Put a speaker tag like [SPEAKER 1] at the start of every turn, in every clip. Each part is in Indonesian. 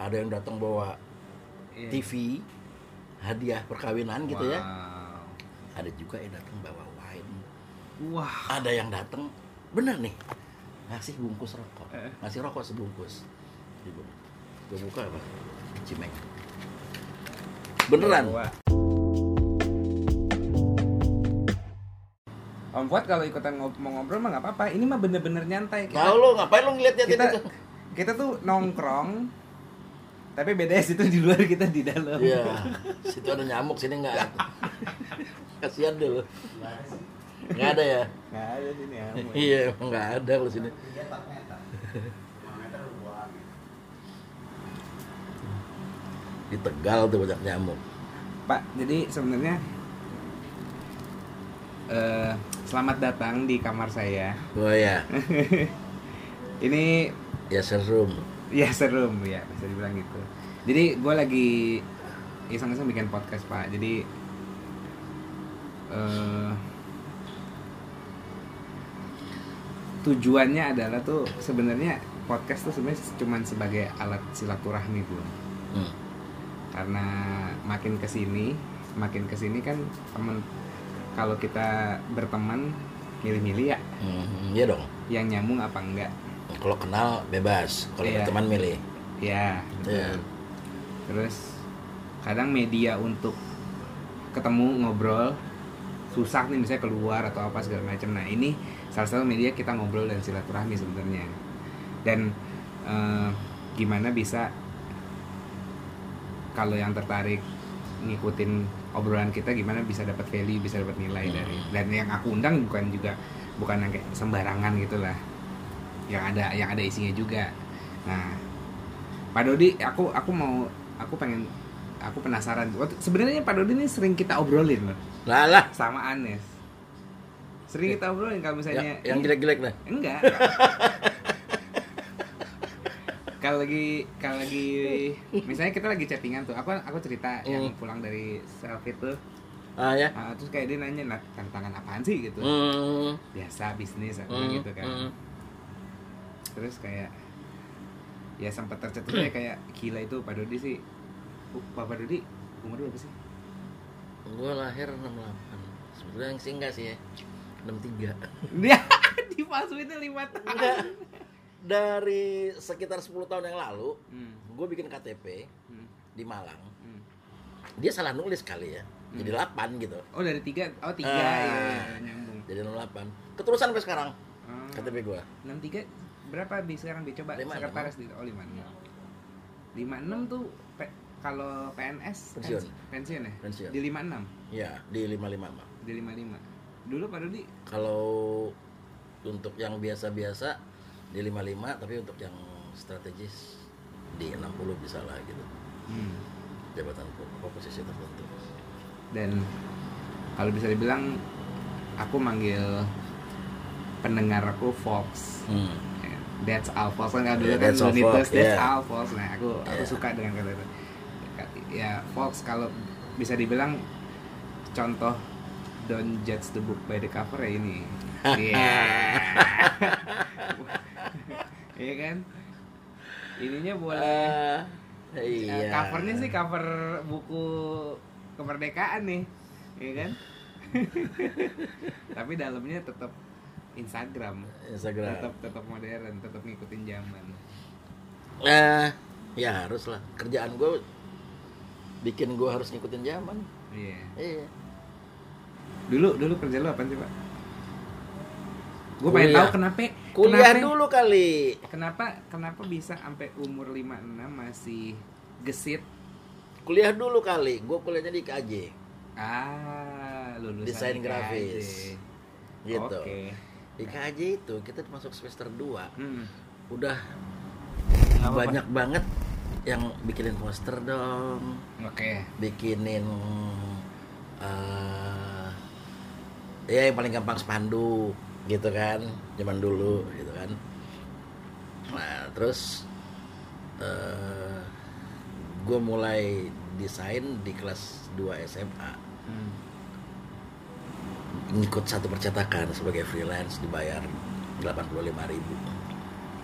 [SPEAKER 1] ada yang datang bawa
[SPEAKER 2] Iya.
[SPEAKER 1] TV hadiah perkawinan gitu ya
[SPEAKER 2] Wow.
[SPEAKER 1] ada juga yang datang bawa wine
[SPEAKER 2] Wah.
[SPEAKER 1] ada yang datang bener nih ngasih bungkus rokok
[SPEAKER 2] Eh.
[SPEAKER 1] ngasih rokok sebungkus gue buka apa cimeng beneran
[SPEAKER 2] Wah. Om Fuad kalau ikutan ngob- mau ngobrol mah nggak apa-apa. Ini mah bener-bener nyantai.
[SPEAKER 1] tahu lo ngapain lo ngeliat-ngeliat
[SPEAKER 2] kita,
[SPEAKER 1] itu
[SPEAKER 2] kita tuh nongkrong, tapi bedanya situ di luar kita di dalam.
[SPEAKER 1] Iya, situ ada nyamuk sini nggak. Kasihan deh lo. Nggak ada ya?
[SPEAKER 2] Nggak ada sini ya.
[SPEAKER 1] Iya, emang nggak ada kalau sini. Di Tegal tuh banyak nyamuk.
[SPEAKER 2] Pak, jadi sebenarnya eh selamat datang di kamar saya.
[SPEAKER 1] Oh ya,
[SPEAKER 2] Ini
[SPEAKER 1] ya serum.
[SPEAKER 2] Ya serum ya bisa dibilang gitu. Jadi gue lagi iseng-iseng bikin podcast pak. Jadi eh tujuannya adalah tuh sebenarnya podcast tuh sebenarnya cuman sebagai alat silaturahmi gue.
[SPEAKER 1] Hmm.
[SPEAKER 2] Karena makin ke sini, makin ke sini kan temen kalau kita berteman milih-milih ya
[SPEAKER 1] Hmm, iya dong.
[SPEAKER 2] yang nyambung apa enggak.
[SPEAKER 1] Kalau kenal bebas, kalau
[SPEAKER 2] Iya.
[SPEAKER 1] teman milih.
[SPEAKER 2] Ya, betul.
[SPEAKER 1] Iya.
[SPEAKER 2] Terus kadang media untuk ketemu ngobrol susah nih misalnya keluar atau apa segala macam. Nah ini salah satu media kita ngobrol dan silaturahmi sebenarnya. Dan eh, gimana bisa kalau yang tertarik ngikutin obrolan kita gimana bisa dapat value, bisa dapat nilai
[SPEAKER 1] Hmm.
[SPEAKER 2] dari dan yang aku undang bukan juga bukan yang kayak sembarangan gitulah. Yang ada yang ada isinya juga. Nah, Pak Dodi, aku aku mau aku pengen aku penasaran. Sebenarnya Pak Dodi ini sering kita obrolin loh
[SPEAKER 1] Lah lah,
[SPEAKER 2] sama Anes. Sering kita obrolin kalau misalnya
[SPEAKER 1] Ya, yang, jelek-jelek dah.
[SPEAKER 2] enggak. kalau lagi kalau lagi misalnya kita lagi chattingan tuh, aku aku cerita yang
[SPEAKER 1] Hmm.
[SPEAKER 2] pulang dari selfie tuh,
[SPEAKER 1] Ah ya.
[SPEAKER 2] ah, terus kayak dia nanya "Nah, tantangan apaan sih gitu.
[SPEAKER 1] Hmm.
[SPEAKER 2] Biasa bisnis atau
[SPEAKER 1] Hmm,
[SPEAKER 2] gitu kan.
[SPEAKER 1] hmm.
[SPEAKER 2] Terus kayak ya sempat tercetus ya kayak gila itu Pak Dodi sih. Uh, Pak Dodi umur berapa sih?
[SPEAKER 1] Gue lahir 68 Sebetulnya sih enggak sih ya 63
[SPEAKER 2] Dia dipalsuin lima tahun.
[SPEAKER 1] Enggak Dari sekitar 10 tahun yang lalu
[SPEAKER 2] Hmm,
[SPEAKER 1] Gue bikin KTP
[SPEAKER 2] hmm,
[SPEAKER 1] di Malang
[SPEAKER 2] hmm.
[SPEAKER 1] Dia salah nulis kali ya Jadi 8 gitu
[SPEAKER 2] Oh dari tiga, oh tiga
[SPEAKER 1] Ah.
[SPEAKER 2] ya, ya, nyambung.
[SPEAKER 1] Jadi 68 Keterusan sampai sekarang
[SPEAKER 2] Oh.
[SPEAKER 1] KTP gue
[SPEAKER 2] enam tiga berapa bi sekarang bi coba
[SPEAKER 1] Lima
[SPEAKER 2] sekretaris di oh lima enam. Lima enam tuh pe- kalau PNS
[SPEAKER 1] Pensiun.
[SPEAKER 2] pensi- pensiun ya?
[SPEAKER 1] Pensiun.
[SPEAKER 2] di lima enam?
[SPEAKER 1] Ya di 55 mah
[SPEAKER 2] di lima lima dulu Pak Dodi?
[SPEAKER 1] Kalau untuk yang biasa-biasa di 55 Tapi untuk yang strategis di 60 bisa lah gitu.
[SPEAKER 2] Hmm.
[SPEAKER 1] Jabatan apa posisi tertentu.
[SPEAKER 2] Dan kalau bisa dibilang aku manggil pendengar aku Fox.
[SPEAKER 1] Hmm.
[SPEAKER 2] That's all Fox kan dulu
[SPEAKER 1] Yeah,
[SPEAKER 2] kan
[SPEAKER 1] that's all
[SPEAKER 2] Looney Tunes, That's
[SPEAKER 1] yeah.
[SPEAKER 2] all Fox nah aku aku
[SPEAKER 1] Yeah.
[SPEAKER 2] suka dengan kata itu. Ya Fox kalau bisa dibilang contoh don't judge the book by the cover ya ini. Iya. Iya kan? Ininya boleh. Eh,
[SPEAKER 1] iya.
[SPEAKER 2] covernya sih cover buku kemerdekaan nih Iya kan? Tapi dalamnya tetap Instagram
[SPEAKER 1] Instagram.
[SPEAKER 2] tetap tetap modern tetap ngikutin zaman
[SPEAKER 1] Eh, ya harus lah. Kerjaan gue bikin gue harus ngikutin zaman.
[SPEAKER 2] iya
[SPEAKER 1] Iya.
[SPEAKER 2] dulu dulu kerja lu apa sih pak gue pengen tahu kenapa
[SPEAKER 1] Kuliah
[SPEAKER 2] kenapa,
[SPEAKER 1] dulu kali.
[SPEAKER 2] kenapa kenapa bisa sampai umur 56 masih gesit
[SPEAKER 1] Kuliah dulu kali. Gue kuliahnya di KJ.
[SPEAKER 2] ah lulusan
[SPEAKER 1] Desain grafis. Gitu.
[SPEAKER 2] oke
[SPEAKER 1] Di KJ itu kita masuk semester 2
[SPEAKER 2] Hmm.
[SPEAKER 1] Udah
[SPEAKER 2] Apa,
[SPEAKER 1] banyak banget yang bikinin poster dong.
[SPEAKER 2] oke
[SPEAKER 1] Bikinin eh ya yang paling gampang spanduk gitu kan zaman dulu gitu kan nah terus eh gue mulai desain di kelas 2 SMA
[SPEAKER 2] Hmm.
[SPEAKER 1] Ngikut satu percetakan sebagai freelance dibayar 85.000 ribu.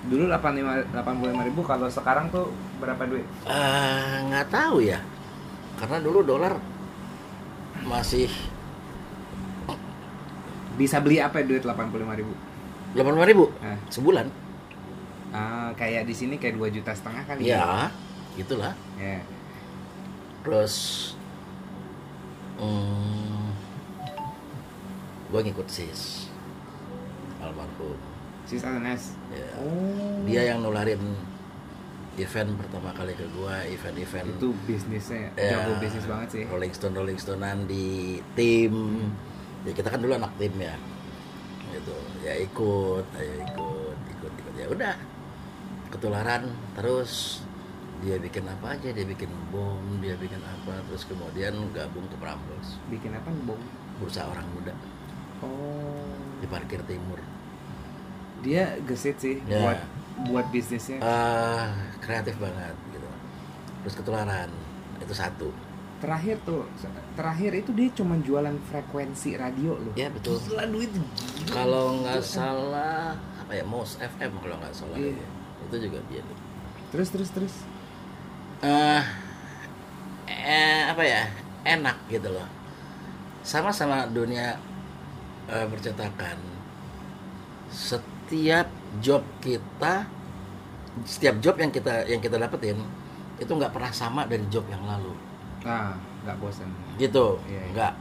[SPEAKER 2] Dulu 85 85 ribu kalau sekarang tuh berapa duit?
[SPEAKER 1] Eh, nggak tahu ya. Karena dulu dolar masih
[SPEAKER 2] bisa beli apa duit 85 ribu?
[SPEAKER 1] 85 ribu?
[SPEAKER 2] Eh.
[SPEAKER 1] sebulan.
[SPEAKER 2] Ah, kayak di sini kayak 2 juta setengah kali
[SPEAKER 1] ya gitulah
[SPEAKER 2] ya.
[SPEAKER 1] Terus hmm, gue ngikut sis. Almarhum.
[SPEAKER 2] Sis SNS
[SPEAKER 1] ya.
[SPEAKER 2] oh.
[SPEAKER 1] Dia yang nularin event pertama kali ke gua event-event
[SPEAKER 2] itu bisnisnya
[SPEAKER 1] ya,
[SPEAKER 2] jago bisnis banget sih.
[SPEAKER 1] Rolling Stone Rolling Stonean di tim. Ya kita kan dulu anak tim ya. Gitu. Ya ikut ayo ikut ikut ikut. Ya udah. Ketularan terus. Dia bikin apa aja? Dia bikin bom dia bikin apa. Terus kemudian gabung ke Prambors.
[SPEAKER 2] Bikin apa bom?
[SPEAKER 1] Bursa orang muda
[SPEAKER 2] oh.
[SPEAKER 1] Di parkir timur.
[SPEAKER 2] Dia gesit sih
[SPEAKER 1] Ya.
[SPEAKER 2] buat buat bisnisnya.
[SPEAKER 1] Eh, kreatif banget gitu. Terus ketularan itu satu.
[SPEAKER 2] Terakhir tuh terakhir itu dia cuma jualan frekuensi radio loh.
[SPEAKER 1] Ya betul.
[SPEAKER 2] Gila duit
[SPEAKER 1] kalau nggak salah apa ya Mos FM kalau nggak salah
[SPEAKER 2] Iya.
[SPEAKER 1] itu juga dia
[SPEAKER 2] terus terus terus.
[SPEAKER 1] Eh eh, apa ya enak gitu loh. Sama-sama dunia eh, percetakan setiap job kita setiap job yang kita yang kita dapetin itu nggak pernah sama dari job yang lalu.
[SPEAKER 2] Nah nggak bosan.
[SPEAKER 1] Gitu.
[SPEAKER 2] Iya, iya.
[SPEAKER 1] nggak.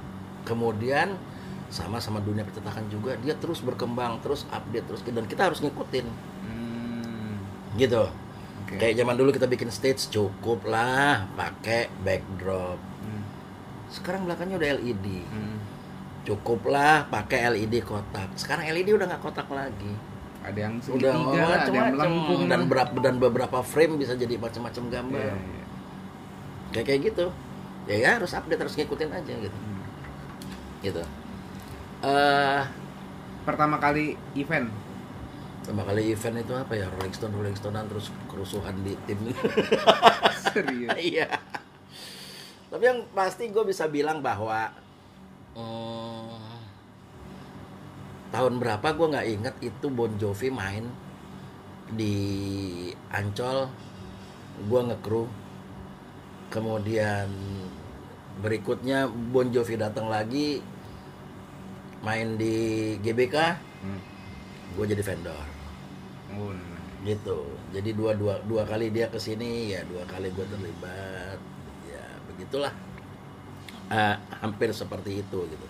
[SPEAKER 1] Kemudian sama sama dunia percetakan juga dia terus berkembang terus update terus dan kita harus ngikutin.
[SPEAKER 2] Hmm,
[SPEAKER 1] gitu.
[SPEAKER 2] Oke.
[SPEAKER 1] Kayak zaman dulu kita bikin stage cukup lah pakai backdrop.
[SPEAKER 2] Hmm,
[SPEAKER 1] sekarang belakangnya udah LED
[SPEAKER 2] hmm.
[SPEAKER 1] Cukup lah pakai LED kotak. Sekarang LED udah nggak kotak lagi.
[SPEAKER 2] Ada yang
[SPEAKER 1] udah
[SPEAKER 2] segitiga lah, ada yang melengkung.
[SPEAKER 1] Dan berapa dan beberapa frame bisa jadi macam-macam gambar.
[SPEAKER 2] Iya, iya.
[SPEAKER 1] kayak kayak gitu. Ya, ya harus update harus ngikutin aja gitu.
[SPEAKER 2] Hmm.
[SPEAKER 1] gitu. Eh
[SPEAKER 2] pertama kali event?
[SPEAKER 1] pertama kali event itu apa ya? Rolling Stone Rolling Stonean terus kerusuhan di tim.
[SPEAKER 2] Serius?
[SPEAKER 1] Iya. Tapi yang pasti gue bisa bilang bahwa hmm, tahun berapa gue nggak inget itu Bon Jovi main di Ancol gue ngekru kemudian berikutnya Bon Jovi datang lagi main di GBK
[SPEAKER 2] Hmm.
[SPEAKER 1] gue jadi vendor.
[SPEAKER 2] Oh,
[SPEAKER 1] gitu. Jadi dua dua dua kali dia ke sini ya dua kali gue terlibat. Ya begitulah Eh, hampir seperti itu gitu.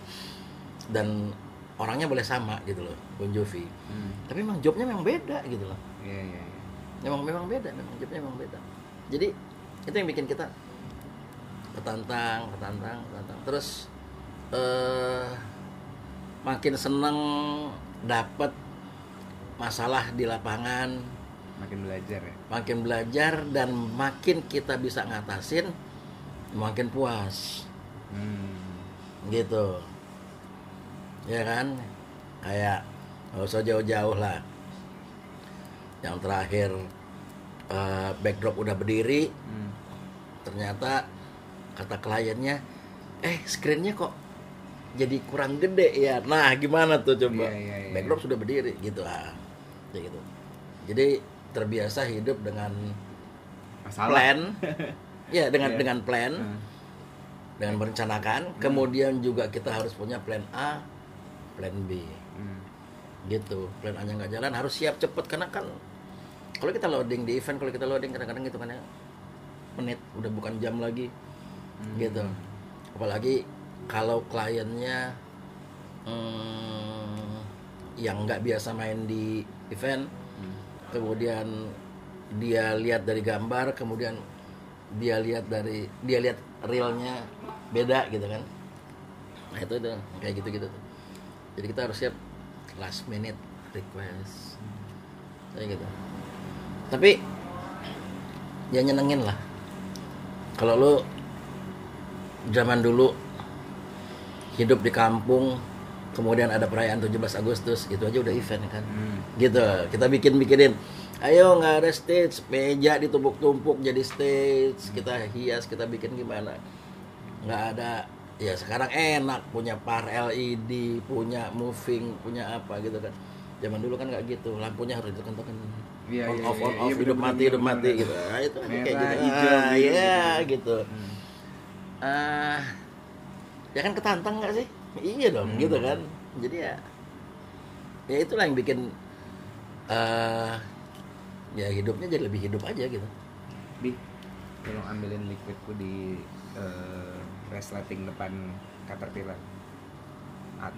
[SPEAKER 1] Dan orangnya boleh sama gitu loh Bon Jovi.
[SPEAKER 2] Hmm.
[SPEAKER 1] tapi memang jobnya memang beda gitu loh.
[SPEAKER 2] Iya, iya, iya.
[SPEAKER 1] memang memang beda memang jobnya memang beda. Jadi itu yang bikin kita ketantang ketantang ketantang. Terus eh makin seneng dapat masalah di lapangan.
[SPEAKER 2] Makin belajar ya?
[SPEAKER 1] Makin belajar dan makin kita bisa ngatasin makin puas
[SPEAKER 2] hmm.
[SPEAKER 1] gitu. Ya kan? Kayak nggak usah jauh-jauh lah. Yang terakhir eh, backdrop udah berdiri.
[SPEAKER 2] Hmm.
[SPEAKER 1] ternyata kata kliennya eh screennya kok jadi kurang gede ya? Nah gimana tuh coba?
[SPEAKER 2] Iya, iya, iya.
[SPEAKER 1] backdrop sudah berdiri gitu ah. Kayak gitu. Jadi terbiasa hidup dengan
[SPEAKER 2] masalah.
[SPEAKER 1] plan. Ya dengan
[SPEAKER 2] Iya.
[SPEAKER 1] dengan plan.
[SPEAKER 2] Hmm.
[SPEAKER 1] Dengan merencanakan kemudian juga kita harus punya plan A plan B
[SPEAKER 2] Hmm.
[SPEAKER 1] gitu plan A nya nggak jalan harus siap cepet karena kan kalau kita loading di event kalau kita loading kadang-kadang gitu kan ya menit udah bukan jam lagi
[SPEAKER 2] Hmm.
[SPEAKER 1] gitu apalagi kalau kliennya hmm, yang nggak biasa main di event
[SPEAKER 2] Hmm.
[SPEAKER 1] kemudian dia lihat dari gambar kemudian dia lihat dari dia lihat realnya beda gitu kan. Nah itu tuh kayak gitu gitu tuh. Jadi kita harus siap last minute request. Kayak gitu. Tapi ya nyenengin lah. Kalau lu zaman dulu hidup di kampung kemudian ada perayaan 17 Agustus itu aja udah event kan.
[SPEAKER 2] Hmm.
[SPEAKER 1] gitu. Kita bikin bikinin ayo nggak ada stage. Meja ditumpuk-tumpuk jadi stage. Kita hias kita bikin gimana. Nggak ada. Ya sekarang enak. Punya par LED punya moving punya apa gitu kan. Zaman dulu kan nggak gitu. Lampunya harus ditekan-tekan.
[SPEAKER 2] Iya,
[SPEAKER 1] on
[SPEAKER 2] iya,
[SPEAKER 1] off
[SPEAKER 2] iya,
[SPEAKER 1] on
[SPEAKER 2] iya,
[SPEAKER 1] off
[SPEAKER 2] bener,
[SPEAKER 1] hidup
[SPEAKER 2] bener,
[SPEAKER 1] mati
[SPEAKER 2] bener,
[SPEAKER 1] hidup mati gitu. Nah, itu kan
[SPEAKER 2] Merah,
[SPEAKER 1] kayak gitu.
[SPEAKER 2] hijau,
[SPEAKER 1] ah,
[SPEAKER 2] gitu,
[SPEAKER 1] iya
[SPEAKER 2] gitu.
[SPEAKER 1] gitu.
[SPEAKER 2] Hmm.
[SPEAKER 1] ah ya kan ketantang nggak sih? Iya dong
[SPEAKER 2] Hmm.
[SPEAKER 1] gitu kan. Jadi ya ya itulah yang bikin eh ya hidupnya jadi lebih hidup aja gitu
[SPEAKER 2] Bi, tolong ambilin liquidku di eh, resleting depan caterpillar.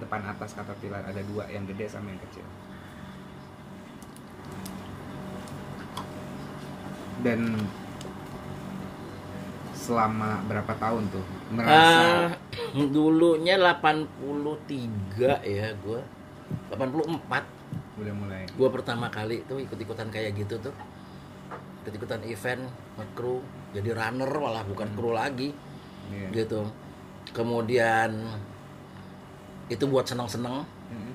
[SPEAKER 2] Depan atas caterpillar ada dua, yang gede sama yang kecil. Dan selama berapa tahun tuh merasa
[SPEAKER 1] Ah, dulunya 83 ya gua 84
[SPEAKER 2] udah mulai.
[SPEAKER 1] Gua pertama kali tuh ikut-ikutan kayak gitu tuh. Ikut-ikutan event nge-crew jadi runner malah bukan kru lagi.
[SPEAKER 2] Iya.
[SPEAKER 1] gitu. Kemudian itu buat senang-senang
[SPEAKER 2] Mm-mm.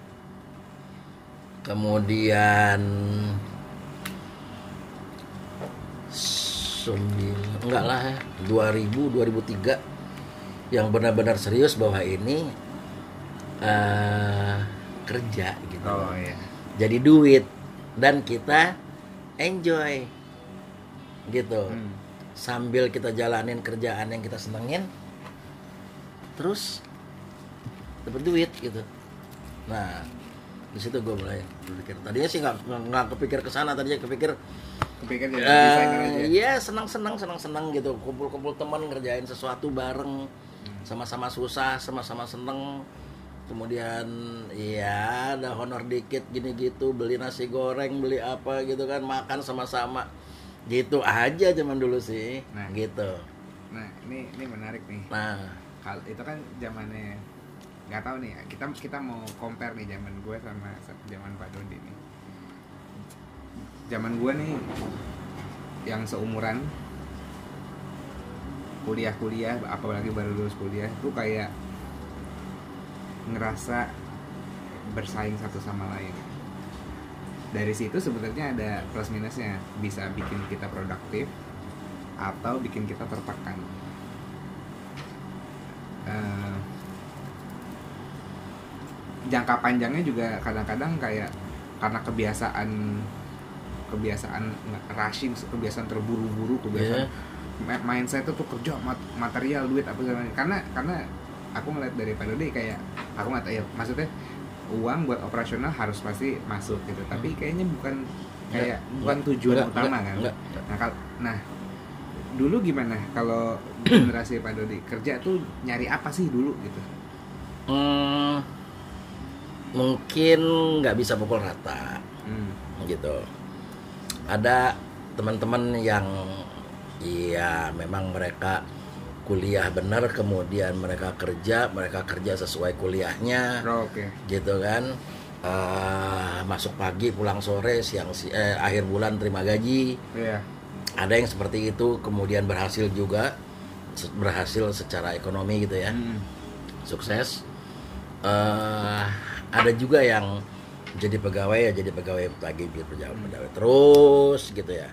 [SPEAKER 1] kemudian sembilan enggak lah 2000 2003 yang benar-benar serius bahwa ini eh, kerja gitu.
[SPEAKER 2] Oh iya.
[SPEAKER 1] Jadi duit dan kita enjoy gitu
[SPEAKER 2] Hmm.
[SPEAKER 1] sambil kita jalanin kerjaan yang kita senengin terus dapat duit gitu nah di situ gue mulai berpikir tadinya sih nggak nggak kepikir ke sana tadinya kepikir
[SPEAKER 2] Kepikir jadi
[SPEAKER 1] eh,
[SPEAKER 2] desainer aja.
[SPEAKER 1] iya senang senang senang senang gitu kumpul kumpul teman ngerjain sesuatu bareng
[SPEAKER 2] Hmm.
[SPEAKER 1] sama-sama susah sama-sama seneng kemudian ya ada honor dikit gini gitu beli nasi goreng beli apa gitu kan makan sama-sama gitu aja zaman dulu sih
[SPEAKER 2] Nah.
[SPEAKER 1] gitu
[SPEAKER 2] Nah, ini ini menarik nih.
[SPEAKER 1] nah
[SPEAKER 2] Hal itu kan zamannya nggak tahu nih kita kita mau compare nih zaman gue sama sa- zaman Pak Dodi nih zaman gue nih yang seumuran kuliah-kuliah apalagi baru lulus kuliah tuh kayak ngerasa bersaing satu sama lain. Dari situ sebenarnya ada plus minusnya. Bisa bikin kita produktif atau bikin kita tertekan. Eh, jangka panjangnya juga kadang-kadang kayak karena kebiasaan kebiasaan rushing kebiasaan terburu-buru kebiasaan ma- mindset itu tuh kerja mat- material duit apa segala karena karena aku ngeliat dari Pak Dodi kayak aku nggak tahu ya maksudnya uang buat operasional harus pasti masuk gitu. Tapi kayaknya bukan kayak bukan tujuan
[SPEAKER 1] Enggak,
[SPEAKER 2] utama
[SPEAKER 1] enggak,
[SPEAKER 2] kan.
[SPEAKER 1] enggak.
[SPEAKER 2] nah kal nah dulu gimana kalau generasi Pak Dodi kerja tuh nyari apa sih dulu gitu?
[SPEAKER 1] Hmm, mungkin nggak bisa pukul rata
[SPEAKER 2] hmm.
[SPEAKER 1] gitu. Ada teman-teman yang iya memang mereka kuliah benar kemudian mereka kerja mereka kerja sesuai kuliahnya
[SPEAKER 2] Oh, oke.
[SPEAKER 1] gitu kan. Eh, masuk pagi pulang sore siang si- eh, akhir bulan terima gaji.
[SPEAKER 2] Iya.
[SPEAKER 1] Ada yang seperti itu kemudian berhasil juga berhasil secara ekonomi gitu ya.
[SPEAKER 2] Hmm.
[SPEAKER 1] sukses. Eh ada juga yang jadi pegawai ya jadi pegawai lagi jadi pegawai pegawai terus gitu ya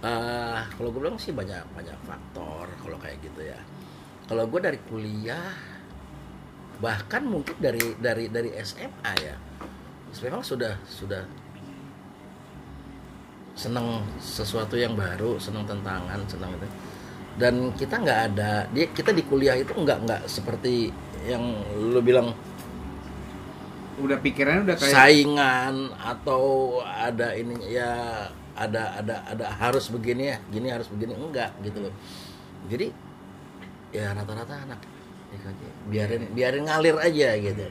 [SPEAKER 1] eh kalau gue bilang sih banyak banyak faktor kalau kayak gitu ya. Kalau gue dari kuliah bahkan mungkin dari dari dari SMA ya memang sudah sudah senang sesuatu yang baru senang tantangan senang itu. Dan kita nggak ada dia kita di kuliah itu nggak nggak seperti yang lu bilang.
[SPEAKER 2] Udah pikirannya udah kayak
[SPEAKER 1] saingan atau ada ini ya ada ada ada harus begini ya gini harus begini. Enggak gitu loh. Jadi ya rata-rata anak IKJ biarin biarin ngalir aja gitu.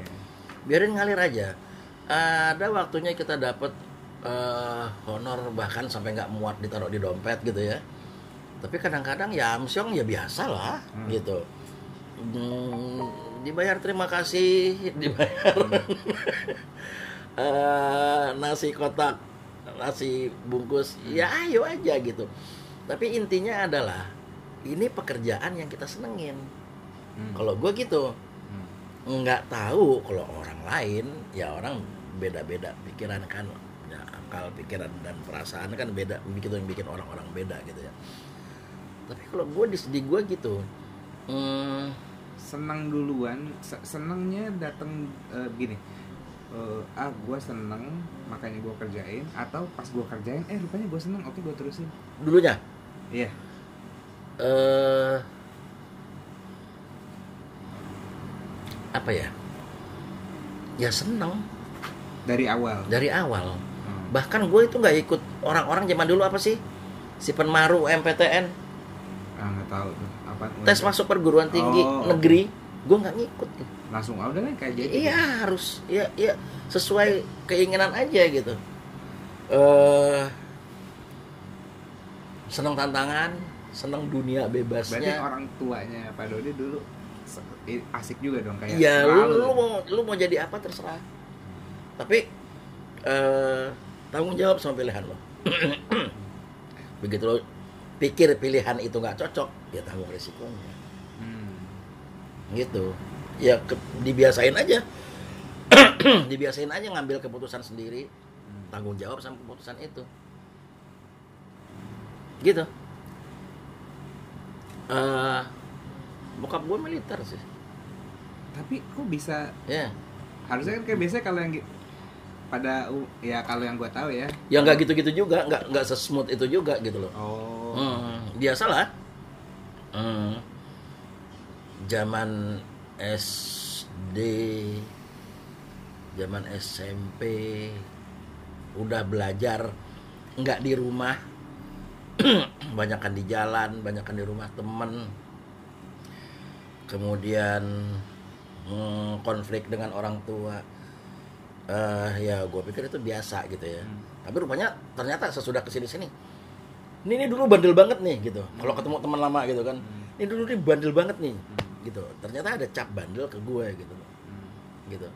[SPEAKER 1] Biarin ngalir aja. Ada waktunya kita dapat eh, honor bahkan sampai nggak muat ditaruh di dompet gitu ya. Tapi kadang-kadang ya amsyong ya biasa lah
[SPEAKER 2] Hmm.
[SPEAKER 1] gitu. Hmm, dibayar terima kasih. Dibayar. Eh, nasi kotak nasi bungkus ya ayo aja gitu. Tapi intinya adalah ini pekerjaan yang kita senengin.
[SPEAKER 2] Hmm.
[SPEAKER 1] kalau gue gitu
[SPEAKER 2] Hmm.
[SPEAKER 1] nggak tahu kalau orang lain ya orang beda-beda pikiran kan ya, akal pikiran dan perasaan kan beda begitu yang bikin orang-orang beda gitu ya. Tapi kalau gue di, di gue gitu hmm,
[SPEAKER 2] senang duluan se- senangnya datang eh, gini eh, ah gue seneng makanya gue kerjain atau pas gue kerjain eh rupanya gue seneng oke gue terusin.
[SPEAKER 1] Dulunya?
[SPEAKER 2] Iya.
[SPEAKER 1] Eh apa ya? Ya seneng.
[SPEAKER 2] Dari awal.
[SPEAKER 1] Dari awal.
[SPEAKER 2] Hmm.
[SPEAKER 1] bahkan gue itu nggak ikut orang-orang zaman dulu apa sih? Si penmaru MPTN
[SPEAKER 2] ah nggak tahu tuh. Apa
[SPEAKER 1] tes masuk perguruan tinggi
[SPEAKER 2] Oh,
[SPEAKER 1] negeri gue nggak ngikut
[SPEAKER 2] langsung ah, udah kan kayak jadi
[SPEAKER 1] iya harus ya ya sesuai keinginan aja gitu. Eh seneng tantangan seneng dunia
[SPEAKER 2] berarti
[SPEAKER 1] bebasnya
[SPEAKER 2] orang tuanya Pak Dodi dulu asik juga dong kayak
[SPEAKER 1] ya lu,
[SPEAKER 2] selalu.
[SPEAKER 1] lu mau lu mau jadi apa terserah. Tapi eh tanggung jawab sama pilihan lo. Begitu lo pikir pilihan itu nggak cocok ya tanggung resikonya
[SPEAKER 2] Hmm.
[SPEAKER 1] gitu ya ke- dibiasain aja. Dibiasain aja ngambil keputusan sendiri tanggung jawab sama keputusan itu. Gitu. Eh bokap gue militer sih.
[SPEAKER 2] Tapi kok bisa?
[SPEAKER 1] Ya.
[SPEAKER 2] Harusnya kan kayak biasanya kalau yang pada ya kalau yang gue tahu ya.
[SPEAKER 1] Ya nggak gitu-gitu juga nggak nggak sesmooth itu juga gitu loh.
[SPEAKER 2] Oh.
[SPEAKER 1] Hmm, biasalah. Hmm. zaman SD zaman SMP udah belajar nggak di rumah banyakkan di jalan banyakkan di rumah temen kemudian hmm, konflik dengan orang tua eh ya gue pikir itu biasa gitu ya
[SPEAKER 2] Hmm.
[SPEAKER 1] tapi rupanya ternyata sesudah ke sini sini ini, ini dulu bandel banget nih gitu kalau ketemu teman lama gitu kan
[SPEAKER 2] Hmm.
[SPEAKER 1] ini dulu nih bandel banget nih
[SPEAKER 2] Hmm.
[SPEAKER 1] Gitu. Ternyata ada cap bandel ke gue gitu.
[SPEAKER 2] Hmm.
[SPEAKER 1] gitu.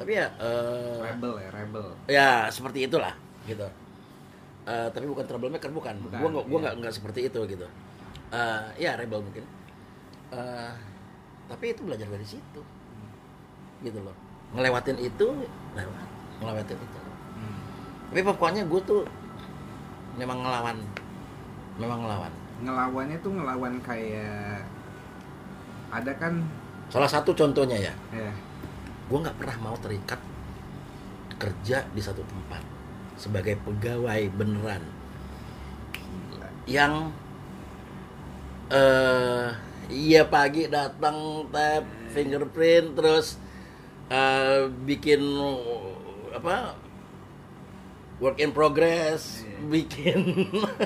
[SPEAKER 1] Tapi ya eh,
[SPEAKER 2] rebel ya rebel.
[SPEAKER 1] ya seperti itulah gitu. Eh, tapi bukan troublemaker bukan,
[SPEAKER 2] Bukan,
[SPEAKER 1] gue nggak gue
[SPEAKER 2] iya.
[SPEAKER 1] nggak nggak seperti itu gitu. Eh, ya rebel mungkin. Eh, tapi itu belajar dari situ. Gitu loh. Ngelewatin itu lewat. Ngelewatin itu.
[SPEAKER 2] Hmm.
[SPEAKER 1] tapi pokoknya gue tuh memang ngelawan. Memang ngelawan.
[SPEAKER 2] Ngelawannya tuh ngelawan kayak ada kan
[SPEAKER 1] salah satu contohnya ya.
[SPEAKER 2] Ya
[SPEAKER 1] gue nggak pernah mau terikat kerja di satu tempat sebagai pegawai beneran. Yang eh iya pagi datang tap fingerprint terus eh, bikin apa work in progress
[SPEAKER 2] Iya.
[SPEAKER 1] bikin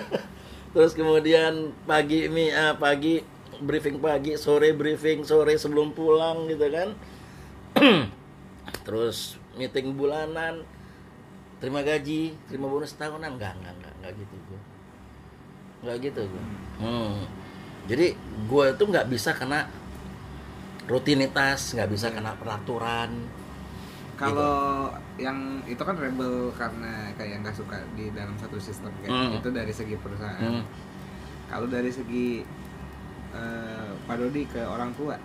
[SPEAKER 1] terus kemudian pagi mi ah, pagi briefing pagi sore briefing sore sebelum pulang gitu kan. Terus meeting bulanan terima gaji terima bonus tahunan. Enggak enggak enggak enggak gitu gue enggak gitu gue hmm. jadi gue itu nggak bisa kena rutinitas nggak bisa kena peraturan.
[SPEAKER 2] Kalau yang itu kan rebel karena kayak nggak suka di dalam satu sistem kayak
[SPEAKER 1] Hmm.
[SPEAKER 2] itu dari segi perusahaan.
[SPEAKER 1] Hmm.
[SPEAKER 2] kalau dari segi eh, Pak Dodi ke orang tua.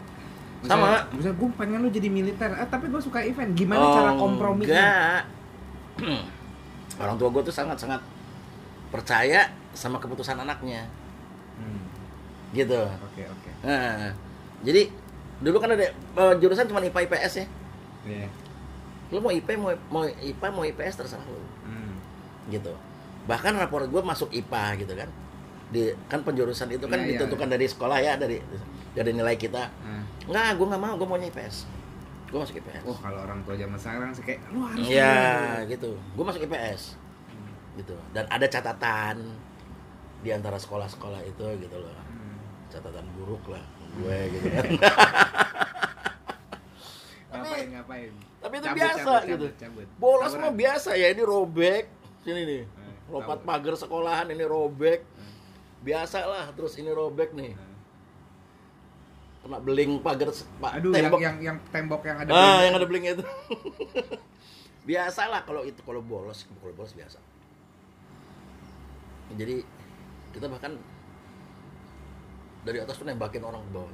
[SPEAKER 1] Sama.
[SPEAKER 2] misalnya gue pengen lu jadi militer eh, tapi gue suka event. Gimana
[SPEAKER 1] Oh,
[SPEAKER 2] cara komprominya?
[SPEAKER 1] enggak. orang tua gue tuh sangat sangat percaya sama keputusan anaknya.
[SPEAKER 2] Hmm,
[SPEAKER 1] gitu.
[SPEAKER 2] Oke oke.
[SPEAKER 1] Nah, jadi dulu kan ada eh, jurusan cuma IPA IPS ya.
[SPEAKER 2] Iya.
[SPEAKER 1] lu mau IP mau mau IPA mau IPS terserah lu.
[SPEAKER 2] Hmm.
[SPEAKER 1] gitu. Bahkan rapor gue masuk IPA gitu kan di kan penjurusan itu kan
[SPEAKER 2] Iya, iya,
[SPEAKER 1] ditentukan dari sekolah ya dari dari nilai kita.
[SPEAKER 2] Nah,
[SPEAKER 1] enggak gue nggak mau gue maunya IPS gue masuk IPS
[SPEAKER 2] wah kalau orang tua zaman sekarang sih kayak lu harus
[SPEAKER 1] ya
[SPEAKER 2] ini."
[SPEAKER 1] gitu. Gue masuk IPS
[SPEAKER 2] Hmm.
[SPEAKER 1] gitu. Dan ada catatan di antara sekolah-sekolah itu gitu loh.
[SPEAKER 2] Hmm.
[SPEAKER 1] catatan buruk lah gue gitu kan.
[SPEAKER 2] Ngapain ngapain?
[SPEAKER 1] tapi itu
[SPEAKER 2] Cabut,
[SPEAKER 1] biasa
[SPEAKER 2] cabut,
[SPEAKER 1] gitu.
[SPEAKER 2] cabut, cabut.
[SPEAKER 1] bolos mah biasa ya ini robek. Sini nih.
[SPEAKER 2] Eh,
[SPEAKER 1] lompat pagar sekolahan ini robek
[SPEAKER 2] Hmm.
[SPEAKER 1] biasa lah terus ini robek nih.
[SPEAKER 2] Hmm.
[SPEAKER 1] kena beling pagar se- pa-
[SPEAKER 2] aduh yang,
[SPEAKER 1] tembok.
[SPEAKER 2] yang yang tembok yang ada
[SPEAKER 1] ah yang ada beling itu. Biasa lah kalau itu kalau bolos kalau bolos biasa. Jadi kita bahkan dari atas tuh nembakin orang ke bawah.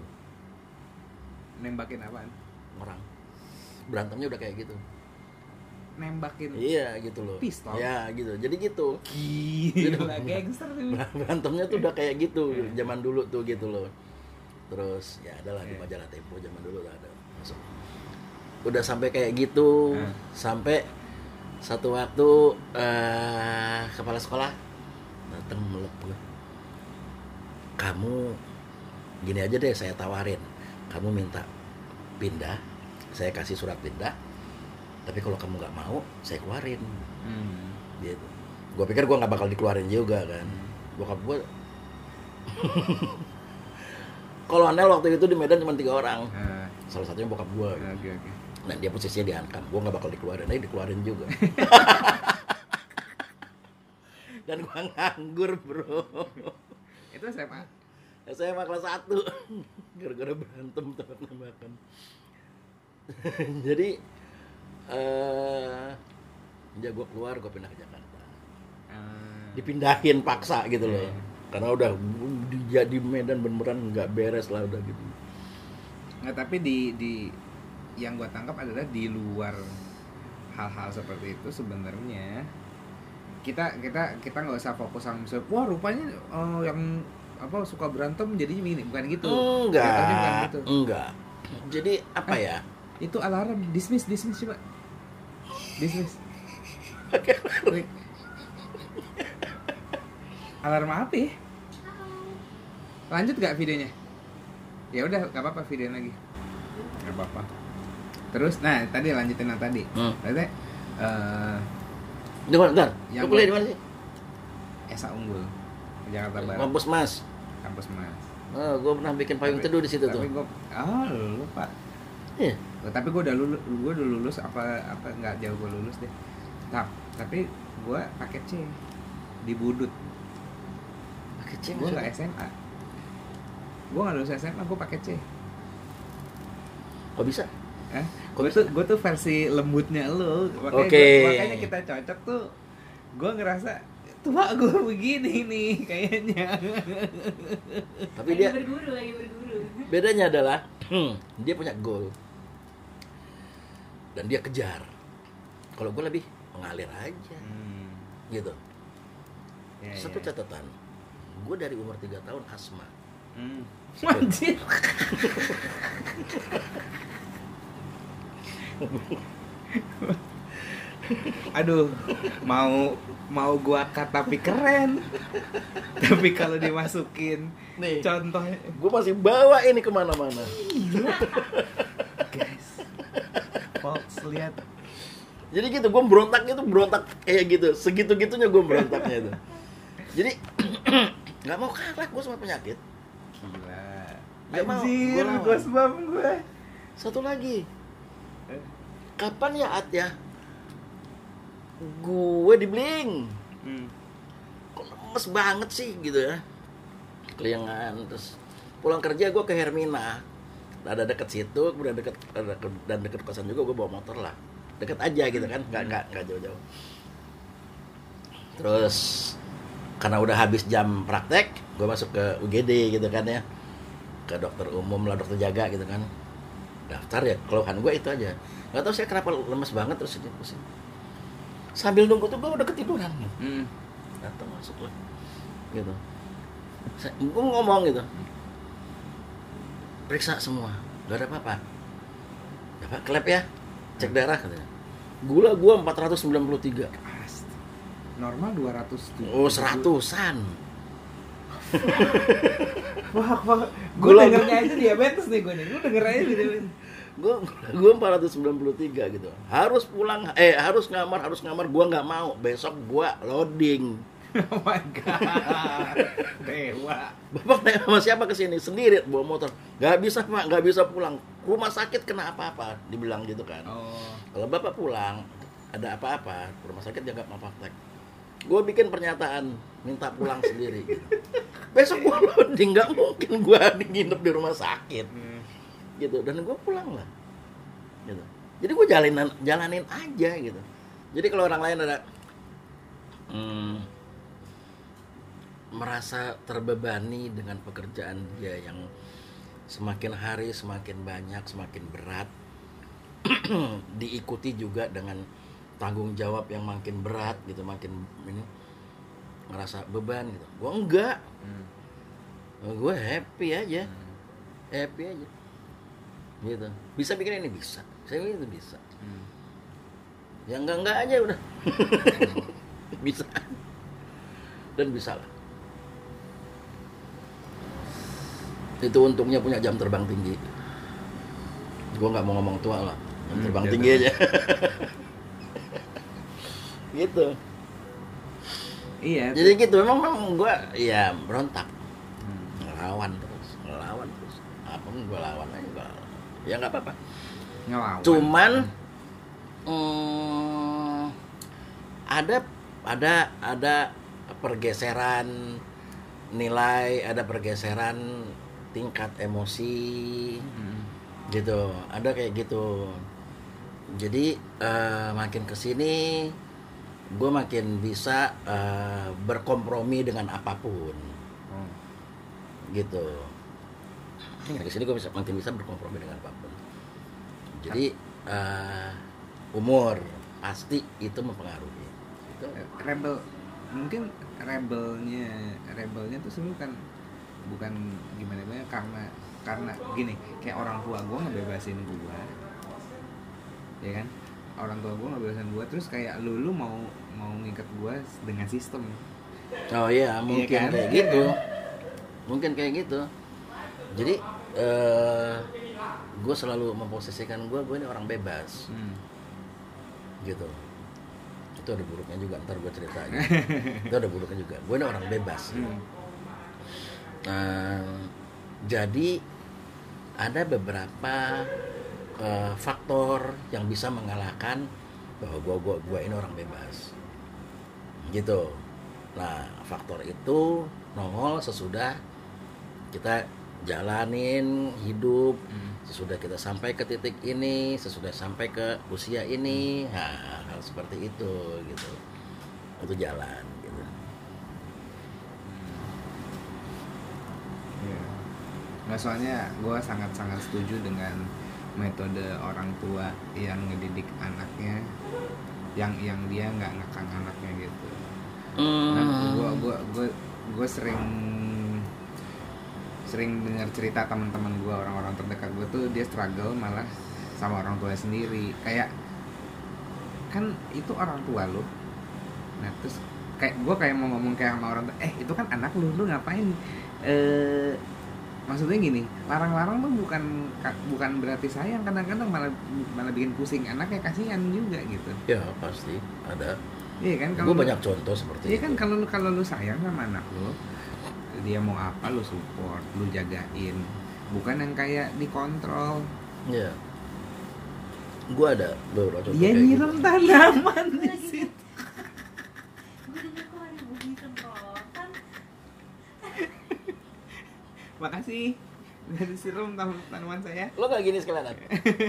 [SPEAKER 2] Nembakin apaan?
[SPEAKER 1] Orang. Berantemnya udah kayak gitu
[SPEAKER 2] nembakin.
[SPEAKER 1] Iya gitu loh.
[SPEAKER 2] Pistol?
[SPEAKER 1] ya gitu. Jadi gitu.
[SPEAKER 2] Gila gangster tuh
[SPEAKER 1] berantemnya tuh udah kayak gitu zaman dulu tuh gitu loh. Terus ya adalah di
[SPEAKER 2] Iya.
[SPEAKER 1] majalah Tempo zaman dulu tuh ada. Masuk. Udah sampai kayak gitu
[SPEAKER 2] Hmm.
[SPEAKER 1] sampai satu waktu eh, kepala sekolah datang meluk kamu gini aja deh saya tawarin. Kamu minta pindah saya kasih surat pindah tapi kalau kamu nggak mau saya keluarin.
[SPEAKER 2] Hmm.
[SPEAKER 1] gitu gue pikir gue nggak bakal dikeluarin juga kan. Bokap gue kalau Anel waktu itu di Medan cuma tiga orang.
[SPEAKER 2] Ah,
[SPEAKER 1] salah satunya bokap gue
[SPEAKER 2] oke oke.
[SPEAKER 1] Nah dia posisinya diancam gue nggak bakal dikeluarin. Aja dikeluarin juga. Dan gue nganggur bro.
[SPEAKER 2] Itu SMA
[SPEAKER 1] SMA kelas 1 gara-gara berantem tebak-tebakan jadi eh ya gue keluar gue pindah ke Jakarta.
[SPEAKER 2] Ah,
[SPEAKER 1] dipindahin paksa gitu loh.
[SPEAKER 2] Iya.
[SPEAKER 1] karena udah di, di Medan beneran nggak beres lah udah gitu.
[SPEAKER 2] Nggak tapi di di yang gue tangkap adalah di luar hal-hal seperti itu sebenarnya kita kita kita nggak usah fokus sama misalnya wah rupanya oh, yang apa suka berantem jadinya begini. Bukan gitu. Jatuhnya bukan
[SPEAKER 1] enggak.
[SPEAKER 2] gitu.
[SPEAKER 1] enggak. Jadi apa ya?
[SPEAKER 2] Itu alarm. Dismiss dismiss coba Wih. alarm apa ya? lanjut gak videonya? Ya udah gak apa-apa video lagi. Gak apa-apa. Terus nah tadi lanjutin yang tadi.
[SPEAKER 1] Hmm.
[SPEAKER 2] tadi eh
[SPEAKER 1] di mana bentar?
[SPEAKER 2] Yang
[SPEAKER 1] kuliah di mana sih?
[SPEAKER 2] Esa Unggul Jakarta Barat.
[SPEAKER 1] Kampus mas.
[SPEAKER 2] Kampus mas.
[SPEAKER 1] Oh, gue pernah bikin payung
[SPEAKER 2] Tapi-
[SPEAKER 1] teduh di situ tuh.
[SPEAKER 2] tapi gua oh lu pak
[SPEAKER 1] iya
[SPEAKER 2] tapi gue udah lulus gue udah lulus apa apa nggak jauh gue lulus deh. Tap, tapi gue paket C di Budut.
[SPEAKER 1] Pakai C
[SPEAKER 2] gue nggak SMA gue nggak lulus SMA gue paket C.
[SPEAKER 1] Kok bisa?
[SPEAKER 2] Eh
[SPEAKER 1] Kok
[SPEAKER 2] gue tuh gue tuh versi lembutnya lo makanya
[SPEAKER 1] Oke.
[SPEAKER 2] gua- makanya kita cocok tuh gue ngerasa tua gue begini nih kayaknya.
[SPEAKER 1] Tapi
[SPEAKER 3] lagi
[SPEAKER 1] dia
[SPEAKER 3] berguru lagi berguru.
[SPEAKER 1] Bedanya adalah dia punya goal dan dia kejar kalau gue lebih mengalir aja
[SPEAKER 2] hmm.
[SPEAKER 1] gitu
[SPEAKER 2] ya,
[SPEAKER 1] satu
[SPEAKER 2] ya.
[SPEAKER 1] catatan gue dari umur 3 tahun asma
[SPEAKER 2] hmm. Anjir. Aduh, mau mau gua cut tapi keren. tapi kalau dimasukin
[SPEAKER 1] nih
[SPEAKER 2] contohnya
[SPEAKER 1] gue masih bawa ini ke
[SPEAKER 2] mana-mana. Fox lihat.
[SPEAKER 1] Jadi gitu gue berontaknya tuh berontak kayak gitu. Segitu gitunya gue berontaknya itu. Jadi nggak mau kalah gue sama penyakit.
[SPEAKER 2] Gila.
[SPEAKER 1] Nggak mau,
[SPEAKER 2] Anjir,
[SPEAKER 1] lawan.
[SPEAKER 2] goosebump gue.
[SPEAKER 1] satu lagi. Kapan ya At ya? Gue di bling.
[SPEAKER 2] Hmm.
[SPEAKER 1] kok lemes banget sih gitu ya. Keliangan terus pulang kerja gue ke Hermina ada deket situ kemudian deket dan deket kosan juga gue bawa motor lah. Deket aja gitu kan nggak nggak nggak jauh-jauh. Terus karena udah habis jam praktek gue masuk ke UGD gitu kan ya. Ke dokter umum lah dokter jaga gitu kan. Daftar ya keluhan gue itu aja. Nggak tahu saya kenapa lemes banget terus ini pusing. Sambil nunggu tuh gue udah ketiduran.
[SPEAKER 2] Hmm.
[SPEAKER 1] datang masuk lah. Gitu. Saya gue ngomong gitu periksa semua. Gak ada apa-apa? Ya pak klep ya? Cek darah katanya. Gula gua 493
[SPEAKER 2] Ast- Normal 200
[SPEAKER 1] oh seratusan.
[SPEAKER 2] Wah, wah. Gue
[SPEAKER 1] Gula-
[SPEAKER 2] dengernya aja diabetes nih gue nih. Gue denger aja diabetes.
[SPEAKER 1] gua gua 493 gitu. Harus pulang eh harus ngamar harus ngamar. Gua nggak mau. Besok gua loading
[SPEAKER 2] oh my god. Dewa.
[SPEAKER 1] bapak naik sama siapa ke sini sendiri bawa motor nggak bisa pak nggak bisa pulang rumah sakit kena apa-apa dibilang gitu kan
[SPEAKER 2] Oh.
[SPEAKER 1] Kalau bapak pulang ada apa-apa rumah sakit dia nggak mau praktek. Gue bikin pernyataan minta pulang sendiri. Gitu. Besok gue loading nggak mungkin gue nginep di rumah sakit
[SPEAKER 2] Hmm.
[SPEAKER 1] gitu dan gue pulang lah. Gitu. Jadi gue jalanin jalanin aja gitu. Jadi kalau orang lain ada hmm, merasa terbebani dengan pekerjaan dia yang semakin hari semakin banyak semakin berat. Diikuti juga dengan tanggung jawab yang makin berat gitu makin ini ngerasa beban gitu. Gue enggak.
[SPEAKER 2] Hmm.
[SPEAKER 1] gue happy aja. Happy aja. Gitu. Bisa bikin ini? Bisa. Saya bikin itu bisa.
[SPEAKER 2] Hmm.
[SPEAKER 1] yang enggak enggak aja udah. Bisa. Dan bisa lah itu untungnya punya jam terbang tinggi gua nggak mau ngomong tua lah jam
[SPEAKER 2] Hmm,
[SPEAKER 1] terbang
[SPEAKER 2] jam
[SPEAKER 1] tinggi
[SPEAKER 2] terbang.
[SPEAKER 1] aja gitu
[SPEAKER 2] Iya.
[SPEAKER 1] jadi gitu memang memang gua ya berontak
[SPEAKER 2] Hmm.
[SPEAKER 1] ngelawan terus ngelawan terus apa gua lawan aja gua ya nggak apa-apa
[SPEAKER 2] Ngelawan.
[SPEAKER 1] cuman mm, ada ada ada pergeseran nilai ada pergeseran tingkat emosi
[SPEAKER 2] Hmm.
[SPEAKER 1] gitu ada kayak gitu jadi eh, makin ke sini gue makin bisa eh, berkompromi dengan apa pun
[SPEAKER 2] Oh.
[SPEAKER 1] gitu makin ke sini gue bisa makin bisa berkompromi dengan apa pun jadi eh, umur pasti itu mempengaruhi Itu.
[SPEAKER 2] rebel mungkin rebelnya rebelnya tuh sebenarnya kan bukan gimana gimana karena karena gini kayak orang tua gue ngebebasin gue ya kan orang tua gue ngebebasin gue terus kayak lu lu mau mau ngikat gue dengan sistem
[SPEAKER 1] Oh iya, mungkin
[SPEAKER 2] kan?
[SPEAKER 1] kayak
[SPEAKER 2] Iya
[SPEAKER 1] gitu. Mungkin kayak gitu. Jadi eh gue selalu memposisikan gue, gue ini orang bebas,
[SPEAKER 2] hmm.
[SPEAKER 1] gitu. Itu ada buruknya juga, ntar gue cerita aja. Itu ada buruknya juga. Gue ini orang bebas.
[SPEAKER 2] Hmm.
[SPEAKER 1] Nah, jadi ada beberapa eh, faktor yang bisa mengalahkan bahwa gue gua, gua ini orang bebas. Gitu. Nah faktor itu nongol sesudah kita jalanin hidup
[SPEAKER 2] Hmm.
[SPEAKER 1] sesudah kita sampai ke titik ini sesudah sampai ke usia ini. Nah, hal seperti itu gitu. Itu jalan
[SPEAKER 2] Iya. Nggak soalnya gue sangat-sangat setuju dengan metode orang tua yang ngedidik anaknya, yang yang dia nggak ngekang anaknya gitu. Nah, gue gue gue gue sering sering dengar cerita teman-teman gue orang-orang terdekat gue tuh dia struggle malah sama orang tua sendiri kayak kan itu orang tua lo nah terus kayak gue kayak mau ngomong kayak sama orang tua eh itu kan anak lu lu ngapain eh maksudnya gini larang-larang tuh bukan ka- bukan berarti sayang kadang-kadang malah malah bikin pusing anaknya kasihan juga gitu
[SPEAKER 1] ya pasti ada
[SPEAKER 2] iya kan
[SPEAKER 1] gue
[SPEAKER 2] lu-
[SPEAKER 1] banyak contoh seperti
[SPEAKER 2] Iya kan kalau lu kalau lu sayang sama anak lu, dia mau apa lu support, lu jagain. Bukan yang kayak dikontrol.
[SPEAKER 1] Iya. Gue ada beberapa contoh
[SPEAKER 2] Dia
[SPEAKER 1] gitu.
[SPEAKER 2] nyiram tanaman di situ.
[SPEAKER 3] gue dengar kok ada bunyi semprotan
[SPEAKER 2] Makasih. Udah disiram tan- tanaman saya.
[SPEAKER 1] Lo gak gini sekalian Nat?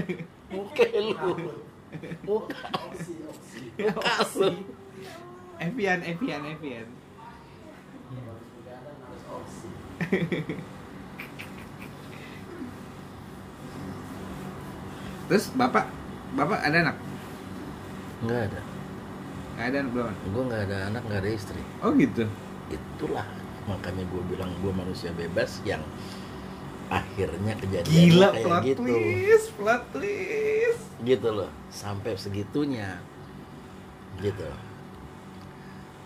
[SPEAKER 1] Muka lu. Muka. Muka.
[SPEAKER 2] Evian, Evian, Evian. Terus bapak, bapak ada anak?
[SPEAKER 1] Nggak ada.
[SPEAKER 2] Nggak ada anak belum?
[SPEAKER 1] Gue nggak ada anak, nggak ada istri.
[SPEAKER 2] Oh gitu.
[SPEAKER 1] Itulah makanya gue bilang gue manusia bebas yang akhirnya kejadian
[SPEAKER 2] Gila
[SPEAKER 1] kayak
[SPEAKER 2] plot
[SPEAKER 1] gitu.
[SPEAKER 2] twist, plot twist.
[SPEAKER 1] Gitu loh. Sampai segitunya. Gitu.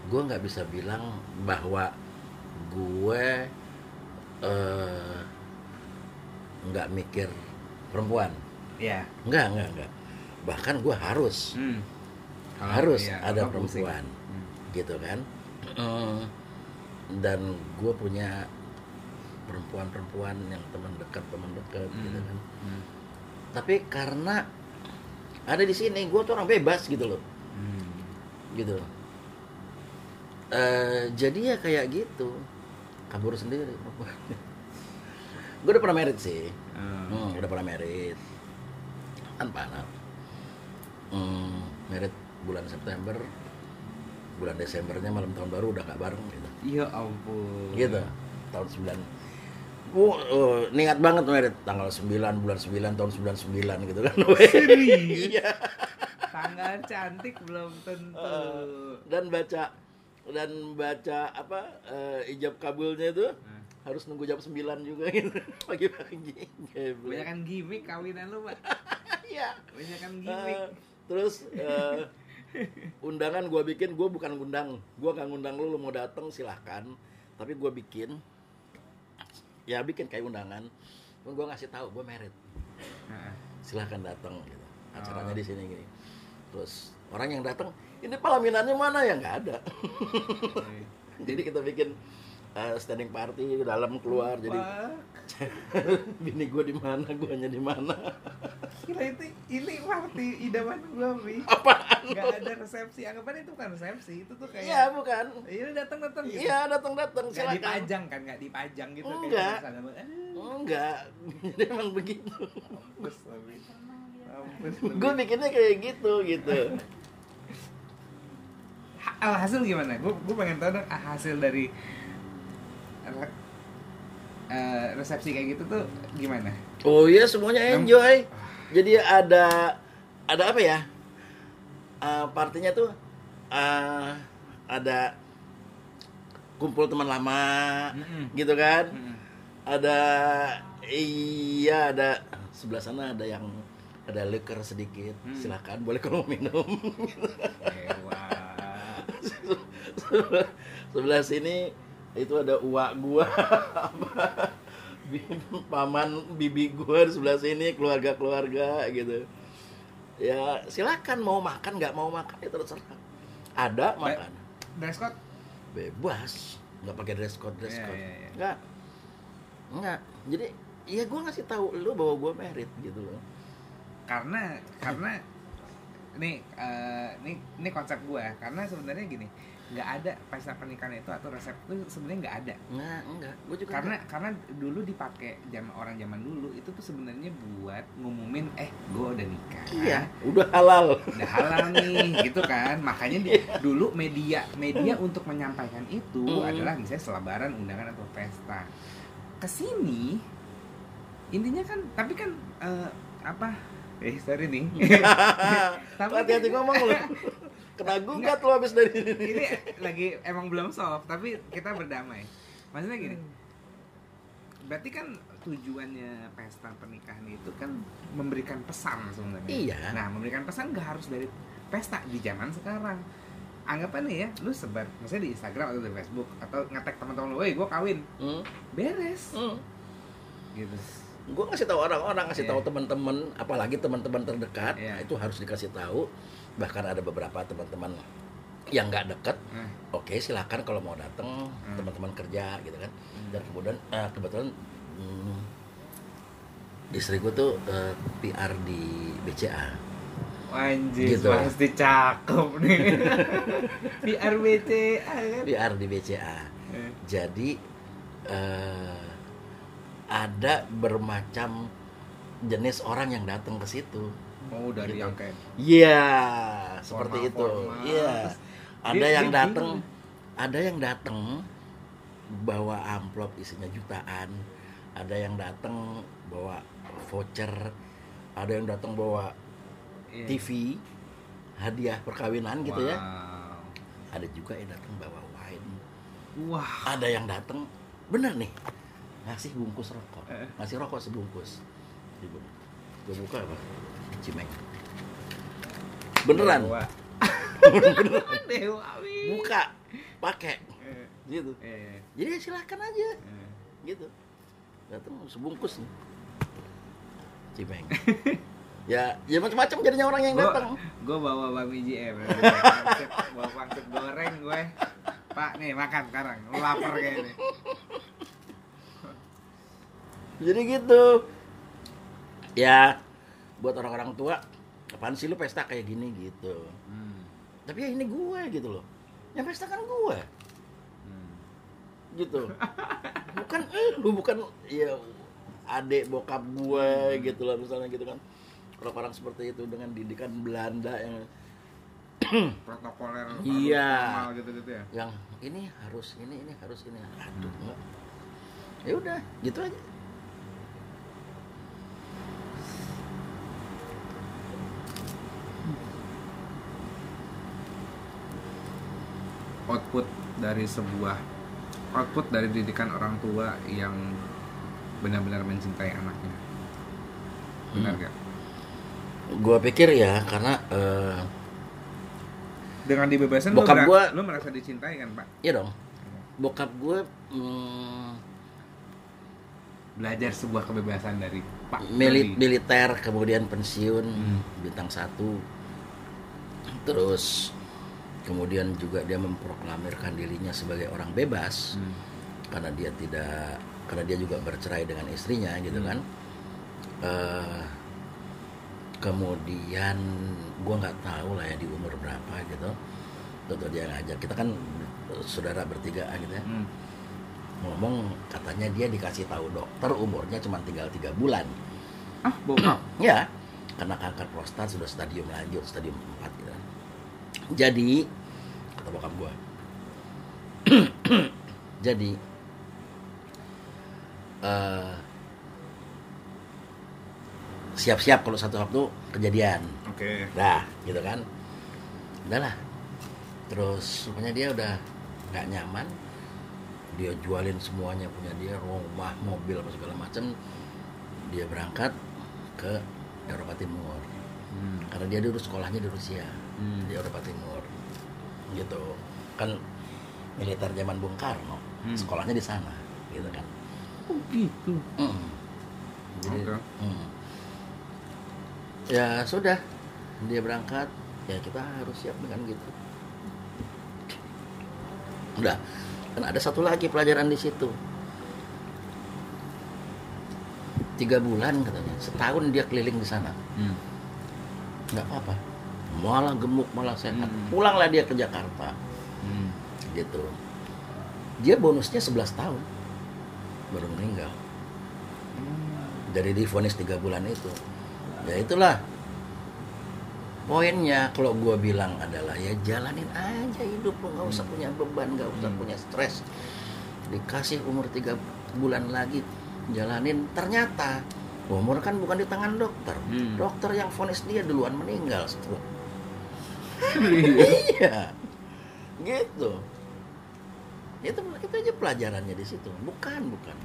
[SPEAKER 1] Gue nggak bisa bilang bahwa gue eh, nggak mikir perempuan.
[SPEAKER 2] Ya.
[SPEAKER 1] Enggak, enggak, enggak. Bahkan gue harus
[SPEAKER 2] Hmm.
[SPEAKER 1] Harus
[SPEAKER 2] iya,
[SPEAKER 1] ada
[SPEAKER 2] pusing.
[SPEAKER 1] perempuan
[SPEAKER 2] Hmm.
[SPEAKER 1] gitu kan Mm. Dan gue punya perempuan-perempuan yang teman dekat teman dekat gitu
[SPEAKER 2] Hmm.
[SPEAKER 1] kan.
[SPEAKER 2] Hmm.
[SPEAKER 1] tapi karena ada di sini gue tuh orang bebas gitu loh.
[SPEAKER 2] Hmm.
[SPEAKER 1] gitu. Eh, jadi ya kayak gitu. Kabur sendiri. Gue udah pernah merit sih.
[SPEAKER 2] Oh.
[SPEAKER 1] Hmm, udah pernah merit. Tanpa anak hmm, merit bulan September bulan Desembernya malam tahun baru udah gak bareng gitu
[SPEAKER 2] Ya ampun.
[SPEAKER 1] gitu tahun 9 Oh, oh, niat banget merit tanggal 9 bulan 9 tahun 99 gitu kan
[SPEAKER 2] Serius?
[SPEAKER 1] Iya.
[SPEAKER 2] Tanggal cantik belum tentu.
[SPEAKER 1] Eh, dan baca dan baca apa eh, ijab kabulnya itu
[SPEAKER 2] Nah,
[SPEAKER 1] harus nunggu jam 9 juga gitu pagi-pagi.
[SPEAKER 2] Banyak kan gimmick kawinan lu, Pak.
[SPEAKER 1] Iya.
[SPEAKER 2] Banyak kan gimmick.
[SPEAKER 1] Eh, terus eh, undangan gue bikin gue bukan ngundang. Gue nggak ngundang lu lu mau datang silahkan. Tapi gue bikin ya bikin kayak undangan. Pun gue ngasih tahu gue merit. Silahkan datang gitu. Acaranya
[SPEAKER 2] Oh.
[SPEAKER 1] di sini gini. Terus orang yang datang ini pelaminannya mana? Ya nggak ada. Jadi kita bikin eh, standing party dalam keluar jadi
[SPEAKER 2] Wah,
[SPEAKER 1] bini gue di mana guanya di mana?
[SPEAKER 2] Gila itu ini party idaman Mi.
[SPEAKER 1] apaan?
[SPEAKER 2] Gak ada resepsi. Anggapan itu bukan resepsi, itu tuh kayak
[SPEAKER 1] iya bukan.
[SPEAKER 2] Iya datang datang gitu.
[SPEAKER 1] iya datang datang
[SPEAKER 2] Gak
[SPEAKER 1] silakan.
[SPEAKER 2] dipajang kan, gak dipajang gitu
[SPEAKER 1] Enggak.
[SPEAKER 2] kayak "Eh,
[SPEAKER 1] enggak jadi emang begitu.
[SPEAKER 2] Mampus
[SPEAKER 1] gue bikinnya kayak gitu gitu.
[SPEAKER 2] Ha- Alhasil gimana? Gue gue pengen tahu dong hasil dari eh, resepsi kayak gitu tuh gimana?
[SPEAKER 1] oh iya semuanya enjoy jadi ada ada apa ya Eh, partinya tuh eh, ada kumpul teman lama
[SPEAKER 2] Mm-mm.
[SPEAKER 1] gitu kan
[SPEAKER 2] Mm-mm.
[SPEAKER 1] ada iya ada sebelah sana ada yang ada liquor sedikit
[SPEAKER 2] Hmm.
[SPEAKER 1] silakan boleh kalau minum sebelah sini itu ada uak gua. Paman bibi gua di sebelah sini keluarga keluarga gitu. Ya silakan mau makan nggak mau makan ya terserah. Ada
[SPEAKER 2] Ba-
[SPEAKER 1] makan
[SPEAKER 2] Dress code?
[SPEAKER 1] bebas. Nggak pakai dress code dress
[SPEAKER 2] Iya,
[SPEAKER 1] code.
[SPEAKER 2] iya, iya.
[SPEAKER 1] nggak. Nggak. Jadi ya gua ngasih tahu lu bahwa gua merit gitu loh.
[SPEAKER 2] Karena karena ini eh, ini ini konsep gue karena sebenarnya gini nggak ada pesta pernikahan itu atau resep itu sebenarnya nggak ada.
[SPEAKER 1] Nggak enggak gua juga
[SPEAKER 2] karena karena dulu dipakai zaman orang zaman dulu itu tuh sebenarnya buat ngumumin eh gue udah nikah.
[SPEAKER 1] Iya udah halal.
[SPEAKER 2] Udah halal nih gitu kan. Makanya di- dulu media media untuk menyampaikan itu
[SPEAKER 1] Hmm.
[SPEAKER 2] adalah misalnya selebaran undangan atau pesta. Ke sini intinya kan tapi kan eh, apa? Eh sorry nih. Tapi
[SPEAKER 1] hati-hati
[SPEAKER 2] kan-
[SPEAKER 1] ngomong lu kena gugat lu habis dari ini
[SPEAKER 2] ini. lagi emang belum soft tapi kita berdamai. Maksudnya gini berarti kan tujuannya pesta pernikahan itu kan memberikan pesan sebenarnya.
[SPEAKER 1] Iya.
[SPEAKER 2] nah memberikan pesan gak harus dari pesta di zaman sekarang. Anggapannya ya lu sebar misalnya di Instagram atau di Facebook atau ngetek teman-teman lu, woi gue kawin.
[SPEAKER 1] Hmm.
[SPEAKER 2] beres.
[SPEAKER 1] Hmm.
[SPEAKER 2] gitu.
[SPEAKER 1] Gue ngasih tahu orang-orang ngasih
[SPEAKER 2] Iya.
[SPEAKER 1] tahu teman-teman apalagi teman-teman terdekat nah, itu harus dikasih tahu bahkan ada beberapa teman-teman yang nggak deket
[SPEAKER 2] nah,
[SPEAKER 1] oke silakan kalau mau datang
[SPEAKER 2] Hmm.
[SPEAKER 1] teman-teman kerja gitu kan
[SPEAKER 2] Hmm.
[SPEAKER 1] dan kemudian eh, kebetulan hmm, istri gue tuh eh, PR di BCA
[SPEAKER 2] anjir
[SPEAKER 1] Gitu.
[SPEAKER 2] pasti cakep nih PRBC kan
[SPEAKER 1] PR di BCA
[SPEAKER 2] Eh.
[SPEAKER 1] jadi eh, ada bermacam jenis orang yang datang ke situ
[SPEAKER 2] mau dari
[SPEAKER 1] Gitu.
[SPEAKER 2] yang kayak
[SPEAKER 1] Iya, seperti itu. Iya.
[SPEAKER 2] Terus
[SPEAKER 1] Ada
[SPEAKER 2] dia-
[SPEAKER 1] yang datang, ada yang datang bawa amplop isinya jutaan. Ada yang datang bawa voucher. Ada yang datang bawa
[SPEAKER 2] Iya.
[SPEAKER 1] TV hadiah perkawinan gitu ya.
[SPEAKER 2] Wow.
[SPEAKER 1] Ada juga yang datang bawa wine.
[SPEAKER 2] Wah.
[SPEAKER 1] Ada yang datang bener nih ngasih bungkus rokok,
[SPEAKER 2] Eh.
[SPEAKER 1] ngasih rokok sebungkus. Gue buka apa? Cimeng. Beneran.
[SPEAKER 2] Dewa. Dewa. Wi.
[SPEAKER 1] buka pakai
[SPEAKER 2] Eh,
[SPEAKER 1] gitu
[SPEAKER 2] eh,
[SPEAKER 1] jadi ya silakan aja
[SPEAKER 2] eh.
[SPEAKER 1] gitu datang sebungkus nih cimeng ya ya macam-macam jadinya orang yang datang
[SPEAKER 2] Gue bawa bami JM Bawa pangsit goreng gue Pak nih makan sekarang Lu lapar kayaknya
[SPEAKER 1] jadi gitu ya buat orang-orang tua apaan sih lu pesta kayak gini? Gitu.
[SPEAKER 2] Hmm.
[SPEAKER 1] tapi ya ini gue gitu loh. Yang pesta kan gue
[SPEAKER 2] Hmm.
[SPEAKER 1] gitu. Bukan lu bukan ya adik bokap gue gitu lah misalnya gitu kan. Orang-orang seperti itu dengan didikan Belanda yang
[SPEAKER 2] Protokoler
[SPEAKER 1] Iya.
[SPEAKER 2] formal gitu-gitu ya?
[SPEAKER 1] Yang ini harus ini ini harus ini. Aduh enggak. Ya udah gitu aja
[SPEAKER 2] Output dari sebuah output dari didikan orang tua yang benar-benar mencintai anaknya. Benar
[SPEAKER 1] Hmm.
[SPEAKER 2] gak
[SPEAKER 1] gue pikir ya karena eh,
[SPEAKER 2] dengan dibebasin
[SPEAKER 1] Bokap
[SPEAKER 2] lu,
[SPEAKER 1] gua-
[SPEAKER 2] lu merasa dicintai kan pak?
[SPEAKER 1] Ya dong. Bokap gue hmm,
[SPEAKER 2] belajar sebuah kebebasan dari pak
[SPEAKER 1] mili- militer kemudian pensiun
[SPEAKER 2] Hmm.
[SPEAKER 1] bintang satu. Terus kemudian juga dia memproklamirkan dirinya sebagai orang bebas
[SPEAKER 2] Hmm.
[SPEAKER 1] karena dia tidak karena dia juga bercerai dengan istrinya gitu
[SPEAKER 2] Hmm.
[SPEAKER 1] kan. Eh, kemudian gua nggak tahu lah ya di umur berapa gitu. Tentu dia ngajak kita kan saudara bertiga gitu ya.
[SPEAKER 2] Hmm.
[SPEAKER 1] ngomong katanya dia dikasih tahu dokter umurnya cuma tinggal tiga bulan.
[SPEAKER 2] Ah bokap?
[SPEAKER 1] Ya karena kanker prostat sudah stadium lanjut stadium 4 gitu jadi kata bokap gua. jadi eh, siap-siap kalau satu waktu kejadian.
[SPEAKER 2] Oke.
[SPEAKER 1] Dah gitu kan. Udahlah. Terus rupanya dia udah nggak nyaman. Dia jualin semuanya punya dia rumah mobil apa segala macam dia berangkat ke Eropa Timur.
[SPEAKER 2] Hmm.
[SPEAKER 1] karena dia dulu sekolahnya di Rusia
[SPEAKER 2] Hmm.
[SPEAKER 1] di Eropa Timur gitu kan militer zaman Bung Karno
[SPEAKER 2] Hmm.
[SPEAKER 1] sekolahnya di sana gitu kan
[SPEAKER 2] oh gitu
[SPEAKER 1] Mm. jadi
[SPEAKER 2] Oke.
[SPEAKER 1] mm. ya sudah dia berangkat ya kita harus siap dengan gitu udah kan ada satu lagi pelajaran di situ tiga bulan katanya setahun dia keliling di sana
[SPEAKER 2] Hmm.
[SPEAKER 1] nggak apa-apa malah gemuk malah sehat.
[SPEAKER 2] Hmm.
[SPEAKER 1] pulanglah dia ke Jakarta.
[SPEAKER 2] Hmm.
[SPEAKER 1] gitu. Dia bonusnya 11 tahun. Baru meninggal. Dari divonis tiga bulan itu. Ya itulah. Poinnya kalau gua bilang adalah ya jalanin aja hidup lo nggak usah punya beban nggak usah
[SPEAKER 2] Hmm.
[SPEAKER 1] punya stres. Dikasih umur tiga bulan lagi jalanin. Ternyata umur kan bukan di tangan dokter.
[SPEAKER 2] Hmm.
[SPEAKER 1] dokter yang vonis dia duluan meninggal stroke iya. Gitu. Itu itu aja pelajarannya di situ. Bukan bukan.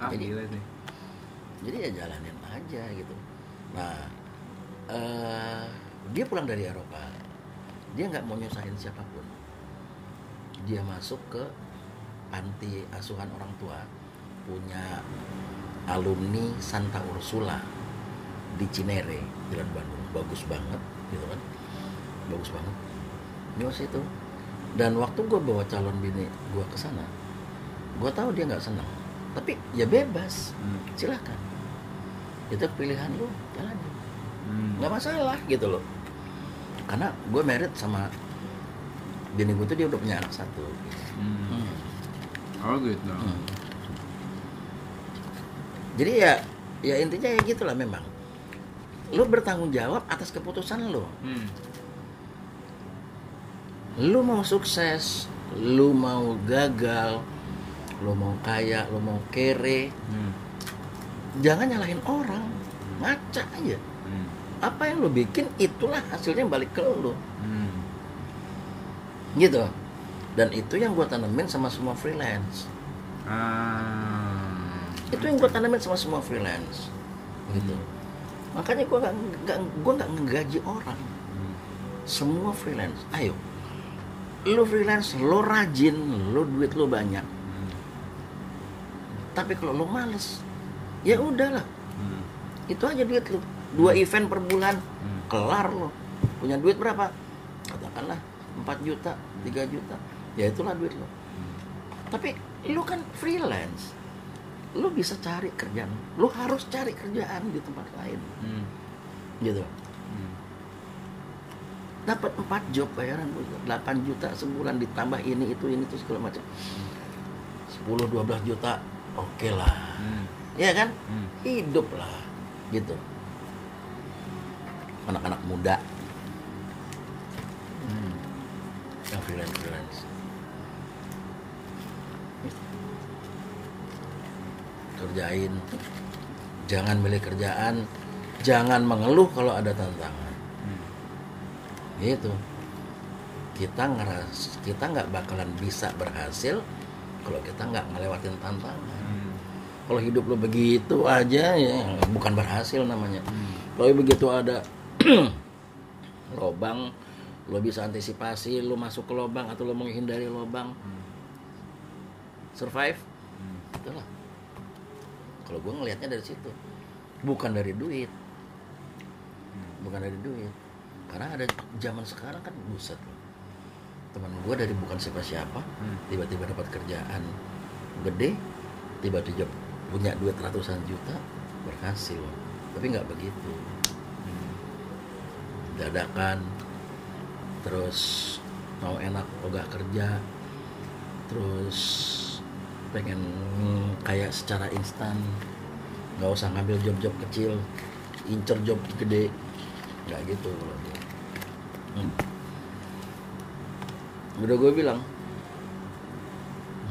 [SPEAKER 2] Ah
[SPEAKER 1] Jadi-
[SPEAKER 2] gila sih.
[SPEAKER 1] Jadi ya jalanin aja gitu. Nah eh, dia pulang dari Eropa. Dia nggak mau nyusahin siapa pun. Dia masuk ke panti asuhan orang tua punya alumni Santa Ursula di Cinere Jalan Bandung. Bagus banget gitu kan bagus banget. Nyos itu. Dan waktu gue bawa calon bini gue ke sana gue tahu dia nggak senang. Tapi ya bebas.
[SPEAKER 2] Hmm.
[SPEAKER 1] silahkan itu pilihan lu jalanin
[SPEAKER 2] Hmm.
[SPEAKER 1] nggak masalah gitu loh. Karena gue merit sama bini gue tuh dia udah punya anak satu.
[SPEAKER 2] Hmm. oh gitu.
[SPEAKER 1] Hmm. jadi ya ya intinya ya gitulah memang. Lu bertanggung jawab atas keputusan lu.
[SPEAKER 2] Hmm.
[SPEAKER 1] Lu mau sukses lu mau gagal lu mau kaya lu mau kere
[SPEAKER 2] Hmm.
[SPEAKER 1] jangan nyalahin orang. Ngaca aja.
[SPEAKER 2] Hmm.
[SPEAKER 1] apa yang lu bikin itulah hasilnya balik ke lu.
[SPEAKER 2] Hmm.
[SPEAKER 1] gitu. Dan itu yang gue tanemin sama semua freelance.
[SPEAKER 2] Ah.
[SPEAKER 1] Itu yang gue tanemin sama semua freelance. Gitu. Makanya gue nggak gue nggak ngegaji orang.
[SPEAKER 2] Hmm.
[SPEAKER 1] semua freelance. Ayo lu freelance lo rajin lo duit lo banyak
[SPEAKER 2] Hmm.
[SPEAKER 1] tapi kalau lo males ya udahlah
[SPEAKER 2] Hmm.
[SPEAKER 1] itu aja duit lo dua event per bulan
[SPEAKER 2] Hmm.
[SPEAKER 1] kelar lo punya duit berapa katakanlah 4 juta 3 juta ya itulah duit lo tapi lu kan freelance lu bisa cari kerjaan lu harus cari kerjaan di tempat lain
[SPEAKER 2] Hmm.
[SPEAKER 1] gitu
[SPEAKER 2] Hmm.
[SPEAKER 1] Dapat 4 job bayaran lu 8 juta sebulan ditambah ini itu ini itu segala macam. 10 12 juta oke lah.
[SPEAKER 2] Hmm.
[SPEAKER 1] ya kan?
[SPEAKER 2] Hmm.
[SPEAKER 1] hidup lah gitu. Anak-anak muda.
[SPEAKER 2] Hmm.
[SPEAKER 1] yang freelance freelance. Kerjain. Jangan milih kerjaan. Jangan mengeluh kalau ada tantangan. Gitu. Kita ngeras kita nggak bakalan bisa berhasil kalau kita nggak ngelewatin tantangan.
[SPEAKER 2] Hmm.
[SPEAKER 1] kalau hidup lo begitu aja ya bukan berhasil namanya.
[SPEAKER 2] Hmm.
[SPEAKER 1] kalau begitu ada lobang lo bisa antisipasi lo masuk ke lobang atau lo menghindari lobang.
[SPEAKER 2] Hmm.
[SPEAKER 1] survive?
[SPEAKER 2] Hmm.
[SPEAKER 1] itulah kalau gue ngelihatnya dari situ. Bukan dari duit. Bukan dari duit karena ada zaman sekarang kan buset loh. teman gue dari bukan siapa-siapa
[SPEAKER 2] Hmm.
[SPEAKER 1] tiba-tiba dapat kerjaan gede tiba-tiba punya duit ratusan juta berhasil tapi nggak begitu dadakan terus mau enak ogah kerja terus pengen kayak secara instan nggak usah ngambil job-job kecil incer job gede nggak gitu kalau gue. Hmm. udah gue bilang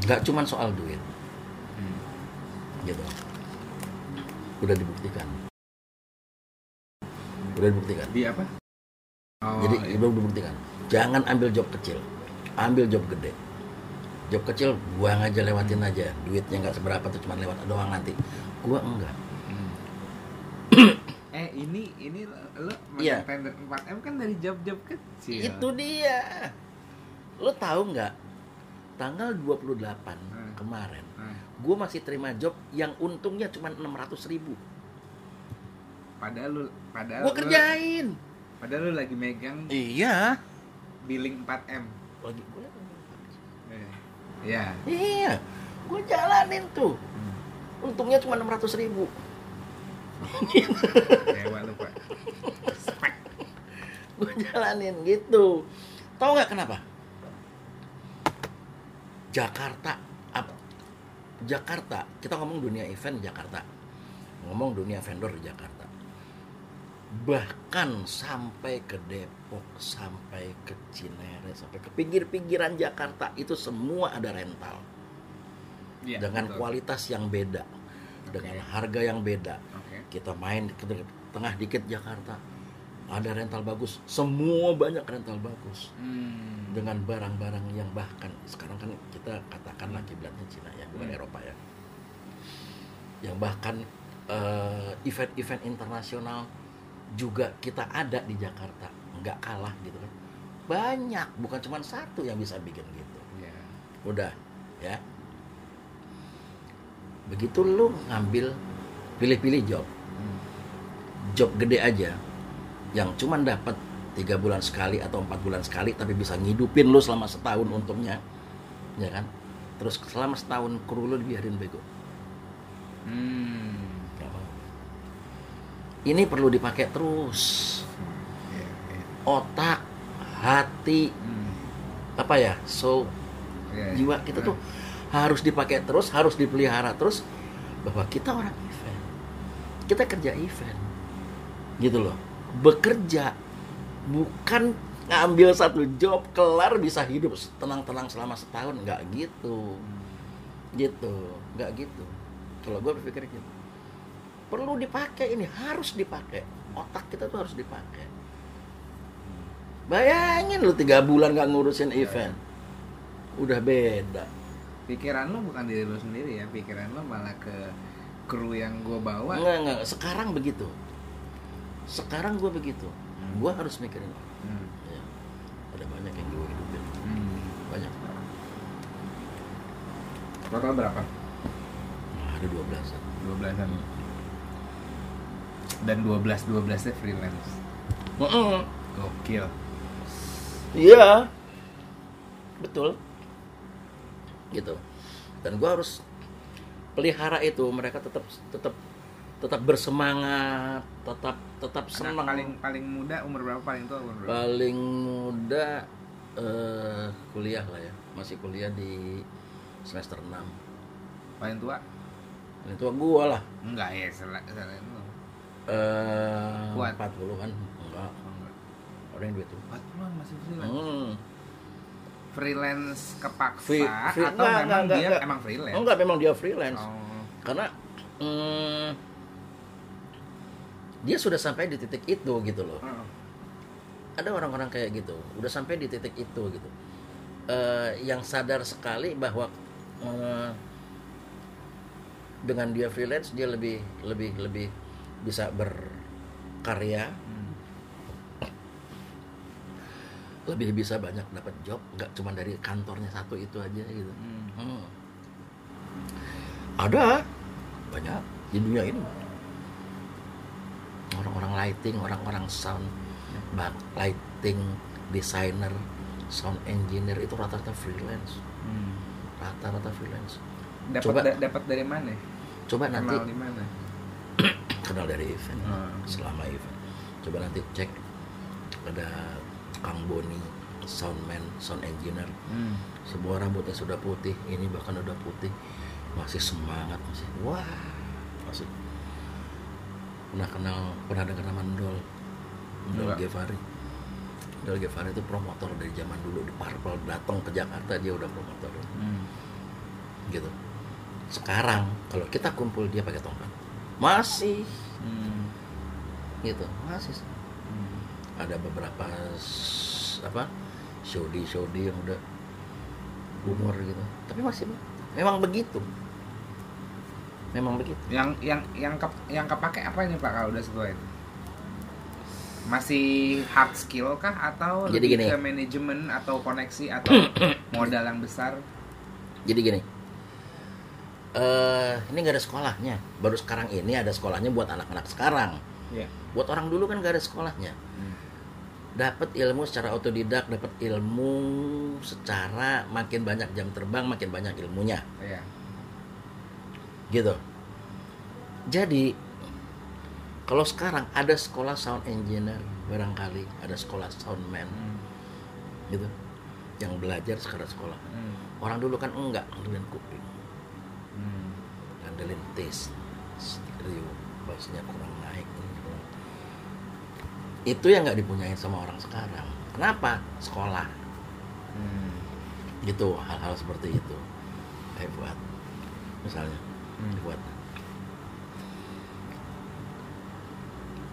[SPEAKER 1] nggak cuman soal duit
[SPEAKER 2] Hmm.
[SPEAKER 1] gitu udah dibuktikan udah dibuktikan
[SPEAKER 2] Di apa? Oh,
[SPEAKER 1] jadi
[SPEAKER 2] iya.
[SPEAKER 1] udah dibuktikan jangan ambil job kecil ambil job gede job kecil buang aja lewatin aja duitnya nggak seberapa tuh cuma lewat doang nanti gua enggak
[SPEAKER 2] Hmm. eh ini ini lo, lo masuk tender 4M kan dari job-job kecil.
[SPEAKER 1] itu dia lo tahu nggak tanggal 28
[SPEAKER 2] Hmm.
[SPEAKER 1] kemarin
[SPEAKER 2] Nah,
[SPEAKER 1] gua masih terima job yang untungnya cuma 600 ribu
[SPEAKER 2] padahal lu padahal lu-
[SPEAKER 1] kerjain
[SPEAKER 2] padahal lu lagi megang
[SPEAKER 1] iya
[SPEAKER 2] billing 4M.
[SPEAKER 1] lagi gua
[SPEAKER 2] Eh, Iya.
[SPEAKER 1] iya gua jalanin tuh
[SPEAKER 2] Hmm.
[SPEAKER 1] untungnya cuma 600 ribu
[SPEAKER 2] Dewa lu, Pak.
[SPEAKER 1] gue jalanin gitu. Tahu nggak kenapa? Jakarta ap- Jakarta. Kita ngomong dunia event Jakarta. Ngomong dunia vendor di Jakarta. Bahkan sampai ke Depok sampai ke Cinere sampai ke pinggir-pinggiran Jakarta itu semua ada rental.
[SPEAKER 2] Iya,
[SPEAKER 1] dengan
[SPEAKER 2] betul.
[SPEAKER 1] kualitas yang beda. Dengan harga yang beda. Kita main ke tengah dikit Jakarta ada rental bagus semua banyak rental bagus
[SPEAKER 2] Hmm.
[SPEAKER 1] dengan barang-barang yang bahkan sekarang kan kita katakanlah kiblatnya Cina ya bukan
[SPEAKER 2] Hmm.
[SPEAKER 1] Eropa ya yang bahkan eh, event-event internasional juga kita ada di Jakarta nggak kalah gitu kan banyak bukan cuma satu yang bisa bikin gitu
[SPEAKER 2] Iya.
[SPEAKER 1] udah ya begitu lu ngambil pilih-pilih job. Job gede aja yang cuman dapat tiga bulan sekali atau empat bulan sekali tapi bisa ngidupin lu selama setahun untungnya ya kan terus selama setahun kru lu dibiarin bego
[SPEAKER 2] Hmm.
[SPEAKER 1] Mau. ini perlu dipakai terus
[SPEAKER 2] iya.
[SPEAKER 1] otak hati
[SPEAKER 2] Hmm.
[SPEAKER 1] apa ya so
[SPEAKER 2] Iya, iya.
[SPEAKER 1] jiwa kita tuh harus dipakai terus harus dipelihara terus bahwa kita orang event kita kerja event gitu loh. Bekerja bukan ngambil satu job kelar bisa hidup tenang-tenang selama setahun. Nggak gitu. Gitu nggak gitu. Kalau gue berpikir gitu. Perlu dipakai ini harus dipakai. Otak kita tuh harus dipakai. Bayangin lu tiga bulan nggak ngurusin event. Udah beda.
[SPEAKER 2] Pikiran lo bukan diri lo sendiri ya pikiran lo malah ke kru yang gue bawa.
[SPEAKER 1] Enggak, enggak. Sekarang begitu. Sekarang gue begitu. Gue harus mikirin.
[SPEAKER 2] Hmm.
[SPEAKER 1] Ya. Ada banyak yang gue hidupin.
[SPEAKER 2] Hmm.
[SPEAKER 1] Banyak.
[SPEAKER 2] total berapa
[SPEAKER 1] Nah, ada 12
[SPEAKER 2] dua belasan dan dua belas dua belasnya freelance gokil
[SPEAKER 1] Iya. Betul. Gitu. Dan gue harus pelihara itu mereka tetap tetap tetap bersemangat, tetap tetap
[SPEAKER 2] Anak
[SPEAKER 1] senang.
[SPEAKER 2] paling paling muda umur berapa paling tua umur berapa
[SPEAKER 1] paling muda eh, kuliah lah ya. Masih kuliah di semester 6.
[SPEAKER 2] paling tua
[SPEAKER 1] Ini tua gua lah.
[SPEAKER 2] enggak ya sel- selain lo
[SPEAKER 1] Eh,
[SPEAKER 2] Kuat.
[SPEAKER 1] 40-an enggak.
[SPEAKER 2] Oh, enggak.
[SPEAKER 1] Orang yang duit tuh.
[SPEAKER 2] 40 masih freelance
[SPEAKER 1] Hmm.
[SPEAKER 2] freelance kepaksa
[SPEAKER 1] Free- free-
[SPEAKER 2] atau
[SPEAKER 1] enggak,
[SPEAKER 2] memang
[SPEAKER 1] enggak,
[SPEAKER 2] dia
[SPEAKER 1] enggak.
[SPEAKER 2] emang freelance
[SPEAKER 1] Oh, enggak memang dia freelance.
[SPEAKER 2] oh
[SPEAKER 1] Karena hmm, dia sudah sampai di titik itu gitu loh.
[SPEAKER 2] Oh.
[SPEAKER 1] Ada orang-orang kayak gitu, udah sampai di titik itu gitu. Eh, yang sadar sekali bahwa eh, dengan dia freelance dia lebih lebih lebih bisa berkarya
[SPEAKER 2] Hmm.
[SPEAKER 1] lebih bisa banyak dapat job nggak cuma dari kantornya satu itu aja gitu
[SPEAKER 2] Hmm.
[SPEAKER 1] Hmm. ada banyak di dunia ini orang-orang lighting orang-orang sound bak lighting designer sound engineer itu rata-rata freelance
[SPEAKER 2] Hmm.
[SPEAKER 1] rata-rata freelance
[SPEAKER 2] Dapat
[SPEAKER 1] Coba.
[SPEAKER 2] da- dapat dari mana?
[SPEAKER 1] coba nanti
[SPEAKER 2] Kenal di mana?
[SPEAKER 1] kenal dari event
[SPEAKER 2] Hmm.
[SPEAKER 1] selama event coba nanti cek ada Kang Boni soundman sound engineer
[SPEAKER 2] Hmm.
[SPEAKER 1] semua rambutnya sudah putih ini bahkan udah putih masih semangat masih wah masih pernah kenal pernah dengar nama Ndol. Ndol. Gevari. Ndol Gevari itu promotor dari zaman dulu di Purple datang ke Jakarta dia udah promotor.
[SPEAKER 2] Hmm.
[SPEAKER 1] gitu. Sekarang kalau kita kumpul dia pakai tongkat. Masih.
[SPEAKER 2] Hmm.
[SPEAKER 1] gitu. Masih.
[SPEAKER 2] Hmm.
[SPEAKER 1] ada beberapa apa showdi showdi yang udah umur gitu. Tapi masih memang begitu memang begitu
[SPEAKER 2] Yang yang yang ke, yang kepake apa ini Pak kalau udah setua itu? Masih hard skill kah atau
[SPEAKER 1] Jadi
[SPEAKER 2] lebih
[SPEAKER 1] gini.
[SPEAKER 2] ke manajemen atau koneksi atau modal yang besar?
[SPEAKER 1] jadi gini eh ini nggak ada sekolahnya baru sekarang ini ada sekolahnya buat anak-anak sekarang
[SPEAKER 2] Iya.
[SPEAKER 1] buat orang dulu kan nggak ada sekolahnya
[SPEAKER 2] Hmm.
[SPEAKER 1] dapat ilmu secara otodidak dapat ilmu secara makin banyak jam terbang makin banyak ilmunya
[SPEAKER 2] Iya.
[SPEAKER 1] Gitu jadi kalau sekarang ada sekolah sound engineer barangkali ada sekolah soundman
[SPEAKER 2] Hmm.
[SPEAKER 1] gitu yang belajar sekarang sekolah
[SPEAKER 2] Hmm.
[SPEAKER 1] orang dulu kan enggak ngandelin kuping
[SPEAKER 2] Hmm.
[SPEAKER 1] ngandelin taste stereo bassnya kurang naik kurang. itu yang nggak dipunyain sama orang sekarang kenapa sekolah
[SPEAKER 2] Hmm.
[SPEAKER 1] gitu hal-hal seperti itu kayak buat misalnya
[SPEAKER 2] Hmm.
[SPEAKER 1] buat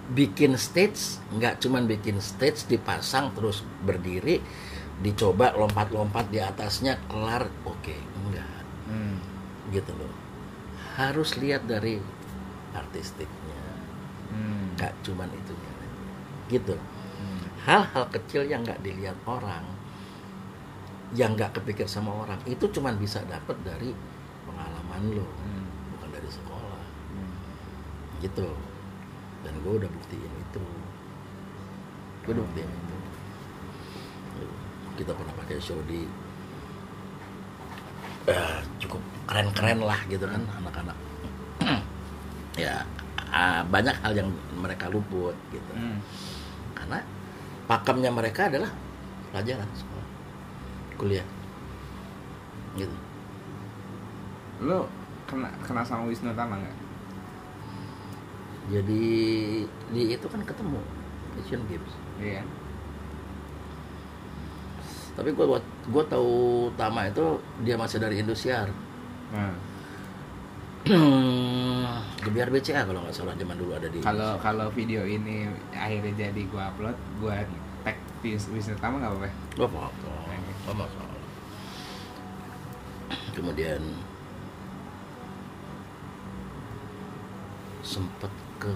[SPEAKER 1] bikin stage nggak cuman bikin stage dipasang terus berdiri dicoba lompat-lompat di atasnya kelar oke enggak
[SPEAKER 2] Hmm.
[SPEAKER 1] gitu loh harus lihat dari artistiknya
[SPEAKER 2] Hmm.
[SPEAKER 1] nggak cuman itunya gitu
[SPEAKER 2] Hmm.
[SPEAKER 1] hal-hal kecil yang nggak dilihat orang yang nggak kepikir sama orang itu cuman bisa dapat dari pengalaman lo
[SPEAKER 2] Hmm.
[SPEAKER 1] Dari sekolah.
[SPEAKER 2] Hmm.
[SPEAKER 1] gitu. Dan gue udah buktiin itu. Gue udah buktiin itu. Kita pernah pakai show di eh, cukup keren-keren lah gitu kan anak-anak. Ya banyak hal yang mereka luput gitu.
[SPEAKER 2] Hmm.
[SPEAKER 1] karena pakemnya mereka adalah pelajaran sekolah kuliah. Gitu.
[SPEAKER 2] Lo kena kena sama Wisnu Tama nggak?
[SPEAKER 1] jadi di itu kan ketemu Asian Games.
[SPEAKER 2] Iya.
[SPEAKER 1] tapi gue buat gue tahu Tama itu dia masih dari Indosiar.
[SPEAKER 2] Nah,
[SPEAKER 1] Gebiar BCA kalau nggak salah zaman dulu ada di
[SPEAKER 2] kalau kalau video ini akhirnya jadi gua upload, gua tag Wis- Wisnu Tama nggak apa-apa?
[SPEAKER 1] Gak apa-apa. Masalah. Kemudian Sempet ke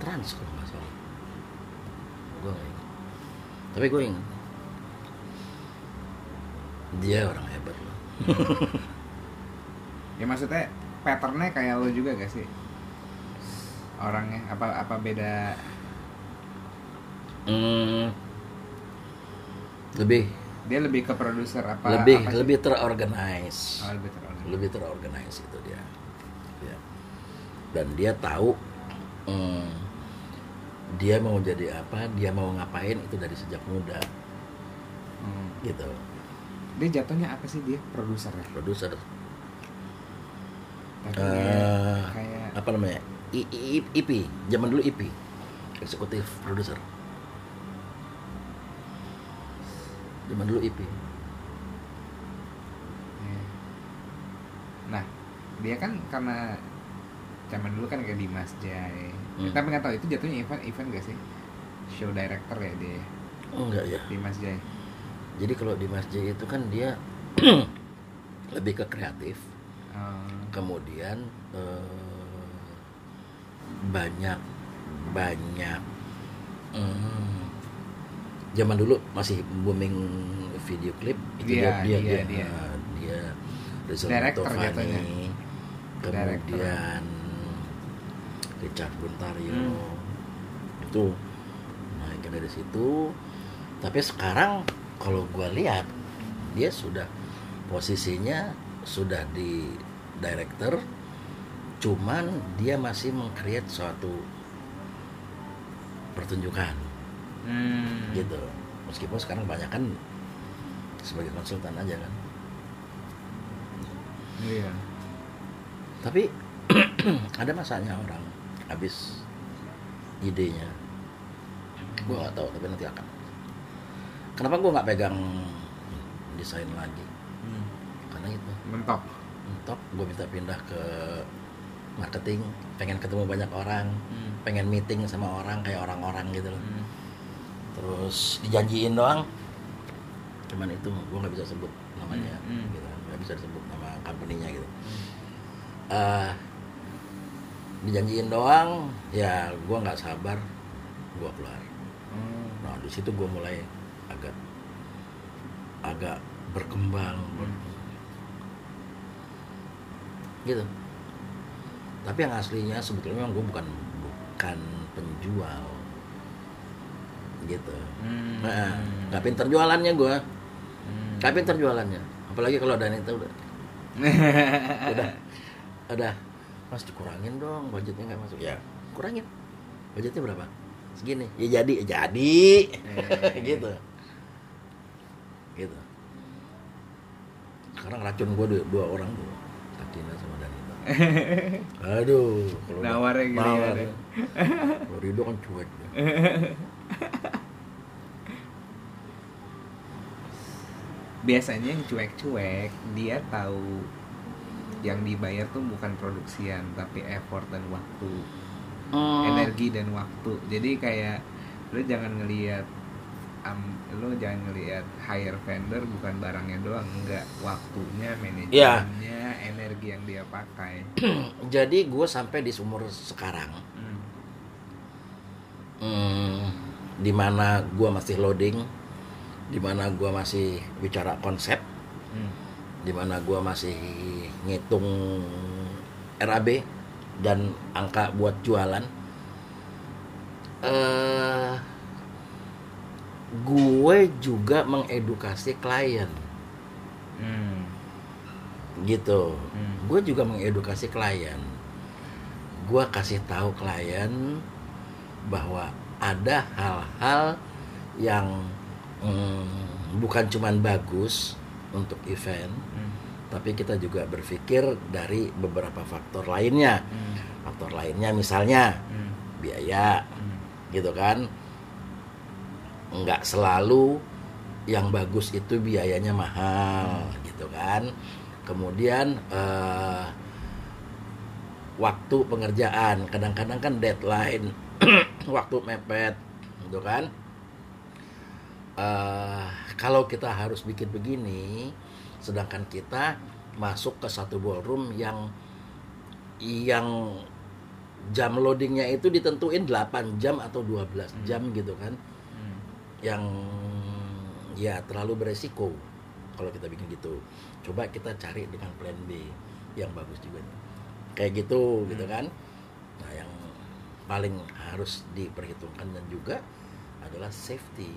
[SPEAKER 1] Trans kalau nggak salah Gue nggak ingat Tapi gue ingat Dia orang hebat loh
[SPEAKER 2] Ya maksudnya patternnya kayak lo juga gak sih? Orangnya apa apa beda?
[SPEAKER 1] Hmm, Lebih
[SPEAKER 2] Dia lebih ke produser apa?
[SPEAKER 1] Lebih
[SPEAKER 2] apa sih?
[SPEAKER 1] lebih terorganize
[SPEAKER 2] Oh, lebih terorganisir.
[SPEAKER 1] lebih terorganize itu dia. Dan dia tahu hmm, dia mau jadi apa dia mau ngapain itu dari sejak muda.
[SPEAKER 2] Hmm.
[SPEAKER 1] gitu.
[SPEAKER 2] Dia jatuhnya apa sih dia? Produser ya?
[SPEAKER 1] produser. Eh,
[SPEAKER 2] kayak
[SPEAKER 1] apa namanya? I, I- IP zaman dulu IP eksekutif produser. Zaman dulu IP.
[SPEAKER 2] Nah, dia kan karena zaman dulu kan kayak Dimas Jai.
[SPEAKER 1] Hmm.
[SPEAKER 2] Tapi nggak tahu itu jatuhnya event event gak sih? Show director ya dia,
[SPEAKER 1] oh enggak ya
[SPEAKER 2] Dimas Jai.
[SPEAKER 1] jadi kalau di masjid itu kan dia lebih ke kreatif
[SPEAKER 2] Oh.
[SPEAKER 1] kemudian eh, banyak banyak hmm, zaman dulu masih booming video klip itu
[SPEAKER 2] Iya,
[SPEAKER 1] dia dia
[SPEAKER 2] iya,
[SPEAKER 1] dia
[SPEAKER 2] dia.
[SPEAKER 1] eh, dia Rizal
[SPEAKER 2] Director
[SPEAKER 1] Tovani,
[SPEAKER 2] jatuhnya.
[SPEAKER 1] kemudian Richard Buntario
[SPEAKER 2] Hmm.
[SPEAKER 1] itu naiknya dari situ tapi sekarang kalau gua lihat dia sudah posisinya sudah di director cuman dia masih mengcreate suatu pertunjukan
[SPEAKER 2] Hmm.
[SPEAKER 1] gitu meskipun sekarang banyak kan sebagai konsultan aja kan
[SPEAKER 2] Iya.
[SPEAKER 1] tapi ada masanya orang habis idenya gue nggak tahu tapi nanti akan kenapa gue nggak pegang desain lagi
[SPEAKER 2] Hmm.
[SPEAKER 1] karena itu
[SPEAKER 2] Mentok.
[SPEAKER 1] top gue minta pindah ke marketing pengen ketemu banyak orang
[SPEAKER 2] Hmm.
[SPEAKER 1] pengen meeting sama orang kayak orang-orang gitu loh
[SPEAKER 2] Hmm.
[SPEAKER 1] terus dijanjiin doang cuman itu gue nggak bisa sebut namanya
[SPEAKER 2] Hmm, hmm.
[SPEAKER 1] gitu nggak bisa disebut nama company-nya gitu Eh, dijanjiin doang ya gue nggak sabar gue keluar.
[SPEAKER 2] Oh.
[SPEAKER 1] nah di situ gue mulai agak agak berkembang.
[SPEAKER 2] Hmm.
[SPEAKER 1] gitu. Tapi yang aslinya sebetulnya memang gue bukan bukan penjual. Gitu.
[SPEAKER 2] Hmm.
[SPEAKER 1] nah, nggak pinter jualannya gue
[SPEAKER 2] Hmm.
[SPEAKER 1] nggak pinter jualannya. Apalagi kalau Danita udah. Udah. Udah mas dikurangin dong budgetnya nggak masuk ya kurangin budgetnya berapa segini ya jadi ya jadi
[SPEAKER 2] Eh.
[SPEAKER 1] gitu gitu sekarang racun gue dua, dua orang tuh Katina sama Danita aduh kalau
[SPEAKER 2] Nawarnya gitu ya,
[SPEAKER 1] nawar.
[SPEAKER 2] deh.
[SPEAKER 1] kalau Rido kan cuek dia.
[SPEAKER 2] Biasanya yang cuek-cuek dia tahu yang dibayar tuh bukan produksian tapi effort dan waktu,
[SPEAKER 1] Hmm.
[SPEAKER 2] energi dan waktu. Jadi kayak lu jangan ngelihat am, lu jangan ngelihat hire vendor bukan barangnya doang, enggak waktunya, manajemennya, energi yang dia pakai.
[SPEAKER 1] jadi gue sampai di umur sekarang
[SPEAKER 2] Hmm.
[SPEAKER 1] hmm, di mana gue masih loading di mana gue masih bicara konsep.
[SPEAKER 2] Di
[SPEAKER 1] mana gue masih ngitung RAB dan angka buat jualan eh gue juga mengedukasi klien
[SPEAKER 2] Hmm.
[SPEAKER 1] gitu
[SPEAKER 2] Hmm.
[SPEAKER 1] gue juga mengedukasi klien gue kasih tahu klien bahwa ada hal-hal yang mm, bukan cuman bagus untuk event
[SPEAKER 2] Hmm.
[SPEAKER 1] Tapi kita juga berpikir dari beberapa faktor lainnya
[SPEAKER 2] Hmm.
[SPEAKER 1] faktor lainnya misalnya
[SPEAKER 2] Hmm.
[SPEAKER 1] biaya
[SPEAKER 2] Hmm.
[SPEAKER 1] gitu kan nggak selalu yang bagus itu biayanya mahal gitu kan kemudian eh, waktu pengerjaan kadang-kadang kan deadline waktu mepet gitu kan Eh, kalau kita harus bikin begini sedangkan kita masuk ke satu ballroom yang yang jam loadingnya itu ditentuin 8 jam atau 12 jam gitu kan.
[SPEAKER 2] Hmm.
[SPEAKER 1] yang ya terlalu beresiko kalau kita bikin gitu. Coba kita cari dengan plan B yang bagus juga kayak gitu gitu kan. Nah yang paling harus diperhitungkan dan juga adalah safety.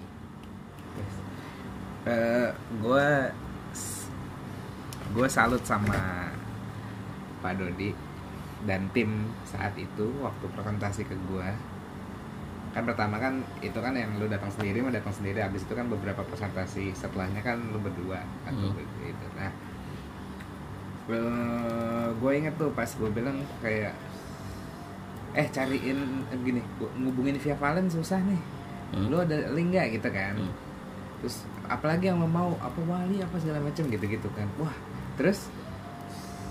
[SPEAKER 2] Eh, gue gue salut sama Pak Dodi dan tim saat itu waktu presentasi ke gue kan pertama kan itu kan yang lu datang sendiri mau datang sendiri abis itu kan beberapa presentasi setelahnya kan lu berdua atau
[SPEAKER 1] Hmm.
[SPEAKER 2] begitu nah gue inget tuh pas gue bilang kayak eh cariin eh, gini ngubungin via Valen susah nih
[SPEAKER 1] Hmm.
[SPEAKER 2] lu ada link nggak gitu kan
[SPEAKER 1] Hmm.
[SPEAKER 2] terus apalagi yang lo mau apa wali apa segala macam gitu gitu kan wah terus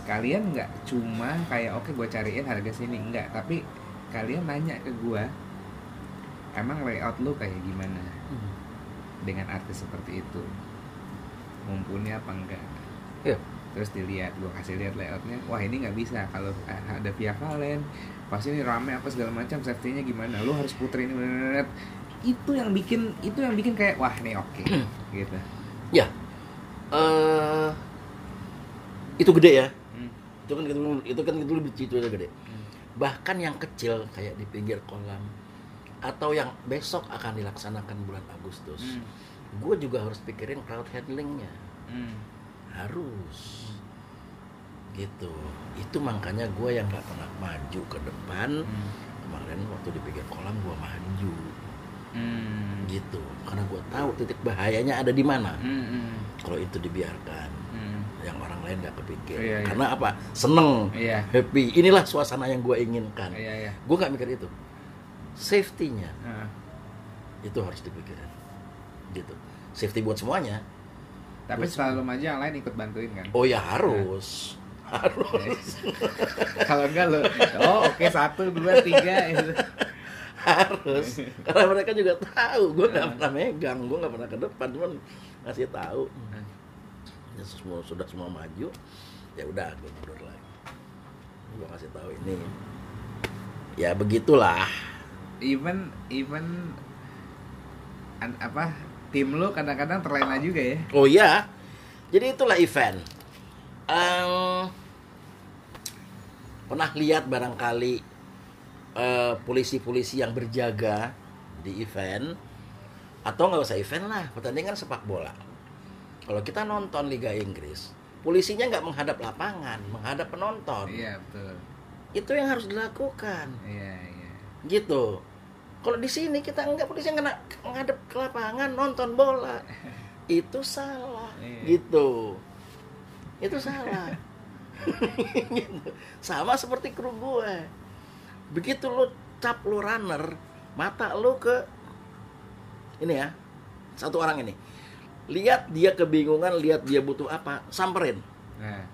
[SPEAKER 2] kalian nggak cuma kayak oke gue cariin harga sini. Enggak tapi kalian nanya ke gue emang layout lu kayak gimana? Dengan artis seperti itu. Mumpuni apa enggak
[SPEAKER 1] Iya.
[SPEAKER 2] terus dilihat gue kasih lihat layoutnya. Wah ini nggak bisa kalau ada via Valen. Pasti ini rame apa segala macam safety-nya gimana? Lu harus puterin ini itu yang bikin itu yang bikin kayak wah ini oke gitu.
[SPEAKER 1] Ya eh itu gede ya
[SPEAKER 2] Hmm.
[SPEAKER 1] itu kan gitu itu kan gitu lebih itu gede
[SPEAKER 2] Hmm.
[SPEAKER 1] bahkan yang kecil kayak di pinggir kolam atau yang besok akan dilaksanakan bulan Agustus
[SPEAKER 2] Hmm.
[SPEAKER 1] gue juga harus pikirin crowd handlingnya
[SPEAKER 2] Hmm.
[SPEAKER 1] harus gitu itu makanya gue yang nggak pernah maju ke depan
[SPEAKER 2] Hmm.
[SPEAKER 1] kemarin waktu di pinggir kolam gue maju
[SPEAKER 2] Hmm.
[SPEAKER 1] gitu karena gue tahu titik bahayanya ada di mana
[SPEAKER 2] Hmm, hmm,
[SPEAKER 1] kalau itu dibiarkan
[SPEAKER 2] hmm.
[SPEAKER 1] yang orang lain nggak kepikir.
[SPEAKER 2] Iya, iya.
[SPEAKER 1] karena apa? Seneng
[SPEAKER 2] Iya,
[SPEAKER 1] happy. Inilah suasana yang gue inginkan.
[SPEAKER 2] Iya, iya.
[SPEAKER 1] gue nggak mikir itu. Safety-nya
[SPEAKER 2] Heeh.
[SPEAKER 1] itu harus dipikirin. Gitu. Safety buat semuanya.
[SPEAKER 2] Tapi selalu maju yang lain ikut bantuin kan?
[SPEAKER 1] oh ya harus. Harus.
[SPEAKER 2] Kalau enggak lo, oh oke satu dua tiga gitu.
[SPEAKER 1] harus. Karena mereka juga tahu. Gue nggak
[SPEAKER 2] Nah.
[SPEAKER 1] pernah megang. Gue nggak pernah ke depan. Cuman ngasih tahu.
[SPEAKER 2] Nah.
[SPEAKER 1] Semua sudah semua maju ya udah gue mundur lagi. Gue kasih tahu ini. Ya begitulah.
[SPEAKER 2] Even even an- apa tim lo kadang-kadang terlena juga ya?
[SPEAKER 1] oh ya jadi itulah event. Em, pernah lihat barangkali eh, polisi-polisi yang berjaga di event? Atau nggak usah event lah pertandingan sepak bola kalau kita nonton Liga Inggris polisinya nggak menghadap lapangan menghadap penonton
[SPEAKER 2] Iya betul.
[SPEAKER 1] itu yang harus dilakukan
[SPEAKER 2] Iya iya.
[SPEAKER 1] gitu kalau di sini kita nggak polisi kena menghadap ke lapangan nonton bola itu salah
[SPEAKER 2] Iya.
[SPEAKER 1] gitu itu salah Gitu. sama seperti kru gue begitu lu cap lu runner mata lu ke ini ya satu orang ini lihat dia kebingungan lihat dia butuh apa samperin.
[SPEAKER 2] Nah,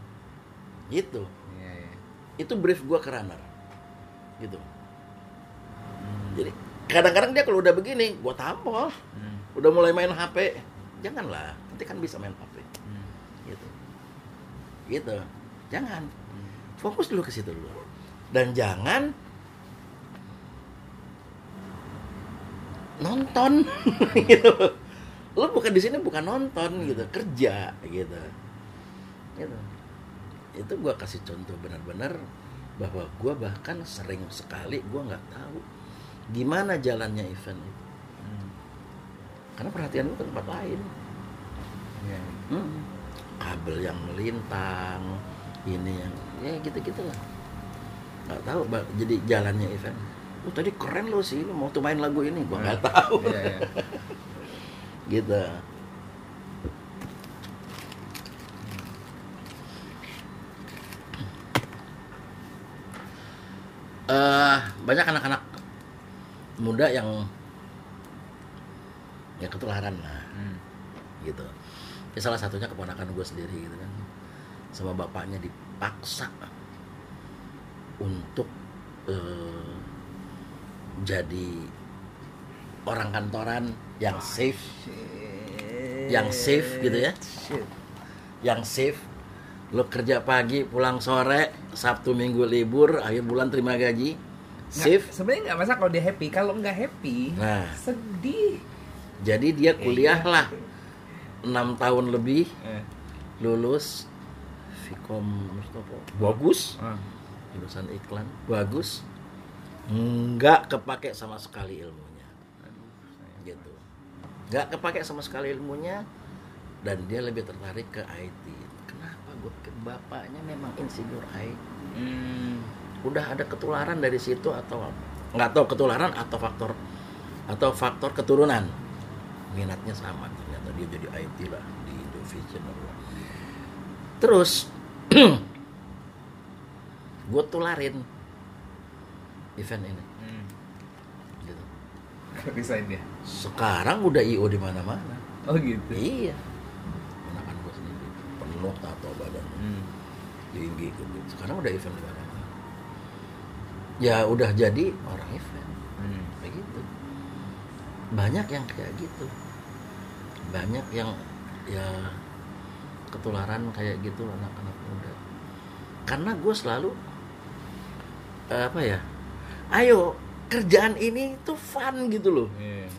[SPEAKER 1] gitu.
[SPEAKER 2] Iya iya.
[SPEAKER 1] itu brief gue ke runner. Gitu. Jadi kadang-kadang dia kalau udah begini gue tampol
[SPEAKER 2] Hmm,
[SPEAKER 1] udah mulai main HP janganlah. Nanti kan bisa main HP
[SPEAKER 2] hmm,
[SPEAKER 1] gitu. Gitu. Jangan.
[SPEAKER 2] Hmm.
[SPEAKER 1] fokus dulu ke situ dulu. Dan jangan nonton. Gitu lu bukan di sini bukan nonton gitu kerja gitu. Gitu. Itu gua kasih contoh benar-benar bahwa gua bahkan sering sekali gua nggak tahu gimana jalannya event itu.
[SPEAKER 2] Hmm.
[SPEAKER 1] karena perhatian gua ke tempat lain.
[SPEAKER 2] Iya.
[SPEAKER 1] Hmm. kabel yang melintang ini yang ya gitu gitulah nggak tahu jadi jalannya event. Oh tadi keren lo sih lo mau tuh main lagu ini? Gua nggak tahu.
[SPEAKER 2] Iya iya.
[SPEAKER 1] gitu. Eh banyak anak-anak muda yang yang ketularan lah
[SPEAKER 2] Hmm.
[SPEAKER 1] gitu. Ya salah satunya keponakan gue sendiri gitu kan. Sama bapaknya dipaksa untuk eh, jadi orang kantoran yang safe. yang safe gitu ya.
[SPEAKER 2] Shit.
[SPEAKER 1] yang safe. Lo kerja pagi pulang sore sabtu minggu libur akhir bulan terima gaji. Safe.
[SPEAKER 2] Sebenarnya nggak masalah kalau dia happy. Kalau nggak happy,
[SPEAKER 1] nah.
[SPEAKER 2] sedih.
[SPEAKER 1] jadi dia kuliah lah. Enam tahun lebih
[SPEAKER 2] Eh.
[SPEAKER 1] lulus Mustopo bagus.
[SPEAKER 2] Ah.
[SPEAKER 1] jurusan iklan. Bagus. Nggak kepake sama sekali gitu nggak kepake sama sekali ilmunya dan dia lebih tertarik ke IT kenapa gue ke bapaknya memang insinyur IT
[SPEAKER 2] Hmm.
[SPEAKER 1] udah ada ketularan dari situ atau apa nggak tahu ketularan atau faktor atau faktor keturunan minatnya sama ternyata dia jadi IT lah di Indovision terus gue tularin event ini
[SPEAKER 2] Hmm.
[SPEAKER 1] gitu.
[SPEAKER 2] Resign dia.
[SPEAKER 1] Sekarang udah IO di mana-mana.
[SPEAKER 2] Oh gitu.
[SPEAKER 1] iya. Ponakan gue sendiri? Penuh tato badannya
[SPEAKER 2] Hmm.
[SPEAKER 1] tinggi gitu sekarang udah event di mana-mana. Ya udah jadi orang event.
[SPEAKER 2] Hmm.
[SPEAKER 1] begitu banyak yang kayak gitu. Banyak yang ya ketularan kayak gitu anak-anak muda. Karena gue selalu eh, apa ya ayo kerjaan ini tuh fun gitu loh.
[SPEAKER 2] Iya.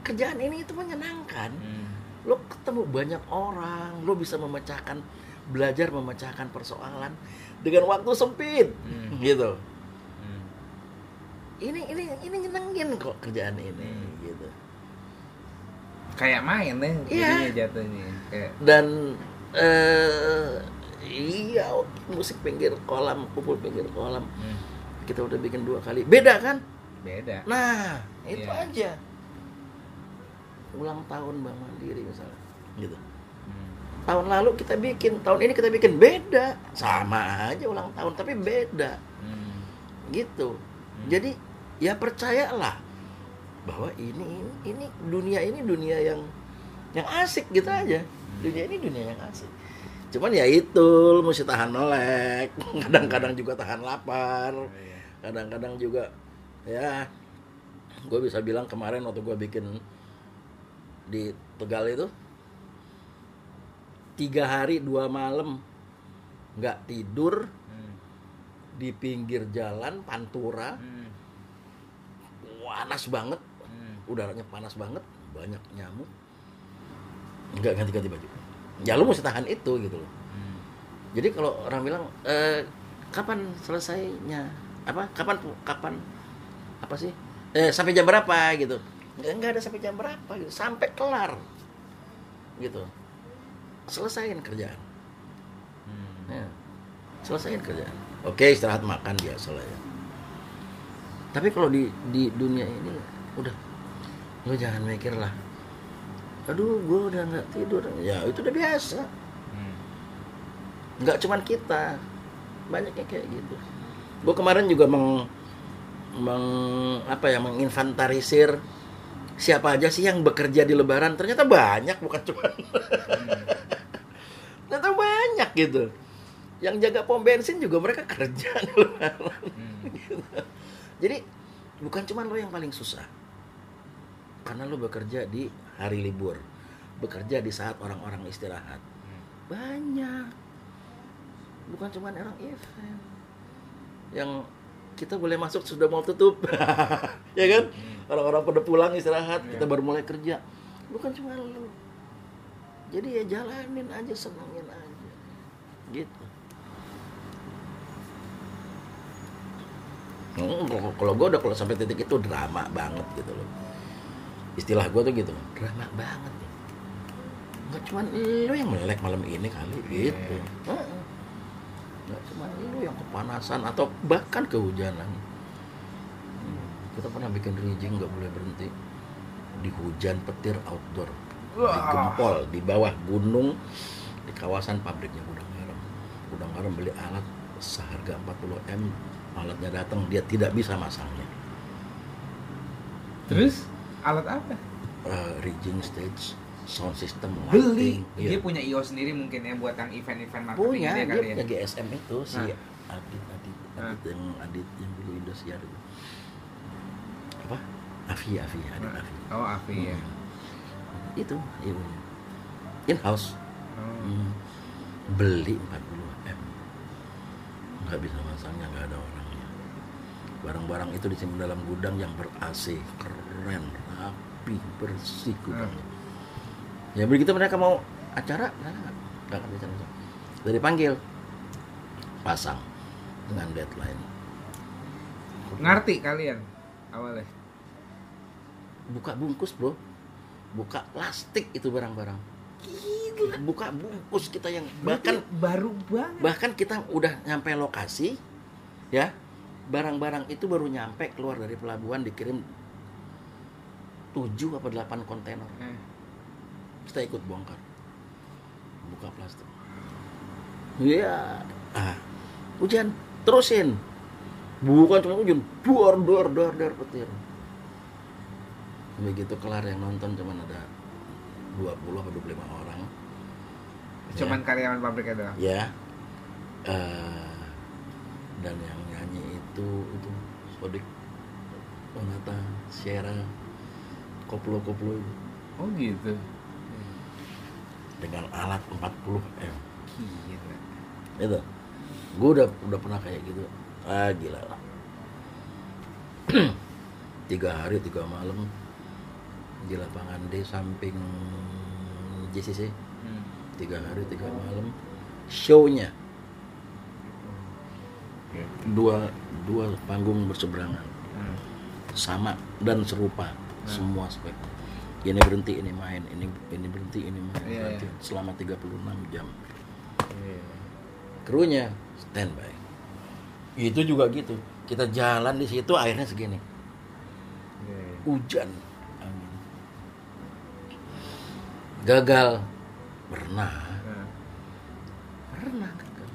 [SPEAKER 1] Kerjaan ini itu menyenangkan
[SPEAKER 2] Hmm.
[SPEAKER 1] lo ketemu banyak orang lo bisa memecahkan belajar memecahkan persoalan dengan waktu sempit
[SPEAKER 2] Hmm.
[SPEAKER 1] gitu
[SPEAKER 2] Hmm.
[SPEAKER 1] ini ini ini nyenengin kok kerjaan ini
[SPEAKER 2] Hmm.
[SPEAKER 1] gitu
[SPEAKER 2] Kayak main deh
[SPEAKER 1] Iya.
[SPEAKER 2] jadinya jatuhnya. Kayak
[SPEAKER 1] dan eh iya musik pinggir kolam kumpul pinggir kolam
[SPEAKER 2] hmm,
[SPEAKER 1] kita udah bikin dua kali beda kan
[SPEAKER 2] beda.
[SPEAKER 1] nah itu
[SPEAKER 2] Iya.
[SPEAKER 1] aja ulang tahun bang mandiri misalnya. Gitu.
[SPEAKER 2] Hmm.
[SPEAKER 1] tahun lalu kita bikin tahun ini kita bikin beda. Sama aja ulang tahun tapi beda.
[SPEAKER 2] Hmm.
[SPEAKER 1] gitu.
[SPEAKER 2] Hmm.
[SPEAKER 1] jadi ya percayalah bahwa ini ini dunia ini dunia yang yang asik gitu aja. Dunia ini dunia yang asik. Cuman ya itu lu mesti tahan melek. Kadang-kadang juga tahan lapar.
[SPEAKER 2] Oh, iya.
[SPEAKER 1] kadang-kadang juga ya gue bisa bilang kemarin waktu gue bikin di Tegal itu tiga hari dua malam nggak tidur
[SPEAKER 2] Hmm.
[SPEAKER 1] di pinggir jalan Pantura.
[SPEAKER 2] Hmm.
[SPEAKER 1] panas banget.
[SPEAKER 2] Hmm.
[SPEAKER 1] udaranya panas banget banyak nyamuk. Nggak ganti-ganti baju. Ya lu mesti tahan itu gitu loh.
[SPEAKER 2] Hmm.
[SPEAKER 1] jadi kalau orang bilang eh, kapan selesainya? Apa? Kapan kapan apa sih? Eh sampai jam berapa gitu nggak nggak ada sampai jam berapa gitu. Sampai kelar. Gitu. Selesaiin kerjaan.
[SPEAKER 2] Hmm.
[SPEAKER 1] ya. selesaiin kerjaan. Oke istirahat makan biasa lah ya. Tapi kalau di di dunia ini udah. Lu jangan mikir lah. Aduh gue udah nggak tidur. Ya itu udah biasa.
[SPEAKER 2] Hmm.
[SPEAKER 1] nggak cuman kita. Banyak yang kayak gitu. Gue kemarin juga meng, meng- apa ya menginventarisir siapa aja sih yang bekerja di lebaran? Ternyata banyak bukan cuma ternyata banyak gitu. Yang jaga pom bensin juga mereka kerja di lebaran.
[SPEAKER 2] Hmm.
[SPEAKER 1] gitu. jadi bukan cuma lo yang paling susah. Karena lo bekerja di hari libur. Bekerja di saat orang-orang istirahat.
[SPEAKER 2] Hmm.
[SPEAKER 1] banyak. Bukan cuma orang event. Yang kita boleh masuk sudah mau tutup. Ya kan orang-orang pada pulang istirahat kita
[SPEAKER 2] Iya.
[SPEAKER 1] baru mulai kerja. Bukan cuma lu. Jadi ya jalanin aja senengin aja. Gitu. Hmm, kalau- gue udah kalau sampai titik itu drama banget gitu loh. Istilah gue tuh gitu. Drama banget nggak cuman lu yang melek malam ini kali
[SPEAKER 2] Iya.
[SPEAKER 1] gitu. Nggak cuman lu yang kepanasan atau bahkan kehujanan kita pernah bikin rigging nggak boleh berhenti di hujan petir outdoor di gempol di bawah gunung di kawasan pabriknya gudang garam gudang garam beli alat seharga 40 m alatnya datang dia tidak bisa masangnya
[SPEAKER 2] Terus alat apa?
[SPEAKER 1] Eh, rigging stage sound system
[SPEAKER 2] Beli.
[SPEAKER 1] lighting
[SPEAKER 2] Dia
[SPEAKER 1] iya.
[SPEAKER 2] punya IO sendiri mungkin ya buat yang event-event marketing
[SPEAKER 1] punya
[SPEAKER 2] dia
[SPEAKER 1] dia
[SPEAKER 2] kali ya.
[SPEAKER 1] punya GSM itu si
[SPEAKER 2] Nah.
[SPEAKER 1] Adit Adit
[SPEAKER 2] Nah.
[SPEAKER 1] Adit yang Adit yang dulu Indosiar itu Afi Afi Adit Afi.
[SPEAKER 2] Oh, Afi ya.
[SPEAKER 1] Hmm. itu ibunya in house
[SPEAKER 2] Oh.
[SPEAKER 1] Hmm. beli 40 m. Nggak bisa masangnya nggak ada orangnya. Barang-barang itu disimpan dalam gudang yang ber AC keren rapi bersih gudangnya. Ya begitu mereka mau acara nggak nggak bisa masang dari panggil pasang dengan deadline.
[SPEAKER 2] Ngerti kalian awalnya.
[SPEAKER 1] Buka bungkus bro. Buka plastik itu barang-barang. Buka bungkus kita yang bahkan
[SPEAKER 2] baru banget.
[SPEAKER 1] bahkan kita udah nyampe lokasi ya. Barang-barang itu baru nyampe keluar dari pelabuhan dikirim 7 apa 8 kontainer.
[SPEAKER 2] Eh,
[SPEAKER 1] kita ikut bongkar. Buka plastik. Iya. Ah. Hujan terusin. Bukan cuma hujan dor dor dor dor petir begitu kelar yang nonton cuman ada 20 atau 25 orang.
[SPEAKER 2] Cuman karyawan pabriknya doang.
[SPEAKER 1] ya. Eh, dan yang nyanyi itu itu Sodik Onata Sierra koplo koplo itu.
[SPEAKER 2] Oh gitu.
[SPEAKER 1] dengan alat 40 m.
[SPEAKER 2] Gila.
[SPEAKER 1] itu. Gue udah udah pernah kayak gitu. Ah gila lah. Tiga hari tiga malam di lapangan D samping JCC
[SPEAKER 2] Hmm.
[SPEAKER 1] tiga hari tiga malam shownya dua dua panggung berseberangan
[SPEAKER 2] Hmm.
[SPEAKER 1] sama dan serupa semua spek ini berhenti ini main ini ini berhenti ini main
[SPEAKER 2] Iya,
[SPEAKER 1] berhenti.
[SPEAKER 2] iya.
[SPEAKER 1] selama 36 jam
[SPEAKER 2] Iya.
[SPEAKER 1] krunya standby itu juga gitu kita jalan di situ airnya segini
[SPEAKER 2] Iya.
[SPEAKER 1] hujan gagal pernah
[SPEAKER 2] Nah.
[SPEAKER 1] pernah gagal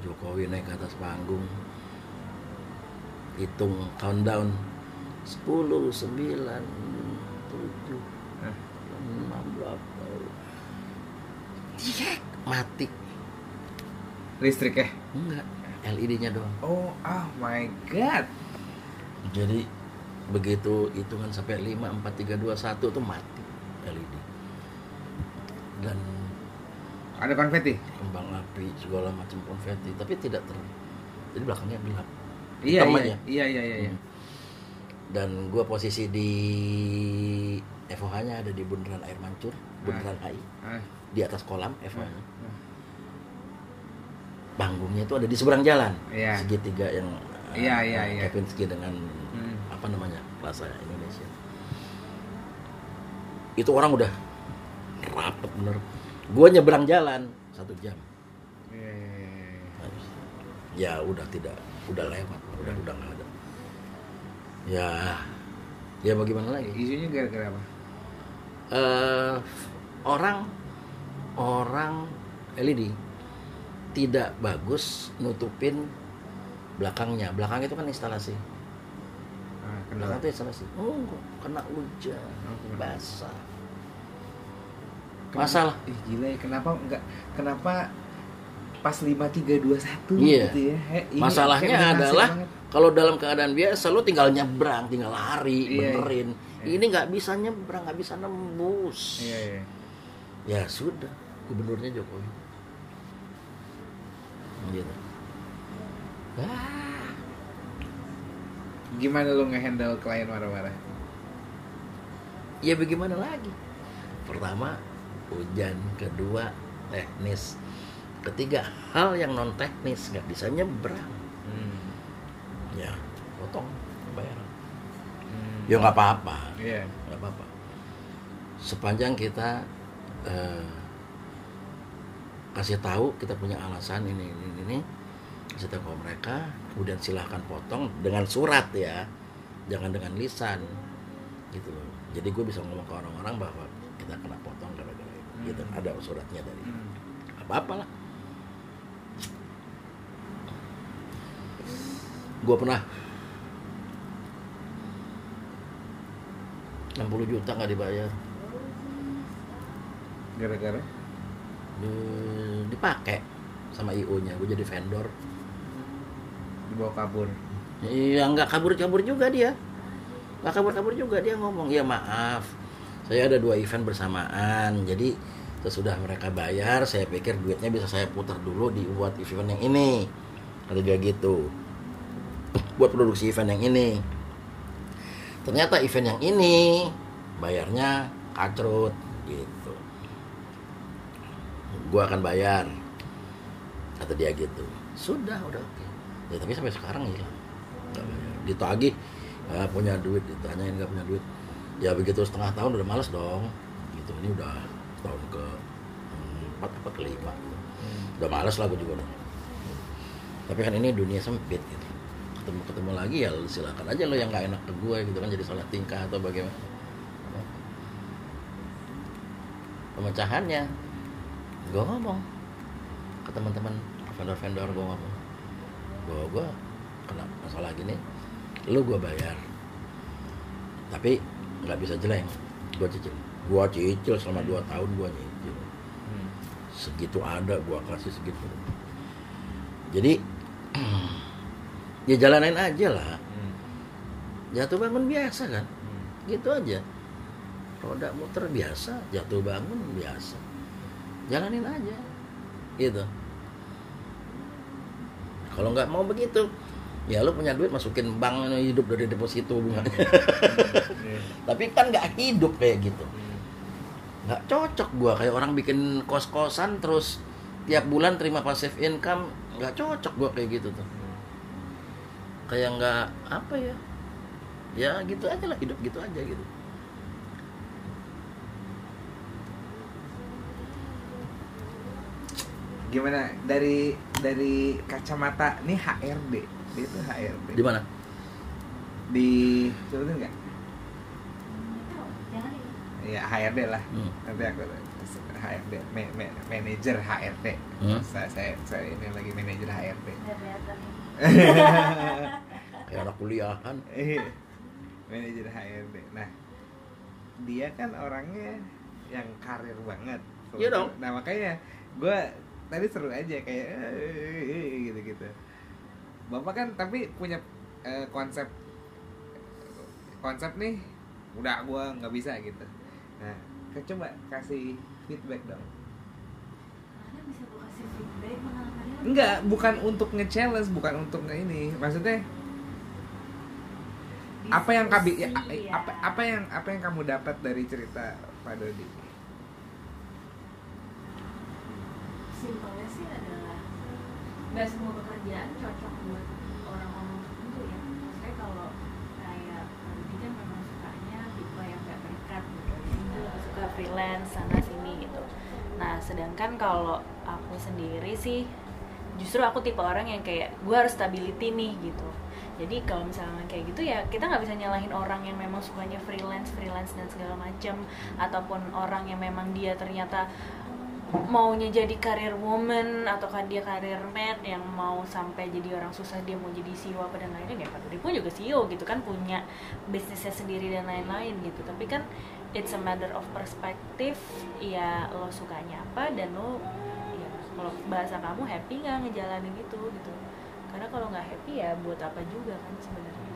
[SPEAKER 1] Jokowi naik ke atas panggung hitung countdown 10 9 7
[SPEAKER 2] Hah?
[SPEAKER 1] 6 berapa Cek, mati
[SPEAKER 2] Listrik ya?
[SPEAKER 1] enggak LED-nya doang
[SPEAKER 2] Oh, oh my god.
[SPEAKER 1] Jadi begitu hitungan sampai 5 4 3 2 1 tuh mati LED. Dan
[SPEAKER 2] Ada konfeti?
[SPEAKER 1] kembang api segala macam konfeti tapi tidak ter jadi belakangnya gelap.
[SPEAKER 2] Iya, iya, iya, iya, iya, iya.
[SPEAKER 1] Hmm. Dan gua posisi di FOH-nya ada di bundaran air mancur, bundaran HI
[SPEAKER 2] Ah,
[SPEAKER 1] di atas kolam FOH-nya.
[SPEAKER 2] ah.
[SPEAKER 1] Panggungnya itu ada di seberang jalan.
[SPEAKER 2] Iya.
[SPEAKER 1] Segitiga yang
[SPEAKER 2] Iya,
[SPEAKER 1] uh,
[SPEAKER 2] iya, iya.
[SPEAKER 1] Kepinski dengan
[SPEAKER 2] Hmm.
[SPEAKER 1] apa namanya Plaza Indonesia itu orang udah rapet bener gua nyebrang jalan satu jam. Habis. ya udah tidak udah lewat udah
[SPEAKER 2] Hmm.
[SPEAKER 1] udah nggak ada ya ya bagaimana lagi
[SPEAKER 2] Isunya gara-gara apa?
[SPEAKER 1] eh orang orang LED tidak bagus nutupin belakangnya belakang itu kan instalasi
[SPEAKER 2] Ah,
[SPEAKER 1] belakang itu instalasi oh kena hujan
[SPEAKER 2] Oh,
[SPEAKER 1] basah masalah
[SPEAKER 2] Ih, gila ya, kenapa enggak kenapa pas 5321
[SPEAKER 1] Iya.
[SPEAKER 2] gitu ya? He, ini
[SPEAKER 1] Masalahnya adalah kalau dalam keadaan biasa lo tinggal nyebrang, tinggal lari,
[SPEAKER 2] Iya, iya.
[SPEAKER 1] benerin.
[SPEAKER 2] Iya.
[SPEAKER 1] Ini nggak bisa nyebrang, nggak bisa nembus.
[SPEAKER 2] Iya, iya.
[SPEAKER 1] Ya sudah, gubernurnya Jokowi. Gitu. Ah,
[SPEAKER 2] Gimana lu ngehandle klien marah-marah?
[SPEAKER 1] ya bagaimana lagi? Pertama hujan, kedua teknis, ketiga hal yang non teknis nggak bisa nyebrang.
[SPEAKER 2] Hmm.
[SPEAKER 1] Ya potong bayaran.
[SPEAKER 2] Hmm.
[SPEAKER 1] Ya nggak apa-apa. Nggak apa-apa sepanjang kita eh, kasih tahu kita punya alasan ini ini ini, kasih tahu ke mereka kemudian silahkan potong dengan surat ya jangan dengan lisan gitu jadi gue bisa ngomong ke orang-orang bahwa kita kena gitu
[SPEAKER 2] Hmm.
[SPEAKER 1] ada suratnya dari
[SPEAKER 2] Hmm.
[SPEAKER 1] apa-apa lah gue pernah 60 juta nggak dibayar
[SPEAKER 2] Gara-gara
[SPEAKER 1] Di- dipakai sama IO nya gue jadi vendor
[SPEAKER 2] dibawa kabur.
[SPEAKER 1] iya nggak kabur-kabur juga dia nggak kabur-kabur juga dia ngomong ya maaf saya ada dua event bersamaan jadi sesudah mereka bayar saya pikir duitnya bisa saya putar dulu di buat event yang ini. Kata dia gitu. Buat produksi event yang ini. Ternyata event yang ini bayarnya kacrut gitu. Gua akan bayar kata dia gitu. Sudah udah oke. Ya tapi sampai sekarang hilang ditagih nggak punya duit ditanyain nggak punya duit. Ya begitu setengah tahun udah males dong. Gitu ini udah tahun ke hmm, empat apa kelima. Gitu. udah males lah gue juga dong tapi kan ini dunia sempit gitu. Ketemu ketemu lagi ya silakan aja lo yang nggak enak ke gue gitu kan jadi salah tingkah atau bagaimana. Pemecahannya. Gue ngomong ke teman-teman vendor-vendor gue ngomong. Bahwa gue kena masalah gini lu gue bayar. Tapi nggak bisa jeleng. Gue cicil. Gue cicil selama dua tahun gue nyicil.
[SPEAKER 2] Hmm.
[SPEAKER 1] Segitu ada gue kasih segitu. Jadi ya jalanin aja lah.
[SPEAKER 2] Hmm.
[SPEAKER 1] jatuh bangun biasa kan?
[SPEAKER 2] Hmm.
[SPEAKER 1] gitu aja. Roda muter biasa jatuh bangun biasa. Jalanin aja. Gitu. Kalau nggak mau begitu ya lu punya duit masukin bank hidup dari deposito bunganya. Tapi kan nggak hidup kayak gitu nggak cocok gua. Kayak orang bikin kos kosan terus tiap bulan terima passive income nggak cocok gua kayak gitu tuh. Kayak nggak apa ya? Ya gitu aja lah. Hidup gitu aja gitu.
[SPEAKER 2] Gimana? Dari dari kacamata nih HRD dia tuh HRD
[SPEAKER 1] di mana?
[SPEAKER 2] Di sebutin nggak
[SPEAKER 3] ya
[SPEAKER 2] ya HRD lah.
[SPEAKER 1] Hmm.
[SPEAKER 2] nanti aku HRD ma- ma- manajer HRD
[SPEAKER 1] Hmm.
[SPEAKER 2] saya, saya saya ini lagi manajer HRD
[SPEAKER 1] kayak anak kuliahan
[SPEAKER 2] Iya. manajer HRD nah dia kan orangnya yang karir banget.
[SPEAKER 1] Iya dong.
[SPEAKER 2] nah makanya gue tadi seru aja kayak gitu gitu bapak kan tapi punya eh, konsep konsep nih udah gue nggak bisa gitu nah coba kasih feedback dong.
[SPEAKER 3] Mana bisa gue kasih feedback?
[SPEAKER 2] Enggak bukan untuk nge-challenge bukan untuk nge ini. Maksudnya apa yang kabi ya,
[SPEAKER 3] Diskusi, ya.
[SPEAKER 2] apa apa yang apa yang kamu dapat dari cerita Pak Dodi?
[SPEAKER 3] Simpelnya sih adalah nggak semua pekerjaan cocok buat orang-orang tertentu ya maksudnya kalau kayak Rudy kan memang sukanya tipe yang gak terikat gitu dia lebih suka freelance sana sini gitu. Nah sedangkan kalau aku sendiri sih justru aku tipe orang yang kayak gue harus stability nih gitu. Jadi kalau misalnya kayak gitu ya kita nggak bisa nyalahin orang yang memang sukanya freelance freelance dan segala macam ataupun orang yang memang dia ternyata maunya jadi karir woman atau kan dia karir man yang mau sampai jadi orang susah dia mau jadi CEO apa dan lainnya ya Dudi pun juga CEO gitu kan punya bisnisnya sendiri dan lain-lain gitu. Tapi kan it's a matter of perspective ya lo sukanya apa dan lo ya kalau bahasa kamu happy nggak ngejalanin itu gitu. Karena kalau nggak happy ya buat apa juga kan sebenarnya.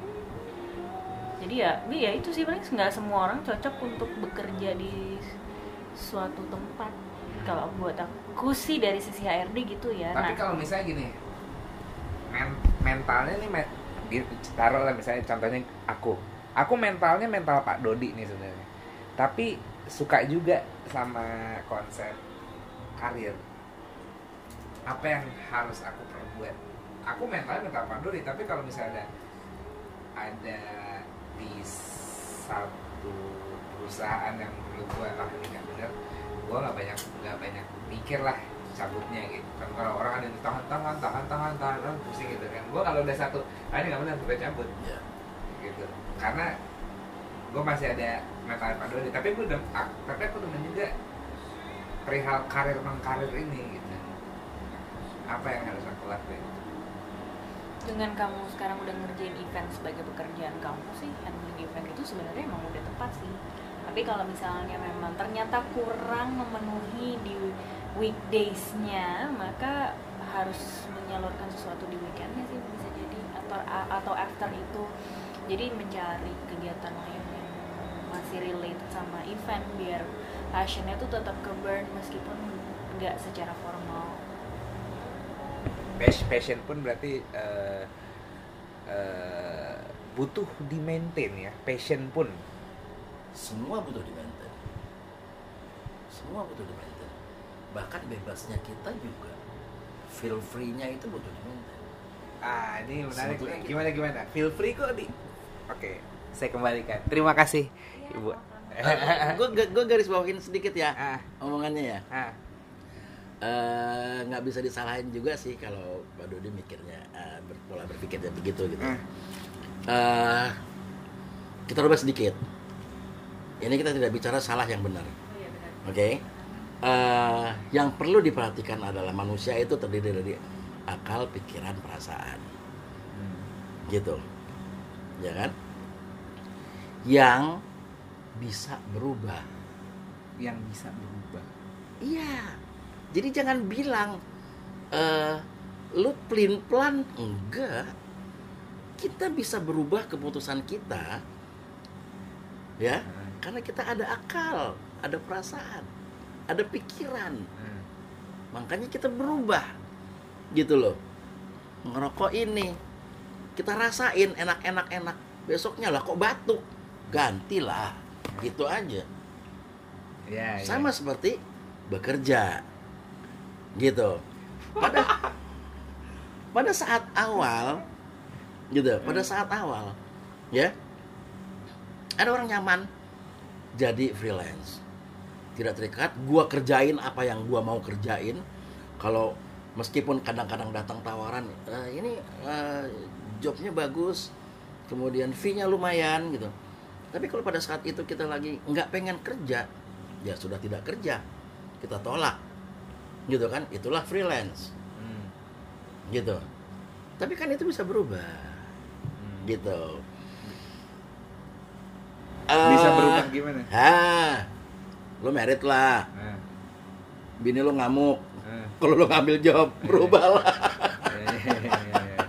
[SPEAKER 3] Jadi ya ya itu sih paling nggak semua orang cocok untuk bekerja di suatu tempat. Kalau buat aku sih dari sisi HRD gitu ya
[SPEAKER 2] tapi
[SPEAKER 3] nah
[SPEAKER 2] kalau misalnya gini men- mentalnya nih men- taruh lah misalnya contohnya aku. Aku mentalnya mental Pak Dodi nih sebenarnya tapi suka juga sama konsep karir. Apa yang harus aku perbuat? Aku mentalnya mental Pak Dodi tapi kalau misalnya ada ada di satu perusahaan yang menurut gua ah ini nggak bener gua nggak banyak nggak banyak mikir lah cabutnya gitu. Kan kalau orang ada yang tahan tahan tahan tahan tahan tahan pusing gitu kan. Gua kalau udah satu ah ini nggak bener gue cabut.
[SPEAKER 1] Ya
[SPEAKER 2] gitu. Karena gue masih ada mental Pak Dodi tapi gue udah tapi aku demen juga perihal karir mengkarir ini gitu. Apa yang harus aku lakuin?
[SPEAKER 3] Dengan kamu sekarang udah ngerjain event sebagai pekerjaan kamu sih handling event itu sebenarnya emang udah tepat sih. Tapi kalau misalnya memang ternyata kurang memenuhi di weekdays-nya maka harus menyalurkan sesuatu di weekendnya sih bisa jadi. Atau atau after itu. Jadi mencari kegiatan lain masih relate sama event biar passionnya tuh tetap ke burn meskipun nggak secara formal.
[SPEAKER 2] Pas- passion pun berarti eh, eh, butuh di maintain ya? Passion pun?
[SPEAKER 1] Semua butuh di maintain semua butuh di maintain bahkan bebasnya kita juga feel free nya itu butuh di maintain
[SPEAKER 2] ah ini menarik.
[SPEAKER 1] Sebetulnya
[SPEAKER 2] nih.
[SPEAKER 1] gitu.
[SPEAKER 2] gimana gimana? Feel free kok di oke saya kembalikan terima kasih ibu
[SPEAKER 1] gue gue garis bawahin sedikit ya
[SPEAKER 2] ah
[SPEAKER 1] omongannya ya
[SPEAKER 2] ah
[SPEAKER 1] Eh, nggak bisa disalahin juga sih kalau Pak Dodi mikirnya eh, ber- pola berpikirnya begitu gitu.
[SPEAKER 2] Hmm.
[SPEAKER 1] Eh, kita rubah sedikit. Ini kita tidak bicara salah yang benar,
[SPEAKER 3] Oh iya benar.
[SPEAKER 1] oke? Eh, yang perlu diperhatikan adalah manusia itu terdiri dari akal, pikiran, perasaan, gitu, ya kan? Yang bisa berubah.
[SPEAKER 2] yang bisa berubah
[SPEAKER 1] Iya. Jadi jangan bilang eh lu pelin pelan enggak. Kita bisa berubah keputusan kita. Ya. Karena kita ada akal, ada perasaan, ada pikiran.
[SPEAKER 2] Hmm.
[SPEAKER 1] Makanya kita berubah. Gitu loh. Ngerokok ini kita rasain enak-enak enak. Besoknya lah kok batuk. Gantilah. Gitu aja.
[SPEAKER 2] Ya, ya.
[SPEAKER 1] Sama seperti bekerja. Gitu. Pada pada saat awal gitu, pada saat awal ya. Ada orang nyaman jadi freelance. Tidak terikat, gua kerjain apa yang gua mau kerjain. Kalau meskipun kadang-kadang datang tawaran, "Eh, ini eh, jobnya bagus, kemudian fee-nya lumayan gitu. Tapi kalau pada saat itu kita lagi nggak pengen kerja, ya sudah tidak kerja, kita tolak, gitu kan? Itulah freelance,
[SPEAKER 2] Hmm.
[SPEAKER 1] gitu. Tapi kan itu bisa berubah,
[SPEAKER 2] Hmm.
[SPEAKER 1] gitu.
[SPEAKER 2] Bisa
[SPEAKER 1] Eh,
[SPEAKER 2] berubah gimana?
[SPEAKER 1] Ah, lo merit lah,
[SPEAKER 2] Ah,
[SPEAKER 1] bini lo ngamuk.
[SPEAKER 2] ah.
[SPEAKER 1] Kalau lo ngambil job, berubah lah.
[SPEAKER 2] Ya.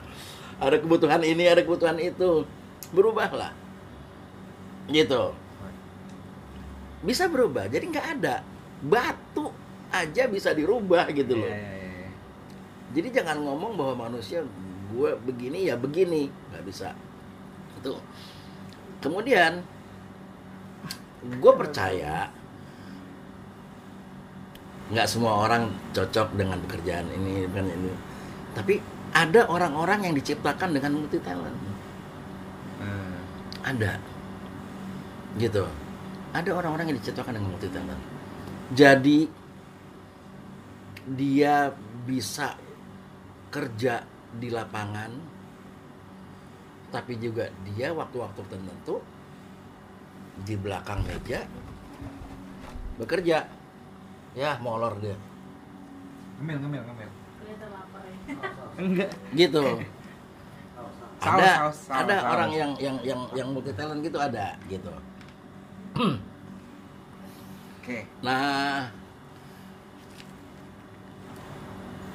[SPEAKER 1] ada kebutuhan ini, ada kebutuhan itu, berubahlah. Gitu. Bisa berubah, jadi nggak ada batu aja bisa dirubah gitu loh.
[SPEAKER 2] Ya, ya, ya, ya.
[SPEAKER 1] Jadi jangan ngomong bahwa manusia gue begini ya begini, nggak bisa. Itu. Kemudian gue percaya nggak semua orang cocok dengan pekerjaan ini dengan ini. Tapi ada orang-orang yang diciptakan dengan multi talent.
[SPEAKER 2] Ah.
[SPEAKER 1] Ada. Gitu. Ada orang-orang yang diciptakan dengan multi talent. Jadi dia bisa kerja di lapangan tapi juga dia waktu-waktu tertentu di belakang meja bekerja. Ya, molor dia.
[SPEAKER 2] Ngemil, ngemil, ngemil.
[SPEAKER 3] ya
[SPEAKER 2] Enggak.
[SPEAKER 1] Gitu. Ada
[SPEAKER 2] saus, saus,
[SPEAKER 1] ada orang yang yang yang yang multi talent gitu ada gitu.
[SPEAKER 2] Oke.
[SPEAKER 1] Nah,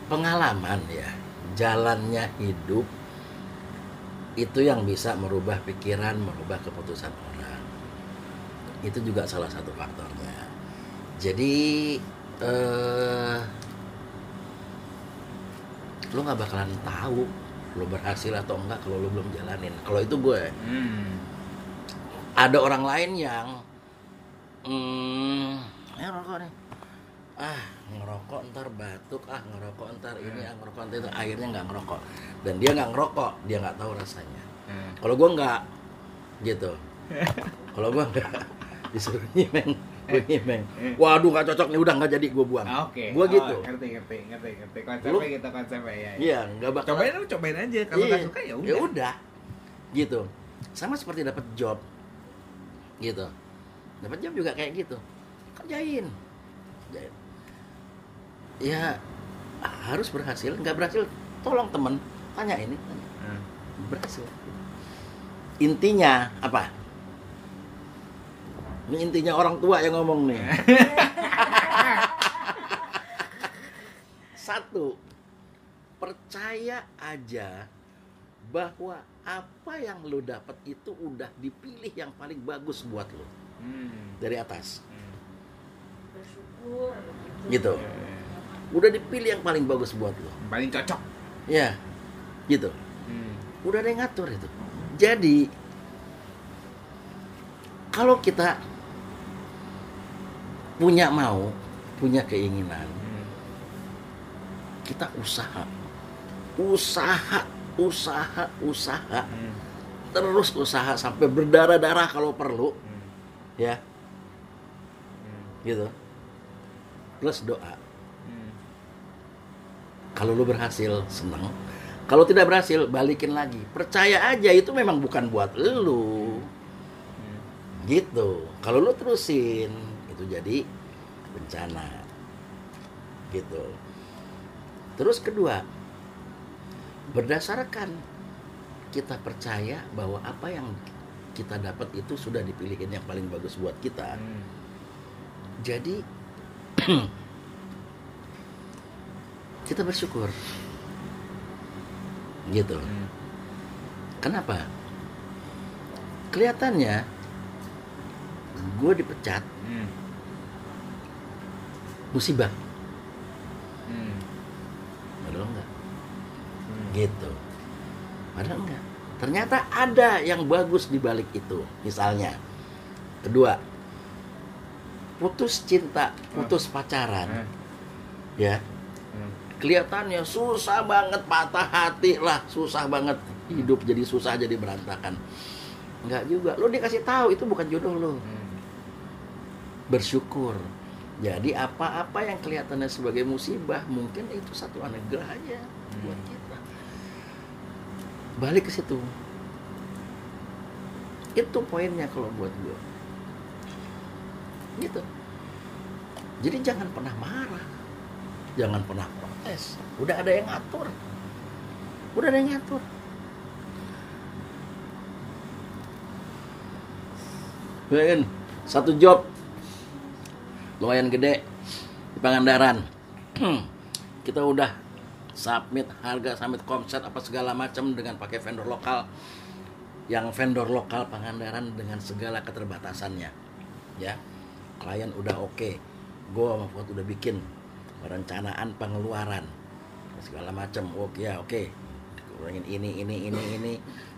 [SPEAKER 1] pengalaman ya, jalannya hidup itu yang bisa merubah pikiran, merubah keputusan orang. Itu juga salah satu faktornya. Jadi, eh, lu nggak bakalan tahu lu berhasil atau enggak kalau lu belum jalanin. Kalau itu gue
[SPEAKER 2] Hmm.
[SPEAKER 1] ada orang lain yang hmm, ya ngerokok nih ah ngerokok ntar batuk. Ah ngerokok ntar ini ah ngerokok ntar itu. Akhirnya nggak ngerokok. Dan dia nggak ngerokok dia nggak tahu rasanya.
[SPEAKER 2] Hmm.
[SPEAKER 1] kalau gua nggak gitu. Kalau gua nggak disuruh nyimeng gue nyimeng. Waduh nggak cocok nih udah nggak jadi gua buang.
[SPEAKER 2] Ah, Oke.
[SPEAKER 1] gua
[SPEAKER 2] Oh,
[SPEAKER 1] gitu.
[SPEAKER 2] Ngerti, ngerti, ngerti, ngerti. Konsepnya
[SPEAKER 1] Lu-
[SPEAKER 2] gitu, konsepnya ya. ya.
[SPEAKER 1] iya nggak bakal
[SPEAKER 2] Cobain lu cobain aja. Kalau
[SPEAKER 1] Iya,
[SPEAKER 2] nggak suka ya udah.
[SPEAKER 1] udah. Gitu. Sama seperti dapat job. Gitu dapat job juga kayak gitu. Kerjain. Kerjain. Ya harus berhasil. Nggak berhasil tolong temen. Tanya ini tanya.
[SPEAKER 2] Hmm.
[SPEAKER 1] berhasil. Intinya apa? Ini intinya orang tua yang ngomong nih. Satu percaya aja bahwa apa yang lo dapat itu udah dipilih yang paling bagus buat lo
[SPEAKER 2] Hmm.
[SPEAKER 1] dari atas
[SPEAKER 2] Hmm.
[SPEAKER 3] bersyukur
[SPEAKER 1] gitu
[SPEAKER 2] Ya, ya.
[SPEAKER 1] udah dipilih yang paling bagus buat lo
[SPEAKER 2] Paling cocok.
[SPEAKER 1] ya gitu
[SPEAKER 2] Hmm.
[SPEAKER 1] udah ada yang ngatur itu jadi kalau kita punya mau punya keinginan
[SPEAKER 2] Hmm.
[SPEAKER 1] kita usaha usaha usaha usaha
[SPEAKER 2] Hmm.
[SPEAKER 1] terus usaha sampai berdarah-darah kalau perlu
[SPEAKER 2] Hmm.
[SPEAKER 1] Ya.
[SPEAKER 2] Hmm.
[SPEAKER 1] gitu. Plus doa.
[SPEAKER 2] Hmm.
[SPEAKER 1] kalau lu berhasil seneng. Kalau tidak berhasil balikin lagi. Percaya aja itu memang bukan buat lu.
[SPEAKER 2] Hmm.
[SPEAKER 1] gitu. Kalau lu terusin itu jadi bencana. Gitu. Terus kedua berdasarkan kita percaya bahwa apa yang kita dapat itu sudah dipilihin yang paling bagus buat kita
[SPEAKER 2] Hmm.
[SPEAKER 1] jadi kita bersyukur gitu
[SPEAKER 2] Hmm.
[SPEAKER 1] Kenapa? Kelihatannya gue dipecat
[SPEAKER 2] Hmm.
[SPEAKER 1] musibah
[SPEAKER 2] Hmm.
[SPEAKER 1] padahal enggak
[SPEAKER 2] Hmm.
[SPEAKER 1] gitu padahal enggak ternyata ada yang bagus di balik itu misalnya. Kedua putus cinta putus pacaran.
[SPEAKER 2] Hmm.
[SPEAKER 1] ya.
[SPEAKER 2] Hmm.
[SPEAKER 1] kelihatannya susah banget patah hati lah susah banget. Hidup jadi susah jadi berantakan. Enggak juga. Lo dikasih tahu itu bukan jodoh lo
[SPEAKER 2] Hmm.
[SPEAKER 1] bersyukur. Jadi apa-apa yang kelihatannya sebagai musibah mungkin itu satu anugerah aja buat kita balik ke situ. Itu poinnya kalau buat gue gitu. Jadi jangan pernah marah. Jangan pernah protes. Udah ada yang ngatur. Udah ada yang ngatur. Bayangin, satu job. Lumayan gede. Di Pangandaran. Kita udah submit harga submit komset apa segala macam dengan pakai vendor lokal. Yang vendor lokal Pangandaran dengan segala keterbatasannya. Ya klien udah oke. Gue sama Fuad udah bikin perencanaan pengeluaran. Segala macam oke ya oke. Kurangin ini ini ini ini.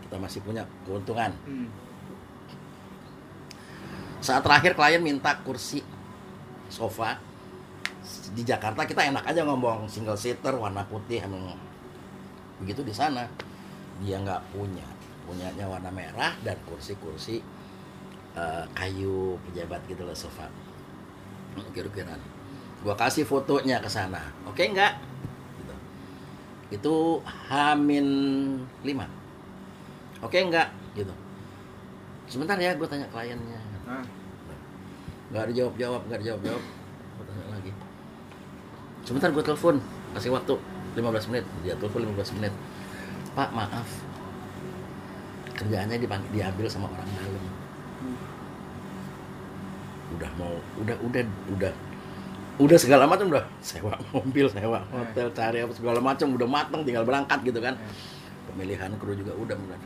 [SPEAKER 1] Kita masih punya keuntungan.
[SPEAKER 2] Hmm.
[SPEAKER 1] saat terakhir klien minta kursi sofa di Jakarta kita enak aja ngomong single seater warna putih emang begitu di sana. Dia nggak punya punyanya warna merah dan kursi-kursi eh, kayu pejabat gitu loh sofa. Kira-kira. Gua kasih fotonya ke sana. Oke nggak? Gitu. itu Hamin 5 oke nggak? Gitu. Sebentar ya gue tanya kliennya. Nggak dijawab jawab nggak dijawab jawab gue tanya lagi sebentar gue telepon. Kasih waktu 15 menit. Dia telepon 15 menit. Pak maaf. Kerjaannya dipanggil diambil sama orang dalam. Udah mau udah udah udah. Udah segala macam udah. Sewa mobil sewa hotel cari apa segala macam. Udah mateng tinggal berangkat gitu kan. Pemilihan kru juga udah mulai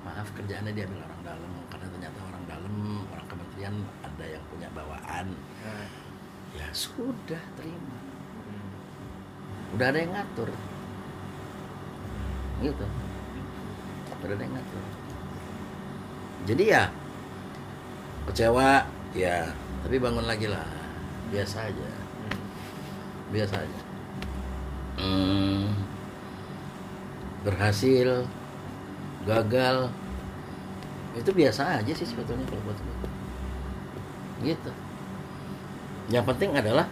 [SPEAKER 1] maaf kerjaannya diambil orang dalam. Karena ternyata orang dalam orang kementerian ada yang punya bawaan.
[SPEAKER 2] Ah.
[SPEAKER 1] ya sudah terima. Udah ada yang ngatur. Gitu. Udah ada yang ngatur. Jadi ya kecewa ya tapi bangun lagi lah. Biasa aja.
[SPEAKER 2] Hmm.
[SPEAKER 1] biasa aja. Hmm, berhasil gagal itu biasa aja sih sebetulnya kalau buat gue gitu. Yang penting adalah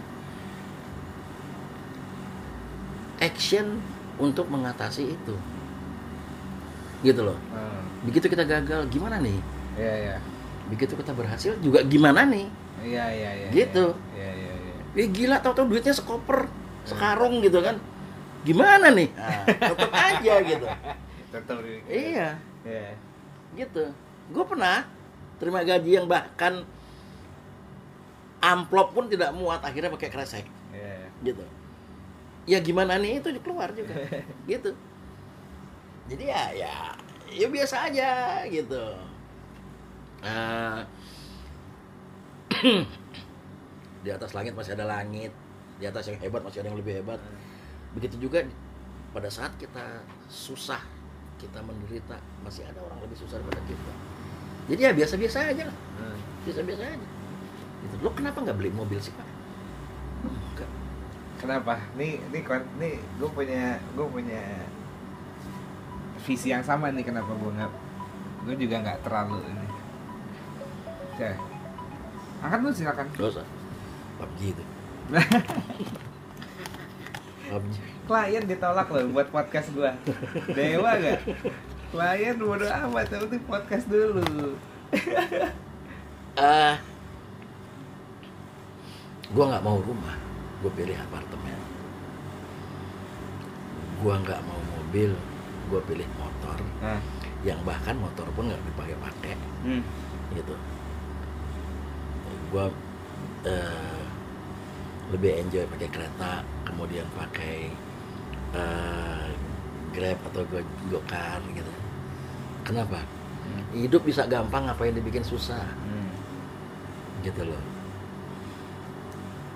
[SPEAKER 1] action untuk mengatasi itu gitu loh
[SPEAKER 2] Ah.
[SPEAKER 1] begitu kita gagal gimana nih
[SPEAKER 2] Iya, iya.
[SPEAKER 1] begitu kita berhasil juga gimana nih
[SPEAKER 2] Iya, iya, iya.
[SPEAKER 1] Gitu.
[SPEAKER 2] Iya, iya, iya.
[SPEAKER 1] Eh gila tau-tau duitnya sekoper sekarung gitu kan gimana nih nah, tetap aja gitu
[SPEAKER 2] Tetap
[SPEAKER 1] iya
[SPEAKER 2] Iya.
[SPEAKER 1] gitu gue pernah terima gaji yang bahkan amplop pun tidak muat akhirnya pakai kresek
[SPEAKER 2] Iya.
[SPEAKER 1] gitu ya gimana nih? Itu keluar juga. Gitu. Jadi ya ya ya biasa aja gitu. Eh, di atas langit masih ada langit. Di atas yang hebat masih ada yang lebih hebat. Begitu juga pada saat kita susah kita menderita masih ada orang lebih susah daripada kita. Jadi ya biasa-biasa aja lah.
[SPEAKER 2] Hmm.
[SPEAKER 1] biasa-biasa aja. Gitu. lo kenapa nggak beli mobil sih pak
[SPEAKER 2] Kenapa? Nih, nih, nih, gue punya, gue punya visi yang sama nih. Kenapa gue nggak, gue juga nggak terlalu ini. Ya, angkat dulu silakan.
[SPEAKER 1] dosa PUBG itu PUBG
[SPEAKER 2] Klien ditolak loh buat podcast gue. Dewa gak? Klien bodo amat, penting podcast dulu.
[SPEAKER 1] eh gua nggak mau rumah gue pilih apartemen. Gua nggak mau mobil gue pilih motor.
[SPEAKER 2] Nah,
[SPEAKER 1] yang bahkan motor pun nggak dipakai pakai.
[SPEAKER 2] Hmm.
[SPEAKER 1] gitu. Gue eh, lebih enjoy pakai kereta kemudian pakai eh, grab atau go gokar gitu. Kenapa?
[SPEAKER 2] Hmm.
[SPEAKER 1] hidup bisa gampang ngapain dibikin susah?
[SPEAKER 2] Hmm.
[SPEAKER 1] gitu loh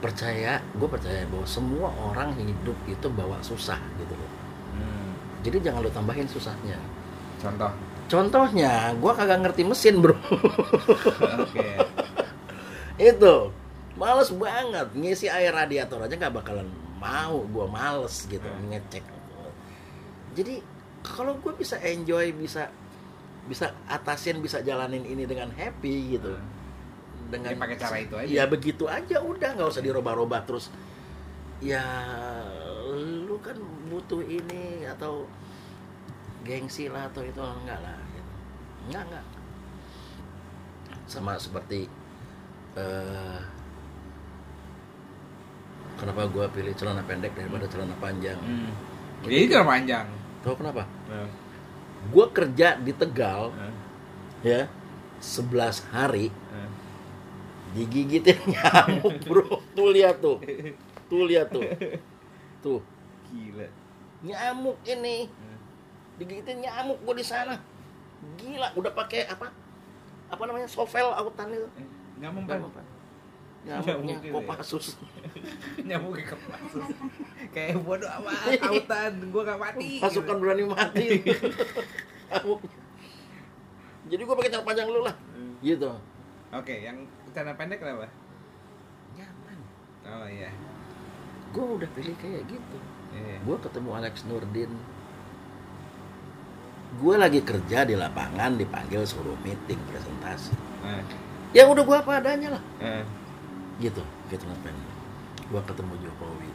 [SPEAKER 1] percaya gue percaya bahwa semua orang hidup itu bawa susah gitu loh.
[SPEAKER 2] Hmm.
[SPEAKER 1] jadi jangan lo tambahin susahnya.
[SPEAKER 2] Contoh?
[SPEAKER 1] Contohnya gue kagak ngerti mesin bro.
[SPEAKER 2] Oke.
[SPEAKER 1] Itu males banget ngisi air radiator aja nggak bakalan mau gue males gitu
[SPEAKER 2] Hmm.
[SPEAKER 1] ngecek. Jadi kalau gue bisa enjoy bisa bisa atasin bisa jalanin ini dengan happy gitu dengan
[SPEAKER 2] pakai cara itu aja.
[SPEAKER 1] ya begitu aja udah nggak usah dirubah-rubah terus ya lu kan butuh ini atau gengsi lah atau itu enggak lah gitu. enggak enggak sama seperti eh kenapa gua pilih celana pendek daripada celana panjang
[SPEAKER 2] Hmm. Jadi cara panjang.
[SPEAKER 1] tahu kenapa
[SPEAKER 2] Hmm.
[SPEAKER 1] gua kerja di Tegal
[SPEAKER 2] Hmm.
[SPEAKER 1] ya 11 hari
[SPEAKER 2] Hmm.
[SPEAKER 1] Digigitin nyamuk bro tuh lihat tuh tuh lihat tuh tuh
[SPEAKER 2] Gila.
[SPEAKER 1] nyamuk ini digigitin nyamuk gue di sana gila udah pakai apa apa namanya sovel autan itu.
[SPEAKER 2] Nggak mempan.
[SPEAKER 1] nyamuknya
[SPEAKER 2] Nyamuk ya?
[SPEAKER 1] kopassus
[SPEAKER 2] Nyamuk ke kepala. Kayak bodoh amat, autan. Gua gak mati.
[SPEAKER 1] pasukan berani mati nyamuk jadi gue pakai celana panjang lu lah
[SPEAKER 2] Hmm.
[SPEAKER 1] gitu
[SPEAKER 2] Oke, yang celana pendek kenapa?
[SPEAKER 1] nyaman
[SPEAKER 2] Oh iya.
[SPEAKER 1] gue udah pilih kayak gitu
[SPEAKER 2] Iya.
[SPEAKER 1] gue ketemu Alex Nurdin gue lagi kerja di lapangan dipanggil suruh meeting presentasi
[SPEAKER 2] Eh,
[SPEAKER 1] ya udah gue apa adanya lah
[SPEAKER 2] eh.
[SPEAKER 1] gitu gitu ngapain gue ketemu Jokowi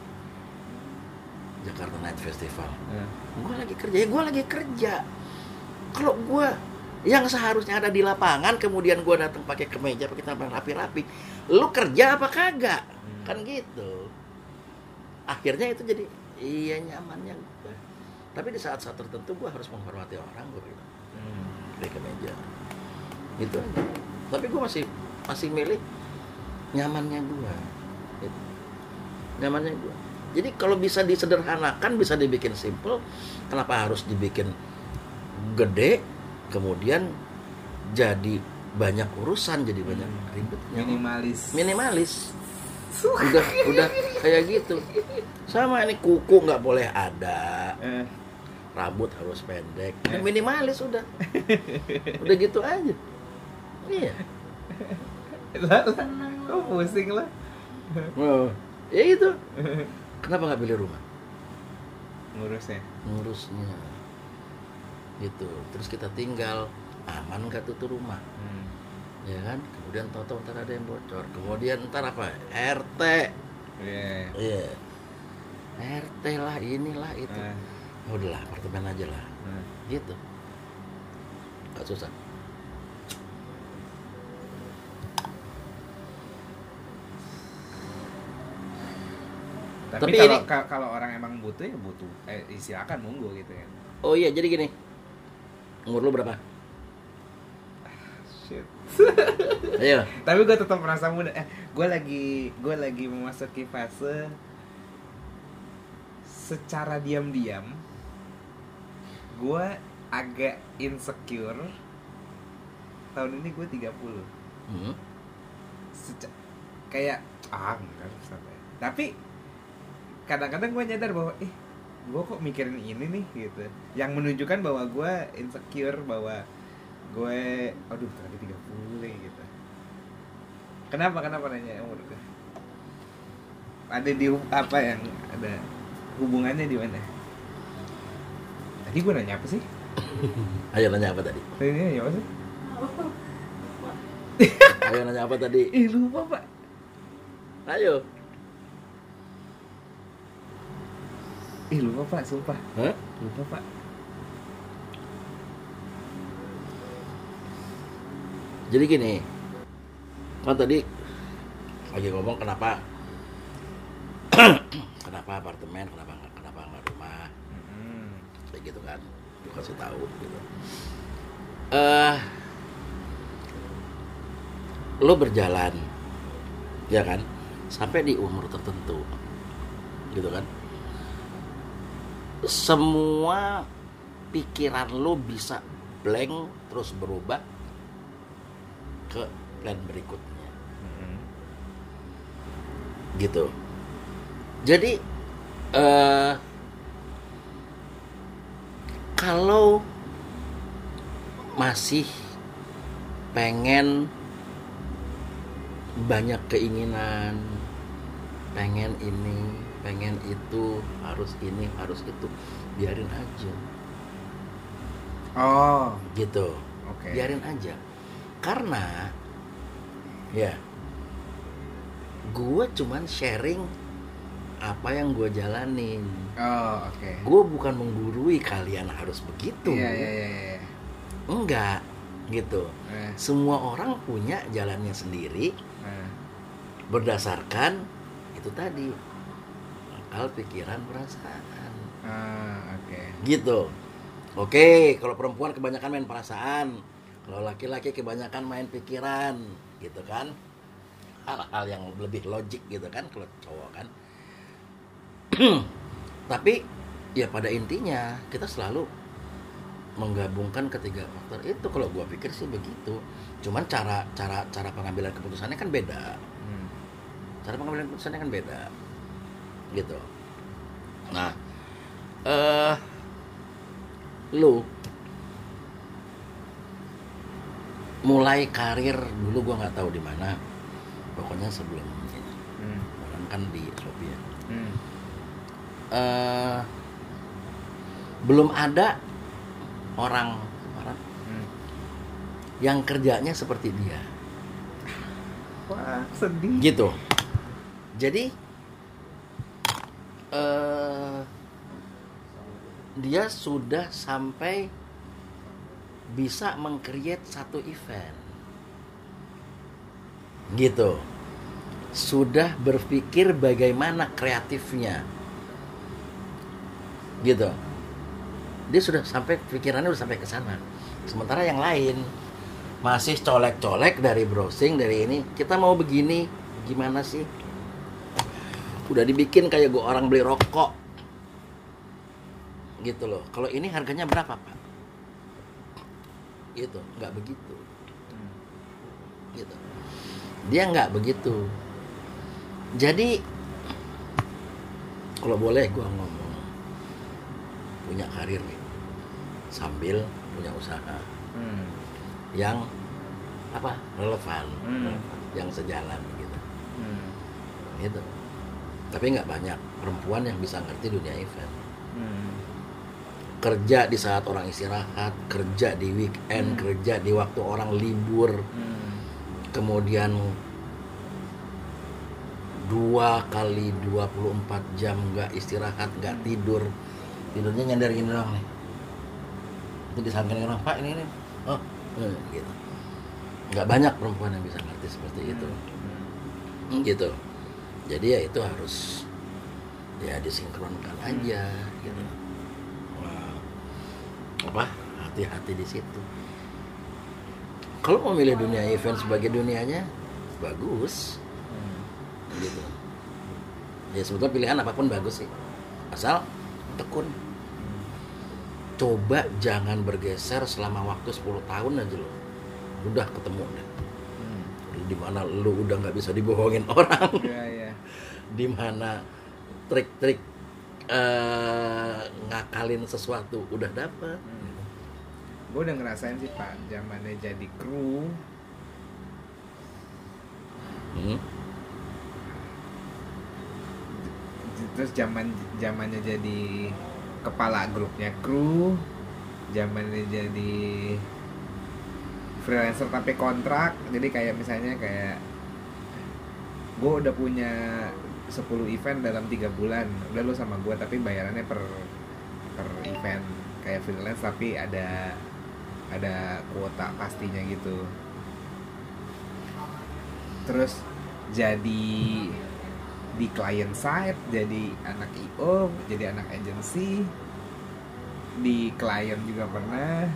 [SPEAKER 1] Jakarta Night Festival
[SPEAKER 2] eh.
[SPEAKER 1] gue lagi kerja ya gue lagi kerja kalau gue yang seharusnya ada di lapangan kemudian gue datang pakai kemeja pakai tampilan rapi-rapi. Lu kerja apa kagak?
[SPEAKER 2] Hmm.
[SPEAKER 1] kan gitu. Akhirnya itu jadi iya nyamannya. Gue tapi di saat-saat tertentu gue harus menghormati orang gue bilang.
[SPEAKER 2] Hmm.
[SPEAKER 1] pakai kemeja. Itu aja tapi gue masih masih milih nyamannya gue gitu. nyamannya gue jadi kalau bisa disederhanakan bisa dibikin simple kenapa harus dibikin gede kemudian jadi banyak urusan jadi banyak
[SPEAKER 2] Hmm.
[SPEAKER 1] ribetnya
[SPEAKER 2] Minimalis.
[SPEAKER 1] minimalis. Udah udah kayak gitu. Sama ini kuku nggak boleh ada.
[SPEAKER 2] Eh,
[SPEAKER 1] rambut harus pendek.
[SPEAKER 2] Eh.
[SPEAKER 1] minimalis udah. Udah gitu aja. Iya.
[SPEAKER 2] Lah, lah. Kok pusing lah?
[SPEAKER 1] oh, ya itu. Kenapa nggak pilih rumah?
[SPEAKER 2] Ngurusnya.
[SPEAKER 1] ngurusnya gitu. Terus kita tinggal aman nggak tuh tuh rumah?
[SPEAKER 2] Hmm.
[SPEAKER 1] ya kan? Kemudian tahu-tahu ntar ada yang bocor. Kemudian ntar apa? RT
[SPEAKER 2] Iya.
[SPEAKER 1] iya. RT lah inilah itu.
[SPEAKER 2] Eh,
[SPEAKER 1] ya udahlah apartemen aja lah.
[SPEAKER 2] Eh.
[SPEAKER 1] gitu. Nggak susah.
[SPEAKER 2] Tapi,
[SPEAKER 1] Tapi
[SPEAKER 2] kalau
[SPEAKER 1] ini-
[SPEAKER 2] ka- kalau orang emang butuh ya butuh. Eh, silakan monggo gitu kan.
[SPEAKER 1] oh iya jadi gini umur lu berapa
[SPEAKER 2] Shit.
[SPEAKER 1] ayo
[SPEAKER 2] Tapi gue tetap merasa muda. Eh, gue lagi gue lagi memasuki fase secara diam-diam gue agak insecure. Tahun ini gue 30.
[SPEAKER 1] hmm.
[SPEAKER 2] Seca- kayak ah enggak sampai. Tapi kadang-kadang gue nyadar bahwa eh gue kok mikirin ini nih gitu. Yang menunjukkan bahwa gue insecure bahwa gue aduh tadi 30 nih gitu. Kenapa kenapa nanya umur gue? Ada di apa yang ada hubungannya di mana? Tadi gue nanya apa sih?
[SPEAKER 1] ayo nanya apa tadi
[SPEAKER 2] Tadi nanya apa sih?
[SPEAKER 1] ayo nanya apa tadi
[SPEAKER 2] Ih lupa pak.
[SPEAKER 1] ayo
[SPEAKER 2] Ih lupa pak, sumpah.
[SPEAKER 1] Hah?
[SPEAKER 2] Lupa pak.
[SPEAKER 1] jadi gini kan tadi lagi ngomong kenapa kenapa apartemen kenapa nggak kenapa nggak rumah
[SPEAKER 2] Hmm.
[SPEAKER 1] kayak gitu kan gue kasih tahu gitu eh lo berjalan ya kan sampai di umur tertentu gitu kan semua pikiran lo bisa blank terus berubah ke plan berikutnya
[SPEAKER 2] Hmm.
[SPEAKER 1] gitu jadi eh kalau masih pengen banyak keinginan pengen ini pengen itu harus ini harus itu. Biarin aja.
[SPEAKER 2] Oh.
[SPEAKER 1] Gitu.
[SPEAKER 2] Oke.
[SPEAKER 1] Biarin aja. Karena ya gue cuman sharing apa yang gue jalanin.
[SPEAKER 2] Oh oke.
[SPEAKER 1] Gue bukan menggurui kalian harus begitu.
[SPEAKER 2] Iya iya iya iya.
[SPEAKER 1] enggak gitu.
[SPEAKER 2] Eh,
[SPEAKER 1] semua orang punya jalannya sendiri.
[SPEAKER 2] Eh.
[SPEAKER 1] berdasarkan itu tadi akal pikiran perasaan.
[SPEAKER 2] Ah oke.
[SPEAKER 1] Gitu. Oke kalau perempuan kebanyakan main perasaan. Kalau laki-laki kebanyakan main pikiran. Gitu kan? Hal-hal yang lebih logik gitu kan kalau cowok kan. Tapi ya pada intinya kita selalu menggabungkan ketiga faktor itu. Kalau gua pikir sih begitu. Cuman cara cara cara pengambilan keputusannya kan beda.
[SPEAKER 2] Hmm.
[SPEAKER 1] cara pengambilan keputusannya kan beda gitu nah eh lu mulai karir dulu gua nggak tahu di mana pokoknya sebelum ini
[SPEAKER 2] Hmm.
[SPEAKER 1] orang kan di Shopee ya.
[SPEAKER 2] Hmm.
[SPEAKER 1] Eh, belum ada orang orang
[SPEAKER 2] Hmm.
[SPEAKER 1] yang kerjanya seperti dia
[SPEAKER 2] wah sedih
[SPEAKER 1] gitu jadi eh dia sudah sampai bisa mengcreate satu event. Gitu. Sudah berpikir bagaimana kreatifnya. Gitu. Dia sudah sampai pikirannya udah sampai ke sana. Sementara yang lain masih colek-colek dari browsing dari ini. Kita mau begini gimana sih udah dibikin kayak gue orang beli rokok. Gitu loh. Kalau ini harganya berapa pak? Gitu. Nggak begitu. Gitu. Dia nggak begitu. Jadi kalau boleh gua ngomong. Punya karir nih. Sambil punya usaha.
[SPEAKER 2] Hmm.
[SPEAKER 1] yang apa? Relevan.
[SPEAKER 2] Hmm.
[SPEAKER 1] yang sejalan gitu.
[SPEAKER 2] Hmm.
[SPEAKER 1] gitu tapi nggak banyak perempuan yang bisa ngerti dunia event.
[SPEAKER 2] Hmm.
[SPEAKER 1] kerja di saat orang istirahat kerja di weekend
[SPEAKER 2] Hmm.
[SPEAKER 1] kerja di waktu orang libur.
[SPEAKER 2] Hmm.
[SPEAKER 1] kemudian dua kali 24 jam nggak istirahat nggak tidur. Tidurnya nyender gini doang nih. Itu disampaikan orang pak ini ini. Oh eh, gitu. Nggak banyak perempuan yang bisa ngerti seperti itu.
[SPEAKER 2] Hmm.
[SPEAKER 1] gitu jadi ya itu harus ya disinkronkan aja gitu. Wah, apa? Hati-hati di situ. Kalau memilih dunia event sebagai dunianya bagus.
[SPEAKER 2] Hmm.
[SPEAKER 1] gitu. Ya sebetulnya pilihan apa pun bagus sih. Asal tekun. Coba jangan bergeser selama waktu 10 tahun aja loh. Udah ketemu deh.
[SPEAKER 2] Hmm.
[SPEAKER 1] di mana lu udah nggak bisa dibohongin orang.
[SPEAKER 2] Iya, iya.
[SPEAKER 1] Di mana trik-trik eh, ngakalin sesuatu udah dapet
[SPEAKER 2] Hmm. Gue udah ngerasain sih pak, zamannya jadi kru,
[SPEAKER 1] Hmm.
[SPEAKER 2] terus zaman zamannya jadi kepala grupnya kru, zamannya jadi freelancer tapi kontrak, jadi kayak misalnya kayak gue udah punya 10 event dalam tiga bulan, udah lu sama gue tapi bayarannya per per event. Kayak freelance tapi ada ada kuota pastinya gitu. Terus jadi di client side jadi anak IO jadi anak agency. Di klien juga pernah.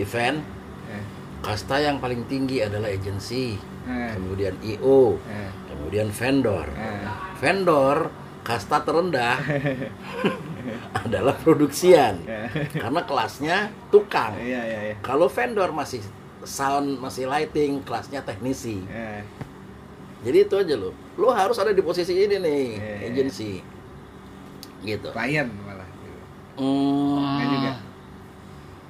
[SPEAKER 1] Event?
[SPEAKER 2] Eh,
[SPEAKER 1] kasta yang paling tinggi adalah agensi
[SPEAKER 2] eh,
[SPEAKER 1] kemudian io
[SPEAKER 2] eh,
[SPEAKER 1] kemudian vendor.
[SPEAKER 2] Eh.
[SPEAKER 1] vendor kasta terendah adalah produksian.
[SPEAKER 2] Eh,
[SPEAKER 1] karena kelasnya tukang.
[SPEAKER 2] Iya iya iya.
[SPEAKER 1] Kalau vendor masih sound masih lighting kelasnya teknisi.
[SPEAKER 2] Eh,
[SPEAKER 1] jadi itu aja lo lo harus ada di posisi ini nih agency. Gitu.
[SPEAKER 2] Klien malah. Gitu.
[SPEAKER 1] hmm.
[SPEAKER 2] Juga.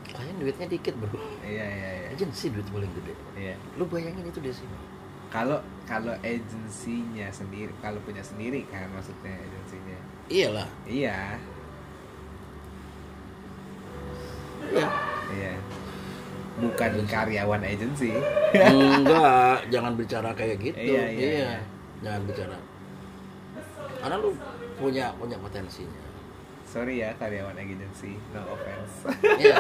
[SPEAKER 1] klien duitnya dikit bro.
[SPEAKER 2] Iya iya iya.
[SPEAKER 1] Agency duit paling gede.
[SPEAKER 2] Iya.
[SPEAKER 1] Lo bayangin itu deh sih
[SPEAKER 2] kalau kalau agensinya sendiri kalau punya sendiri kan maksudnya agensinya?
[SPEAKER 1] Iyalah.
[SPEAKER 2] Iya.
[SPEAKER 1] Iya.
[SPEAKER 2] Iya. Bukan karyawan agensi.
[SPEAKER 1] Enggak jangan bicara kayak gitu.
[SPEAKER 2] Iya, iya, iya.
[SPEAKER 1] jangan bicara. Karena lu punya punya potensinya.
[SPEAKER 2] Sorry ya karyawan agensi. No offense.
[SPEAKER 1] Iya.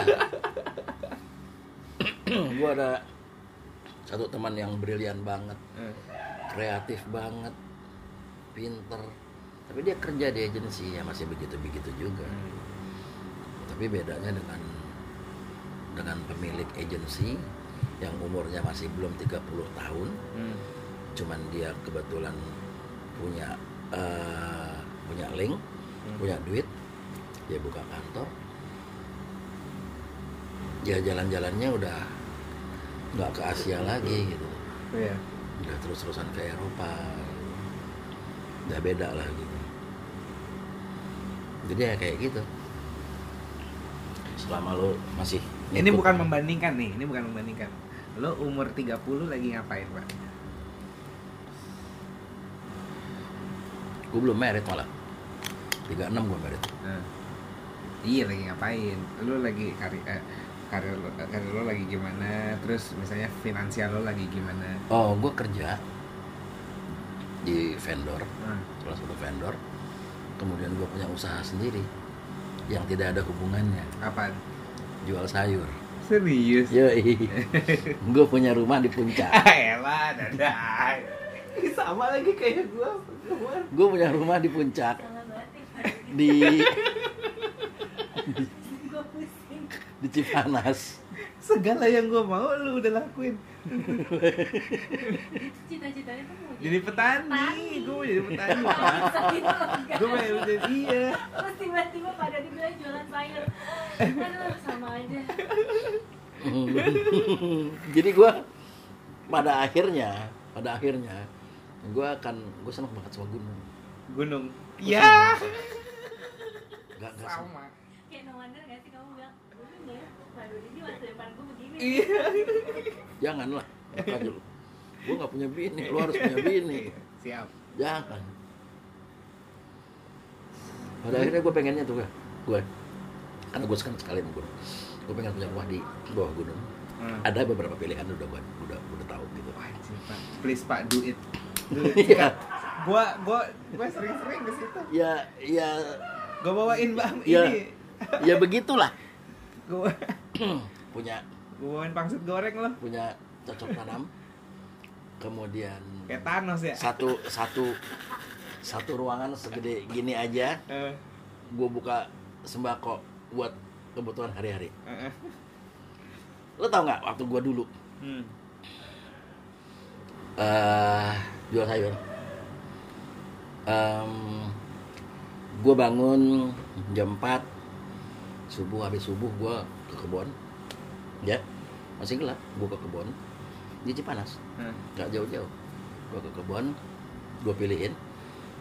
[SPEAKER 1] gua ada satu teman yang brilian banget
[SPEAKER 2] Eh,
[SPEAKER 1] kreatif banget pinter tapi dia kerja di agensi ya masih begitu begitu juga
[SPEAKER 2] hmm.
[SPEAKER 1] tapi bedanya dengan dengan pemilik agensi yang umurnya masih belum 30 tahun
[SPEAKER 2] Hmm.
[SPEAKER 1] cuman dia kebetulan punya eh, punya link
[SPEAKER 2] Hmm.
[SPEAKER 1] punya duit dia buka kantor ya jalan-jalannya udah nggak ke Asia lagi gitu
[SPEAKER 2] Iya.
[SPEAKER 1] udah terus-terusan ke Eropa udah beda lah gitu jadi ya kayak gitu selama lo masih
[SPEAKER 2] Ini
[SPEAKER 1] ngikut-
[SPEAKER 2] bukan membandingkan nih, ini bukan membandingkan. Lo umur 30 lagi ngapain, Pak?
[SPEAKER 1] gue belum merit malah 36 gue merit
[SPEAKER 2] Nah. Iya, lagi ngapain? Lo lagi karir eh, karir lo, karir lo lagi gimana? Terus misalnya finansial lo lagi gimana?
[SPEAKER 1] oh gue kerja di vendor
[SPEAKER 2] Nah.
[SPEAKER 1] salah satu vendor kemudian gue punya usaha sendiri yang tidak ada hubungannya
[SPEAKER 2] Apaan?
[SPEAKER 1] jual sayur
[SPEAKER 2] Serius?
[SPEAKER 1] Yoi. gue punya rumah di puncak
[SPEAKER 2] Elah, dadah. Sama lagi kayak gua. Gua-
[SPEAKER 1] gue punya rumah di puncak di
[SPEAKER 3] gue
[SPEAKER 1] di Cipanas
[SPEAKER 2] Segala yang gua mau lu udah lakuin.
[SPEAKER 3] cita-citanya tuh mau
[SPEAKER 2] Jadi petani,
[SPEAKER 3] Petani.
[SPEAKER 2] gua mau jadi petani. Gua pengen jadi iya.
[SPEAKER 3] Terus tiba-tiba pada dibilang jualan sayur Aduh sama aja
[SPEAKER 1] jadi gue pada akhirnya pada akhirnya gue akan gue seneng banget sama gunung
[SPEAKER 2] Gunung. Iya.
[SPEAKER 1] Gak, gak.
[SPEAKER 2] Sama.
[SPEAKER 3] Kayak no wonder gak sih kamu bilang Gunung ya Waduh ini masa depan gue begini
[SPEAKER 2] Iya.
[SPEAKER 1] janganlah makanya lu gue nggak punya bini lu harus punya bini
[SPEAKER 2] Siap.
[SPEAKER 1] jangan pada akhirnya gue pengennya tuh gue gue karena gue sekarang sekali sama gunung gue pengen punya rumah di bawah gunung
[SPEAKER 2] Hmm.
[SPEAKER 1] ada beberapa pilihan udah gue udah udah tahu gitu
[SPEAKER 2] Wajib, Pak. Please Pak, do it. Do it.
[SPEAKER 1] Iya.
[SPEAKER 2] Gua gua gua sering-sering ke situ.
[SPEAKER 1] ya ya
[SPEAKER 2] Gua bawain Bang
[SPEAKER 1] Ya.
[SPEAKER 2] ini.
[SPEAKER 1] ya begitulah
[SPEAKER 2] Gua
[SPEAKER 1] punya
[SPEAKER 2] gua bawain pangsit goreng loh.
[SPEAKER 1] punya cocok tanam kemudian
[SPEAKER 2] Kayak Thanos ya.
[SPEAKER 1] satu satu satu ruangan segede gini aja
[SPEAKER 2] Eh,
[SPEAKER 1] gue buka sembako buat kebutuhan hari-hari
[SPEAKER 2] eh.
[SPEAKER 1] lo tau nggak waktu gue dulu
[SPEAKER 2] Hmm.
[SPEAKER 1] eh jual sayur gue bangun jam 4 subuh habis subuh gue ke kebun. Ya masih gelap gue ke kebun. Di Cipanas
[SPEAKER 2] Eh.
[SPEAKER 1] nggak jauh-jauh. Gue ke kebun gue pilihin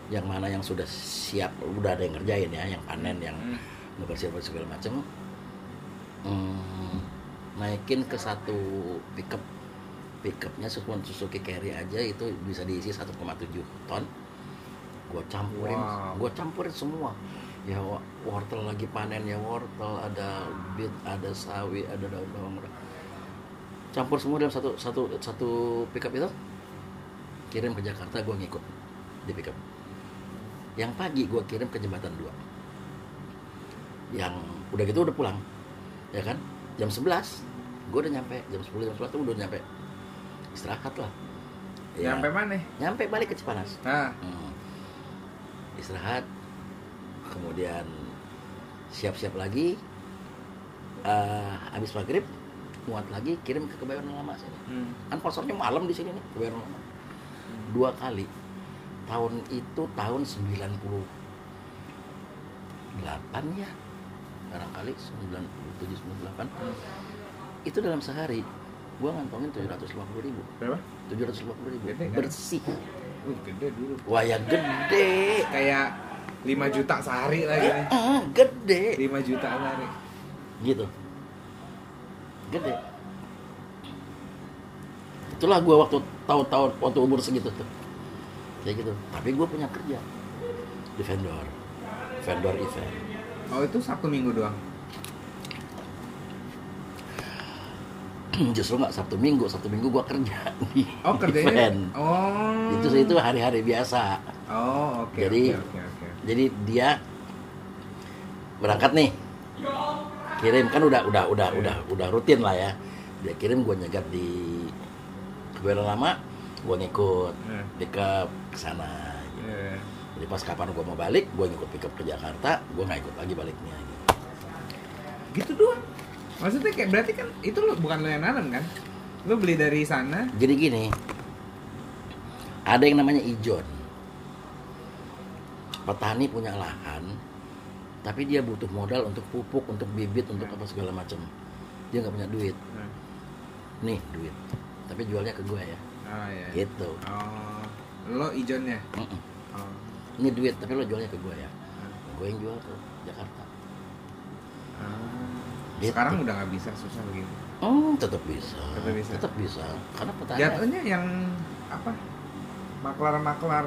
[SPEAKER 1] yang mana yang sudah siap udah ada yang ngerjain ya yang panen yang
[SPEAKER 2] Hmm.
[SPEAKER 1] ngebersih bersih segala macem. Hmm, naikin ke satu pickup. Pickupnya Suzuki Carry aja itu bisa diisi 1,7 ton. Gue campurin
[SPEAKER 2] Wow.
[SPEAKER 1] gue campurin semua ya wortel lagi panen ya wortel ada beet ada sawi ada daun-daun muda campur semua dalam satu satu satu pickup itu? Kirim ke Jakarta gue ngikut di pickup. Yang pagi gue kirim ke jembatan 2 yang udah gitu udah pulang ya kan? Jam 11 gue udah nyampe. Jam 10 jam 11 tuh udah nyampe. Istirahat lah. Ya,
[SPEAKER 2] Nyampe mana?
[SPEAKER 1] nyampe balik ke Cipanas.
[SPEAKER 2] Nah,
[SPEAKER 1] Hmm. istirahat kemudian siap-siap lagi. Eh, habis maghrib muat lagi kirim ke Kebayoran Lama sini.
[SPEAKER 2] Hmm.
[SPEAKER 1] kan pasarnya malam di sini nih Kebayoran Lama. Dua kali. Tahun itu tahun 98 ya. Barangkali 97 98 itu dalam sehari gue ngantongin tujuh ratus lima puluh ribu.
[SPEAKER 2] Berapa?
[SPEAKER 1] Tujuh ratus lima puluh ribu.
[SPEAKER 2] Gede kan?
[SPEAKER 1] bersih.
[SPEAKER 2] Uh gede dulu.
[SPEAKER 1] Wah ya gede.
[SPEAKER 2] Kayak 5 juta sehari lah
[SPEAKER 1] Eh, gede.
[SPEAKER 2] 5 juta sehari.
[SPEAKER 1] Gitu. Gede. Itulah gue waktu tahun-tahun waktu umur segitu tuh. Kayak gitu. Tapi gue punya kerja. Di vendor. Vendor event.
[SPEAKER 2] Oh itu sabtu minggu doang?
[SPEAKER 1] Justru nggak sabtu minggu. Sabtu minggu gue kerja di
[SPEAKER 2] oh
[SPEAKER 1] event.
[SPEAKER 2] Oh.
[SPEAKER 1] Itu itu hari-hari biasa.
[SPEAKER 2] Oh oke
[SPEAKER 1] Jadi-
[SPEAKER 2] oke oke oke
[SPEAKER 1] jadi dia berangkat nih kirim kan udah udah udah udah udah rutin lah ya dia kirim gue nyegat di kebetulan lama gue ngikut
[SPEAKER 2] Hmm.
[SPEAKER 1] pickup ke sana gitu.
[SPEAKER 2] Iya.
[SPEAKER 1] jadi pas kapan gue mau balik gue ngikut pickup ke Jakarta gue nggak ikut lagi baliknya gitu.
[SPEAKER 2] gitu doang maksudnya kayak berarti kan itu lo bukan lo yang nanam kan lo beli dari sana
[SPEAKER 1] jadi gini ada yang namanya ijon petani punya lahan tapi dia butuh modal untuk pupuk untuk bibit untuk apa segala macam. Dia nggak punya duit. Nih duit. Tapi jualnya ke gue ya.
[SPEAKER 2] Oh iya
[SPEAKER 1] gitu.
[SPEAKER 2] Oh lo ijonnya
[SPEAKER 1] Mm-mm.
[SPEAKER 2] oh.
[SPEAKER 1] Ini duit tapi lo jualnya ke gue ya. Gue yang jual ke Jakarta.
[SPEAKER 2] Ah.
[SPEAKER 1] Gitu.
[SPEAKER 2] sekarang udah nggak bisa susah begini
[SPEAKER 1] oh tetap bisa.
[SPEAKER 2] Tetap bisa.
[SPEAKER 1] tetap bisa. Karena petani
[SPEAKER 2] jatuhnya yang apa maklar-maklar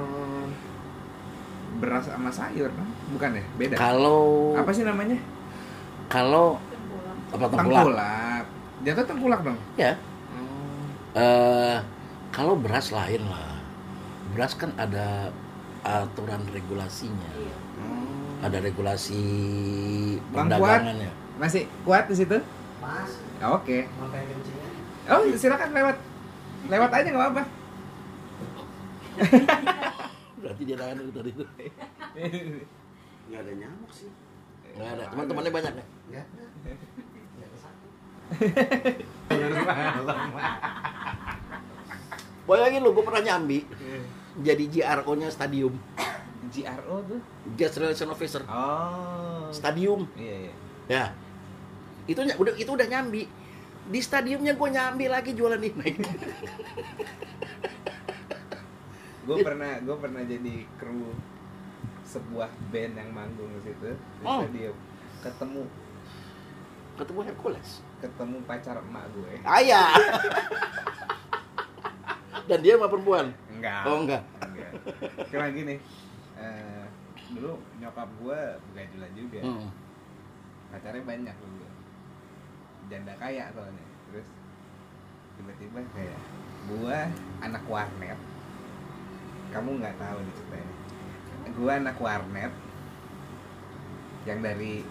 [SPEAKER 2] beras sama sayur kan? bukan ya? Beda?
[SPEAKER 1] Kalau
[SPEAKER 2] apa sih namanya?
[SPEAKER 1] Kalau apa tengkulak?
[SPEAKER 2] Tengkulak. Jatuh tengkulak dong
[SPEAKER 1] ya.
[SPEAKER 2] Oh.
[SPEAKER 1] eh kalau beras lain lah. Beras kan ada aturan regulasinya.
[SPEAKER 3] Iya.
[SPEAKER 2] Oh.
[SPEAKER 1] ada regulasi
[SPEAKER 2] Bang
[SPEAKER 1] perdagangannya.
[SPEAKER 2] Masih kuat di situ?
[SPEAKER 4] Mas,
[SPEAKER 2] oke.
[SPEAKER 4] Kencingnya?
[SPEAKER 2] oh silakan lewat. Lewat aja nggak apa-apa
[SPEAKER 1] dia tangan itu tadi. Itu
[SPEAKER 4] Nggak ada nyamuk sih.
[SPEAKER 1] nggak ada teman-temannya banyak ya?
[SPEAKER 4] Nggak ada. Nggak ada satu.
[SPEAKER 1] bayangin lu gue pernah nyambi jadi GRO nya stadium.
[SPEAKER 2] GRO tuh?
[SPEAKER 1] Guest Relation Officer
[SPEAKER 2] oh.
[SPEAKER 1] Stadium.
[SPEAKER 2] Iya iya.
[SPEAKER 1] Ya. Itu udah itu udah nyambi. Di stadiumnya gue nyambi lagi jualan ini
[SPEAKER 2] gue pernah gue pernah jadi kru sebuah band yang manggung di situ. Di
[SPEAKER 1] Oh.
[SPEAKER 2] stadium. Ketemu.
[SPEAKER 1] Ketemu Hercules?
[SPEAKER 2] Ketemu pacar emak gue.
[SPEAKER 1] Ayah dan dia sama perempuan?
[SPEAKER 2] Enggak.
[SPEAKER 1] Oh enggak.
[SPEAKER 2] Enggak. Karena gini eh, dulu nyokap gue begajulan juga.
[SPEAKER 1] Hmm.
[SPEAKER 2] pacarnya banyak dulu janda kaya soalnya. Terus tiba-tiba kayak gua anak warnet kamu nggak tahu nih ceritanya. Gua anak warnet yang dari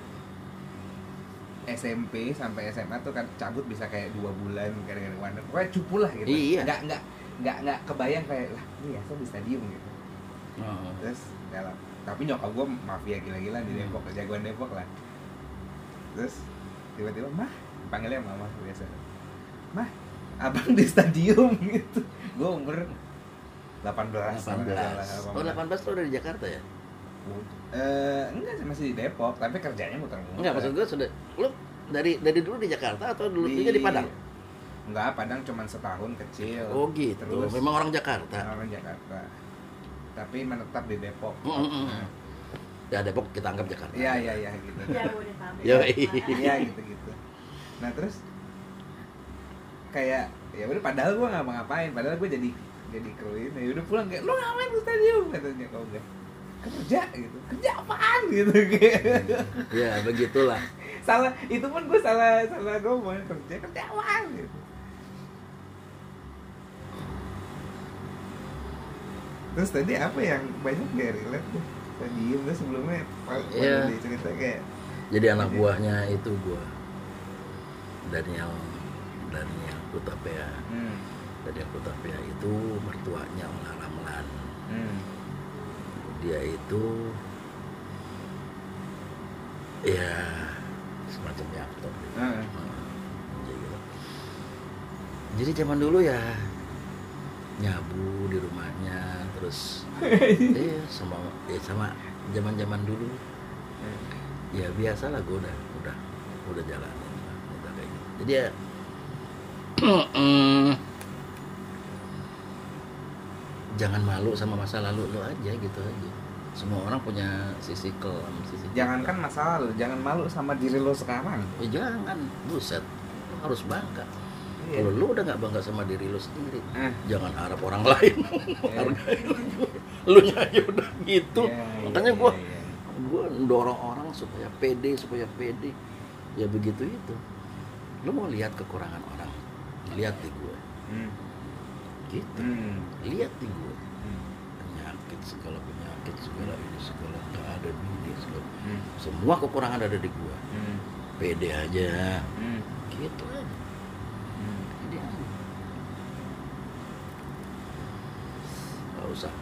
[SPEAKER 2] SMP sampai SMA tuh kan cabut bisa kayak dua bulan gara-gara warnet. Pokoknya cupu lah gitu.
[SPEAKER 1] Iya.
[SPEAKER 2] nggak nggak nggak nggak kebayang kayak lah ini ya di stadium gitu.
[SPEAKER 1] Oh.
[SPEAKER 2] terus dalam tapi nyokap gue mafia gila-gila di Depok jagoan Depok lah. Terus tiba-tiba mah panggilnya mama biasa. Mah abang di stadium gitu. Gue umur 18 kalau
[SPEAKER 1] 18
[SPEAKER 2] nggak salah,
[SPEAKER 1] oh 18 tuh udah di Jakarta ya?
[SPEAKER 2] Eh, enggak sih masih di Depok tapi kerjanya muter-muter.
[SPEAKER 1] Enggak maksud gue sudah lu dari dari dulu di Jakarta atau dulu juga di Padang?
[SPEAKER 2] Enggak Padang cuma setahun kecil.
[SPEAKER 1] Oh gitu.
[SPEAKER 2] Terus
[SPEAKER 1] memang orang Jakarta.
[SPEAKER 2] Orang Jakarta. Tapi menetap di Depok.
[SPEAKER 1] Mm, mm, mm. ya Depok kita anggap Jakarta.
[SPEAKER 2] Iya iya iya gitu.
[SPEAKER 3] Jabodetabek.
[SPEAKER 1] Yoi.
[SPEAKER 2] iya. Gitu gitu. Nah terus kayak ya udah padahal gue nggak ngapain padahal gue jadi jadi kru ini udah pulang kayak lu ngapain di stadium katanya kau enggak kerja gitu. Kerja apaan? Gitu kayak.
[SPEAKER 1] Ya begitulah.
[SPEAKER 2] Salah itu pun gue salah salah ngomong kerja kerja apaan? Gitu. Terus tadi apa yang banyak gak relate tuh? Stadium tuh sebelumnya
[SPEAKER 1] Iya.
[SPEAKER 2] cerita kayak
[SPEAKER 1] jadi anak buahnya itu gua. Daniel Daniel Kutapea.
[SPEAKER 2] Hmm,
[SPEAKER 1] Daniel Kutapea itu mertuanya Olah Ramlan
[SPEAKER 2] hmm,
[SPEAKER 1] dia itu ya semacam aktor. Gitu.
[SPEAKER 2] ah,
[SPEAKER 1] Jadi gitu. Jadi zaman dulu ya nyabu di rumahnya terus iya sama ya sama zaman zaman dulu ya biasa lah gue udah udah udah kayak gitu. Jadi ya Mm, jangan malu sama masa lalu lo aja gitu aja semua orang punya sisi kelam sisi
[SPEAKER 2] Jangankan masa lalu, jangan malu sama diri lo sekarang.
[SPEAKER 1] Eh, jangan buset lo harus bangga
[SPEAKER 2] Iya.
[SPEAKER 1] kalau lu udah nggak bangga sama diri lu sendiri
[SPEAKER 2] Eh.
[SPEAKER 1] jangan harap orang lain menghargai lu lu aja udah gitu
[SPEAKER 2] Iya,
[SPEAKER 1] makanya
[SPEAKER 2] iya,
[SPEAKER 1] gua
[SPEAKER 2] iya.
[SPEAKER 1] gua dorong orang supaya pede supaya pede ya begitu itu lu mau lihat kekurangan orang lihat di gua
[SPEAKER 2] Hmm.
[SPEAKER 1] Gitu
[SPEAKER 2] Hmm.
[SPEAKER 1] lihat di gua
[SPEAKER 2] Hmm.
[SPEAKER 1] penyakit segala penyakit segala ini segala keadaan ini segala
[SPEAKER 2] Hmm.
[SPEAKER 1] semua kekurangan ada di gua
[SPEAKER 2] Hmm.
[SPEAKER 1] pede aja
[SPEAKER 2] Hmm.
[SPEAKER 1] gitu aja
[SPEAKER 2] Hmm.
[SPEAKER 1] pede aja nggak usah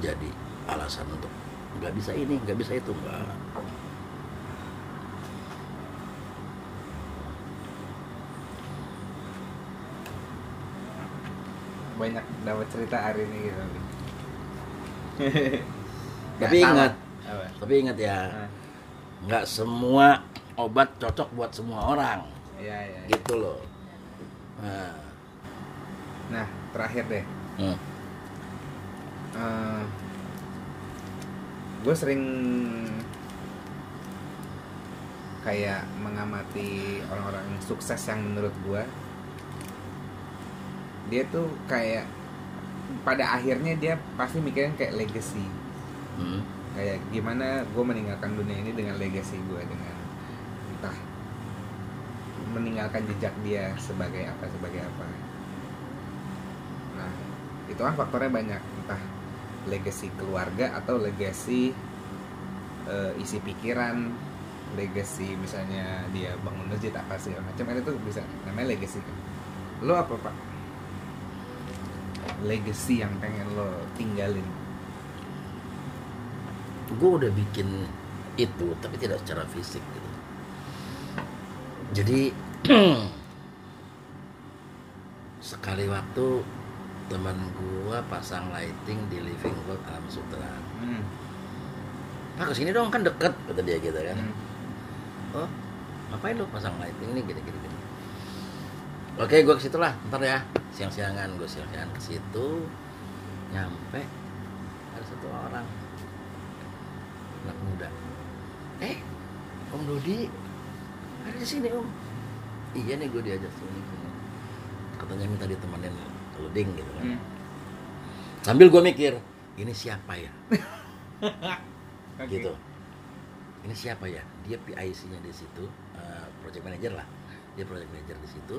[SPEAKER 1] jadi alasan untuk nggak bisa ini nggak bisa itu nggak
[SPEAKER 2] banyak dapat cerita hari ini gitu.
[SPEAKER 1] Tapi ingat.
[SPEAKER 2] Apa?
[SPEAKER 1] tapi ingat ya
[SPEAKER 2] Ah,
[SPEAKER 1] nggak semua obat cocok buat semua orang
[SPEAKER 2] Iya, iya. iya.
[SPEAKER 1] gitu loh nah,
[SPEAKER 2] Nah, terakhir deh.
[SPEAKER 1] hmm.
[SPEAKER 2] gue sering kayak mengamati orang-orang sukses yang menurut gue dia tuh kayak pada akhirnya dia pasti mikirin kayak legacy.
[SPEAKER 1] Hmm.
[SPEAKER 2] kayak gimana gue meninggalkan dunia ini dengan legacy gue dengan entah meninggalkan jejak dia sebagai apa sebagai apa. Nah itu kan faktornya banyak. Entah legacy keluarga atau legacy eh, isi pikiran legacy misalnya dia bangun masjid apa sih macam kan itu bisa namanya legacy kan. Lo apa pak legacy yang pengen lo tinggalin?
[SPEAKER 1] Gue udah bikin itu tapi tidak secara fisik gitu. Jadi sekali waktu teman gua pasang lighting di living room alam sutra.
[SPEAKER 2] Hmm.
[SPEAKER 1] pak ke sini dong kan deket kata dia gitu kan.
[SPEAKER 2] Hmm.
[SPEAKER 1] oh ngapain lu pasang lighting ini? Gini gini gini oke gue ke situ lah ntar ya. Siang-siangan gue siang-siangan ke situ. Nyampe ada satu orang. Anak muda. Eh om Dodi ada di sini om. Iya nih gue diajak sini katanya minta ditemenin loading gitu kan.
[SPEAKER 2] Hmm.
[SPEAKER 1] sambil gue mikir ini siapa ya?
[SPEAKER 2] Oke.
[SPEAKER 1] gitu. Ini siapa ya? Dia PIC-nya di situ eh, project manager lah. Dia project manager di situ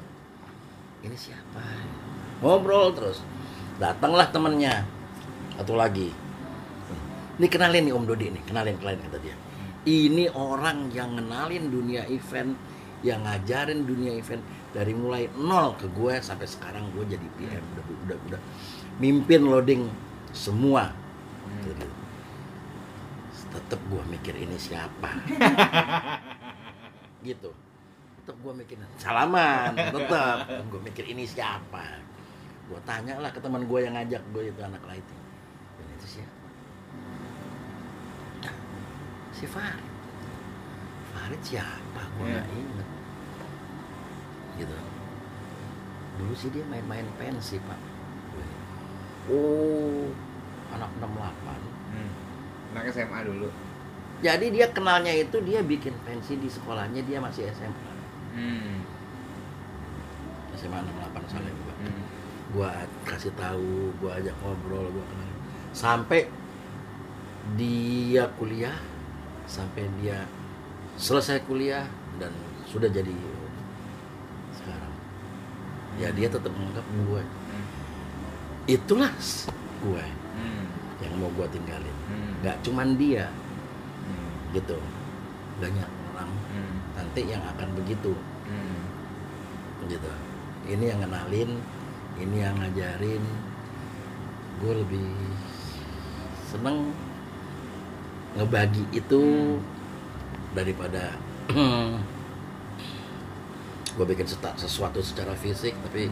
[SPEAKER 1] ini siapa? Ngobrol terus. Datanglah temennya. Satu lagi. Ini kenalin nih Om Dodi nih. Kenalin kenalin kata dia. Ini orang yang ngenalin dunia event yang ngajarin dunia event dari mulai nol ke gue sampai sekarang gue jadi PM udah udah udah. Mimpin loading semua.
[SPEAKER 2] Hmm.
[SPEAKER 1] tetep gue mikir ini siapa. Gitu tetep gue mikir salaman tetep. Gue mikir ini siapa? Gue tanya lah ke teman gue yang ngajak gue itu anak lighting. Ini itu siapa? Nah, si Farid. Farid siapa? Gue
[SPEAKER 2] Iya.
[SPEAKER 1] nggak inget. Gitu. Dulu sih dia main-main pensi pak. Oh anak 68
[SPEAKER 2] Hmm. Anak SMA dulu.
[SPEAKER 1] Jadi dia kenalnya itu dia bikin pensi di sekolahnya dia masih SMA.
[SPEAKER 2] Hmm.
[SPEAKER 1] SMA 68 misalnya gua.
[SPEAKER 2] Hmm.
[SPEAKER 1] Gua kasih tahu, gua ajak ngobrol, gua kenal. Sampai dia kuliah, sampai dia selesai kuliah dan sudah jadi sekarang. Ya dia tetap menganggap gue.
[SPEAKER 2] Hmm.
[SPEAKER 1] Itulah gue
[SPEAKER 2] Hmm.
[SPEAKER 1] yang mau gua tinggalin.
[SPEAKER 2] Hmm.
[SPEAKER 1] Gak cuman dia gitu. Banyak
[SPEAKER 2] Hmm.
[SPEAKER 1] nanti yang akan begitu
[SPEAKER 2] Hmm.
[SPEAKER 1] gitu ini yang kenalin ini yang ngajarin gue lebih seneng ngebagi itu daripada gue bikin sesuatu secara fisik tapi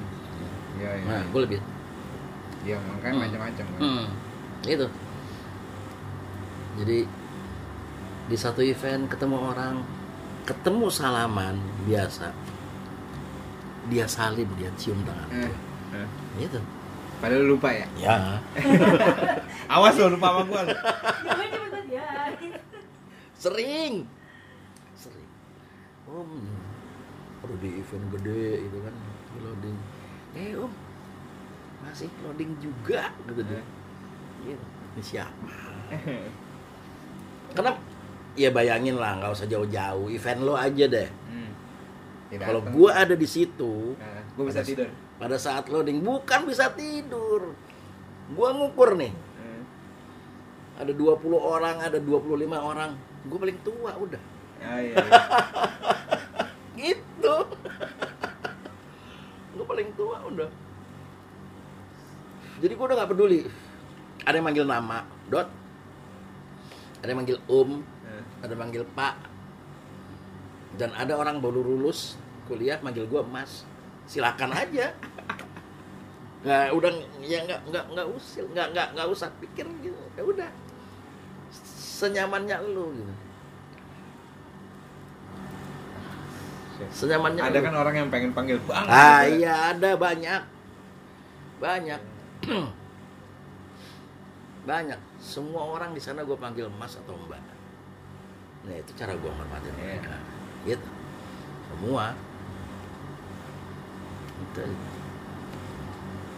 [SPEAKER 2] Iya, iya.
[SPEAKER 1] nah gue lebih
[SPEAKER 2] Ya, makanya
[SPEAKER 1] Hmm.
[SPEAKER 2] macam-macam kan.
[SPEAKER 1] Hmm, itu jadi di satu event ketemu orang ketemu salaman biasa. Dia salim dia cium tangan.
[SPEAKER 2] Eh, eh.
[SPEAKER 1] gitu.
[SPEAKER 2] Padahal lu lupa ya.
[SPEAKER 1] ya.
[SPEAKER 2] Awas lo lupa sama gua.
[SPEAKER 3] cepetan ya.
[SPEAKER 1] sering. Sering. Om perlu di event gede gitu kan di loading. Eh om masih loading juga gitu dia. Gitu. ini siapa? Karena ya bayangin lah nggak usah jauh-jauh. Event lo aja deh.
[SPEAKER 2] Hmm.
[SPEAKER 1] Kalau gua ada di situ
[SPEAKER 2] Nah, gua bisa
[SPEAKER 1] pada-
[SPEAKER 2] tidur.
[SPEAKER 1] pada saat loading bukan bisa tidur. Gua ngukur nih.
[SPEAKER 2] Hmm.
[SPEAKER 1] ada 20 orang ada 25 orang. Gua paling tua udah.
[SPEAKER 2] Ah, iya, iya.
[SPEAKER 1] gitu. Gue paling tua udah. Jadi gue udah nggak peduli. Ada yang manggil nama dot. Ada yang manggil om ada manggil pak. Dan ada orang baru lulus kuliah manggil gue mas. Silakan aja. Nggak udah ya nggak nggak nggak usil nggak nggak nggak usah pikir gitu. Ya udah. Senyamannya lu gitu. Senyamannya
[SPEAKER 2] Ada
[SPEAKER 1] lu.
[SPEAKER 2] kan orang yang pengen panggil bang.
[SPEAKER 1] Ah
[SPEAKER 2] gitu.
[SPEAKER 1] iya ada banyak. Banyak. Banyak. Semua orang di sana gue panggil mas atau mbak nah itu cara gue hormatin mereka gitu semua Itu.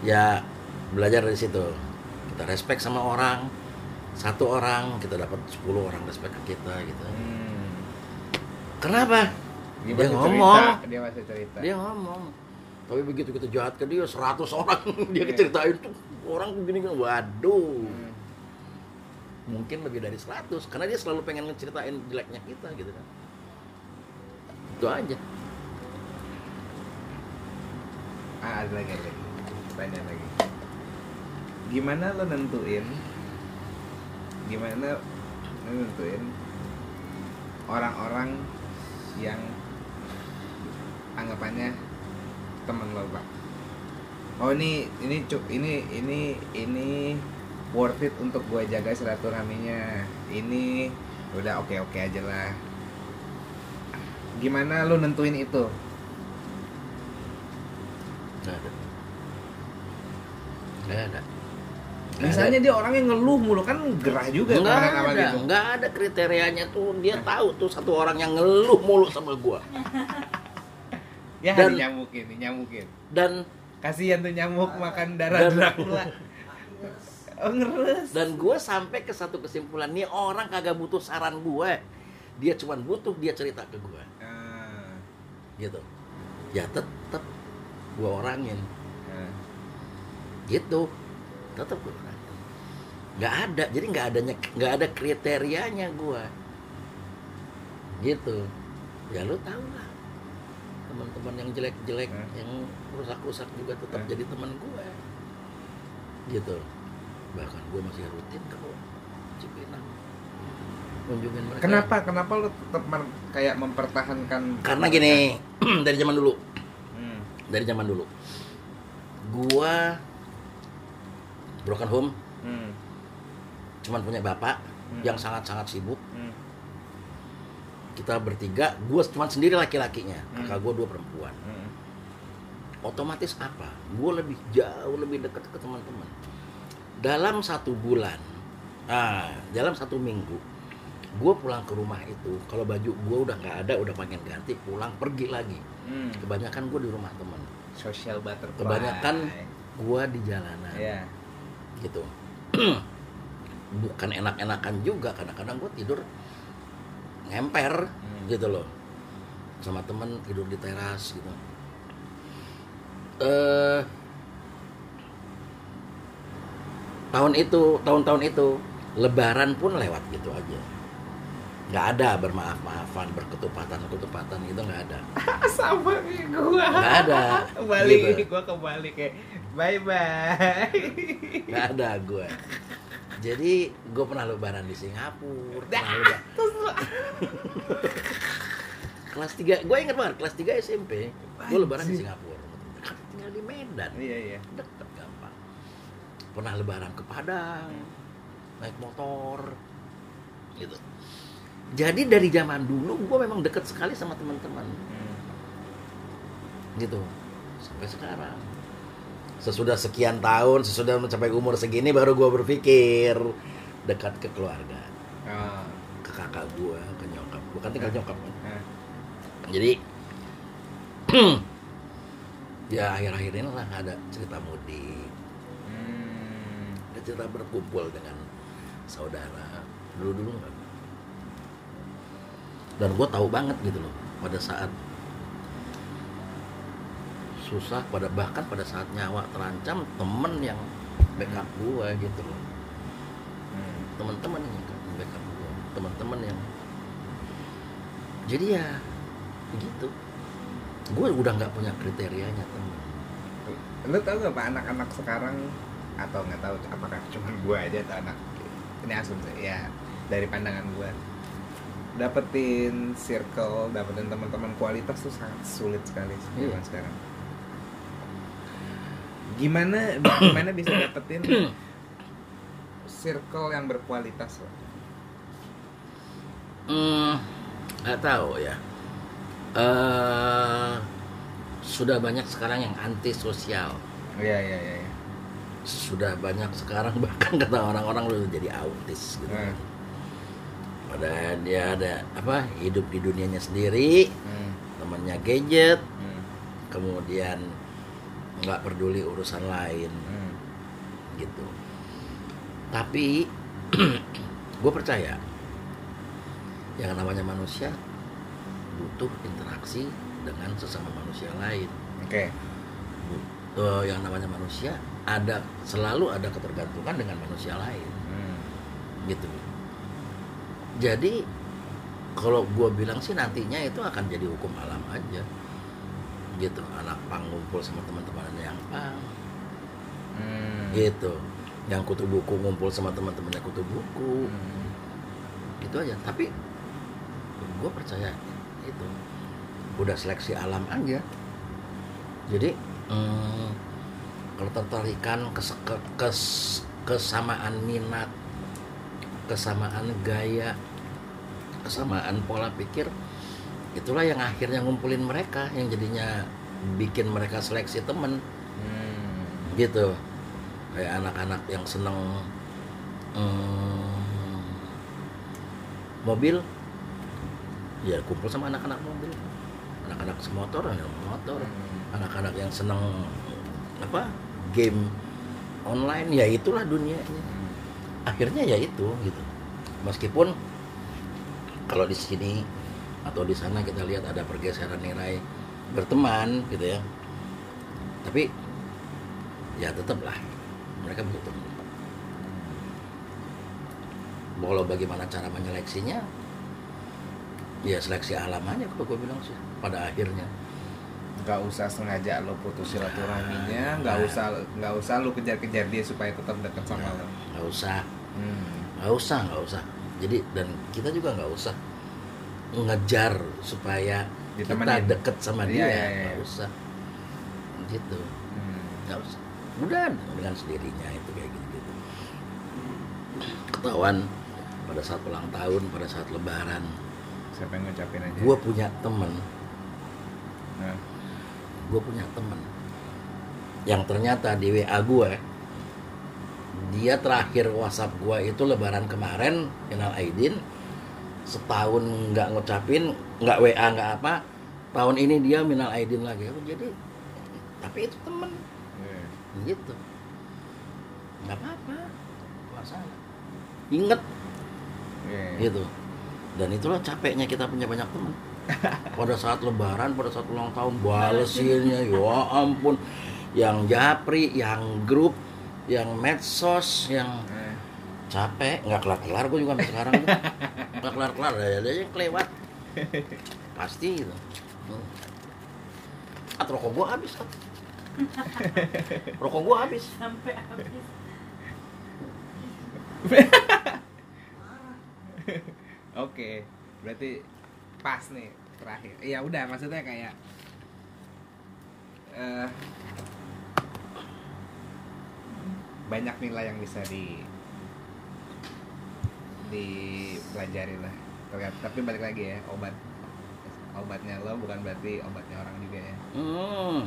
[SPEAKER 1] ya belajar dari situ kita respect sama orang satu orang kita dapat 10 orang respect ke kita gitu
[SPEAKER 2] Hmm.
[SPEAKER 1] kenapa
[SPEAKER 2] Dia,
[SPEAKER 1] Dia ngomong.
[SPEAKER 2] cerita, Dia masih cerita.
[SPEAKER 1] dia ngomong tapi begitu kita jahat ke dia 100 orang dia
[SPEAKER 2] Iya.
[SPEAKER 1] ceritain tuh orang begini kan waduh
[SPEAKER 2] Hmm.
[SPEAKER 1] Mungkin lebih dari 100 karena dia selalu pengen ngeceritain jeleknya kita gitu kan itu aja
[SPEAKER 2] Ah, ada lagi, ada lagi. Pertanyaan lagi. Gimana lo nentuin? Gimana lo nentuin orang-orang yang anggapannya temen lo, Pak? Oh ini ini cuk ini ini ini worth it untuk gue jaga silaturahminya. Ini udah oke oke aja lah. Gimana lo nentuin itu?
[SPEAKER 1] nggak ada nggak ada Nggak
[SPEAKER 2] Misalnya dia orang yang ngeluh mulu kan gerah juga
[SPEAKER 1] nggak
[SPEAKER 2] sama
[SPEAKER 1] ada
[SPEAKER 2] gitu.
[SPEAKER 1] nggak ada kriterianya tuh dia tahu tuh satu orang yang ngeluh mulu sama gua
[SPEAKER 2] Ya
[SPEAKER 1] Dan-
[SPEAKER 2] nyamukin, nyamukin.
[SPEAKER 1] dan
[SPEAKER 2] Kasihan tuh nyamuk makan darah
[SPEAKER 1] Dan-
[SPEAKER 2] Dracula. Oh ngeres.
[SPEAKER 1] dan gue sampai ke satu kesimpulan nih orang kagak butuh saran gue dia cuma butuh dia cerita ke gue
[SPEAKER 2] Ah,
[SPEAKER 1] gitu. Ya tetep gue orangin.
[SPEAKER 2] Ah.
[SPEAKER 1] gitu. Tetep gue orangin. Nggak ada jadi nggak adanya nggak ada kriterianya gue gitu. Ya lu tau lah. Teman-teman yang jelek-jelek
[SPEAKER 2] Hmm.
[SPEAKER 1] yang rusak-rusak juga tetap
[SPEAKER 2] Hmm.
[SPEAKER 1] jadi teman gue gitu bahkan gue masih rutin ke Cipinang kunjungin mereka
[SPEAKER 2] Kenapa? Kenapa lu tetap kayak mempertahankan?
[SPEAKER 1] karena gini dari zaman dulu
[SPEAKER 2] Hmm.
[SPEAKER 1] dari zaman dulu gua broken home
[SPEAKER 2] Hmm.
[SPEAKER 1] cuman punya bapak
[SPEAKER 2] Hmm.
[SPEAKER 1] yang sangat-sangat sibuk
[SPEAKER 2] Hmm.
[SPEAKER 1] kita bertiga gua cuma sendiri laki-lakinya
[SPEAKER 2] Hmm.
[SPEAKER 1] kakak gua dua perempuan
[SPEAKER 2] Hmm.
[SPEAKER 1] otomatis apa gua lebih jauh lebih dekat ke teman-teman dalam satu bulan ah dalam satu minggu gua pulang ke rumah itu kalau baju gua udah nggak ada udah pengen ganti pulang pergi lagi
[SPEAKER 2] Hmm.
[SPEAKER 1] kebanyakan gua di rumah teman
[SPEAKER 2] Social butterfly.
[SPEAKER 1] kebanyakan gua di jalanan
[SPEAKER 2] Ya.
[SPEAKER 1] gitu bukan enak-enakan juga kadang-kadang gue tidur ngemper
[SPEAKER 2] Hmm.
[SPEAKER 1] gitu loh sama temen tidur di teras gitu eh tahun itu tahun-tahun itu lebaran pun lewat gitu aja nggak ada bermaaf-maafan berketupatan ketupatan gitu nggak ada
[SPEAKER 2] Sama kayak gua.
[SPEAKER 1] nggak ada
[SPEAKER 2] Balik
[SPEAKER 1] gitu.
[SPEAKER 2] gua kebalik kayak bye bye.
[SPEAKER 1] nggak ada gue jadi gue pernah lebaran di Singapura pernah lebaran kelas 3 gue inget banget kelas 3 SMP gue lebaran di. Singapura tinggal di Medan
[SPEAKER 2] Iya iya.
[SPEAKER 1] Pernah lebaran ke Padang naik motor gitu. Jadi dari zaman dulu gue memang deket sekali sama teman-teman.
[SPEAKER 2] Hmm.
[SPEAKER 1] gitu. Sampai sekarang. Sesudah sekian tahun sesudah mencapai umur segini baru gue berpikir dekat ke keluarga.
[SPEAKER 2] Oh.
[SPEAKER 1] ke kakak gue ke nyokap. Gue kan tinggal nyokap kan.
[SPEAKER 2] Nah,
[SPEAKER 1] jadi ya akhir-akhir ini lah ada cerita mudik cerita berkumpul dengan saudara. Dulu dulu nggak? Dan gue tahu banget gitu loh pada saat susah pada bahkan pada saat nyawa terancam temen yang backup gue gitu loh.
[SPEAKER 2] Hmm.
[SPEAKER 1] teman-teman yang backup gue teman-teman yang jadi ya begitu. Gue udah nggak punya kriterianya teman
[SPEAKER 2] Lu tau gak pak anak-anak sekarang atau nggak tahu apakah cuma gua aja atau anak ini asumsi ya dari pandangan gua dapetin circle, dapetin teman-teman kualitas tuh sangat sulit sekali sih
[SPEAKER 1] Iya.
[SPEAKER 2] zaman sekarang. Gimana gimana bisa dapetin circle yang berkualitas Pak?
[SPEAKER 1] Hmm, nggak tahu ya. eh sudah banyak sekarang yang anti sosial.
[SPEAKER 2] Iya iya iya.
[SPEAKER 1] Sudah banyak sekarang bahkan kata orang-orang lu jadi autis gitu.
[SPEAKER 2] Hmm.
[SPEAKER 1] Padahal dia ada apa hidup di dunianya sendiri,
[SPEAKER 2] Hmm.
[SPEAKER 1] temannya gadget,
[SPEAKER 2] Hmm.
[SPEAKER 1] kemudian nggak peduli urusan lain
[SPEAKER 2] Hmm.
[SPEAKER 1] gitu. Tapi gue percaya yang namanya manusia butuh interaksi dengan sesama manusia lain.
[SPEAKER 2] Oke.
[SPEAKER 1] Eh, yang namanya manusia ada selalu ada ketergantungan dengan manusia lain
[SPEAKER 2] Hmm.
[SPEAKER 1] gitu. Jadi kalau gue bilang sih nantinya itu akan jadi hukum alam aja gitu anak pang ngumpul sama teman-temannya yang pang
[SPEAKER 2] Hmm.
[SPEAKER 1] gitu yang kutu buku ngumpul sama teman-temannya kutu buku
[SPEAKER 2] Hmm.
[SPEAKER 1] itu aja tapi gue percaya itu udah seleksi alam aja jadi hmm, kalau tertarikan kes, ke, kes- kesamaan minat kesamaan gaya kesamaan pola pikir itulah yang akhirnya ngumpulin mereka yang jadinya bikin mereka seleksi temen
[SPEAKER 2] Hmm.
[SPEAKER 1] gitu kayak anak-anak yang seneng hmm, mobil ya kumpul sama anak-anak mobil anak-anak semotor ya motor
[SPEAKER 2] Hmm.
[SPEAKER 1] anak-anak yang seneng apa game online ya itulah dunianya. Akhirnya ya itu gitu. Meskipun kalau di sini atau di sana kita lihat ada pergeseran nilai berteman gitu ya. Tapi ya tetaplah mereka butuh teman walau bagaimana cara menyeleksinya? Ya seleksi alam aja kalau gue bilang sih pada akhirnya
[SPEAKER 2] nggak usah sengaja lo putus silaturahminya nggak
[SPEAKER 1] Nah.
[SPEAKER 2] usah nggak usah lo kejar-kejar dia supaya tetap dekat sama lo
[SPEAKER 1] nggak usah
[SPEAKER 2] hmm.
[SPEAKER 1] nggak usah nggak usah jadi dan kita juga nggak usah ngejar supaya kita
[SPEAKER 2] Ditemenin.
[SPEAKER 1] deket sama
[SPEAKER 2] Iya,
[SPEAKER 1] dia
[SPEAKER 2] iya, iya.
[SPEAKER 1] nggak usah gitu
[SPEAKER 2] Hmm.
[SPEAKER 1] nggak usah udah dengan sendirinya itu kayak gitu gitu ketahuan pada saat ulang tahun pada saat lebaran
[SPEAKER 2] siapa yang ngucapin aja
[SPEAKER 1] gue punya temen
[SPEAKER 2] Nah.
[SPEAKER 1] Gue punya temen. Yang ternyata di WA gue dia terakhir WhatsApp gue itu lebaran kemarin kenal Aidin setahun nggak ngucapin nggak WA nggak apa tahun ini dia minal Aidin lagi. Jadi tapi itu temen.
[SPEAKER 2] Iya.
[SPEAKER 1] gitu. Nggak apa-apa. Masalah inget
[SPEAKER 2] Iya.
[SPEAKER 1] gitu. Dan itulah capeknya kita punya banyak teman pada saat lebaran pada saat ulang tahun balesinnya ya. Ampun. Yang japri yang grup yang medsos yang capek. Nggak kelar kelar gue juga sekarang nggak kelar kelar ya yang kelewat. Pasti gitu. Hmm. at rokok gue habis at rokok gue habis.
[SPEAKER 3] Sampai habis.
[SPEAKER 2] Oke, berarti pas nih terakhir. Ya udah, maksudnya kayak eh banyak nilai yang bisa di dipelajari lah. Terlihat- Tapi balik lagi ya, obat obatnya lo bukan berarti obatnya orang juga ya.
[SPEAKER 1] Hmm.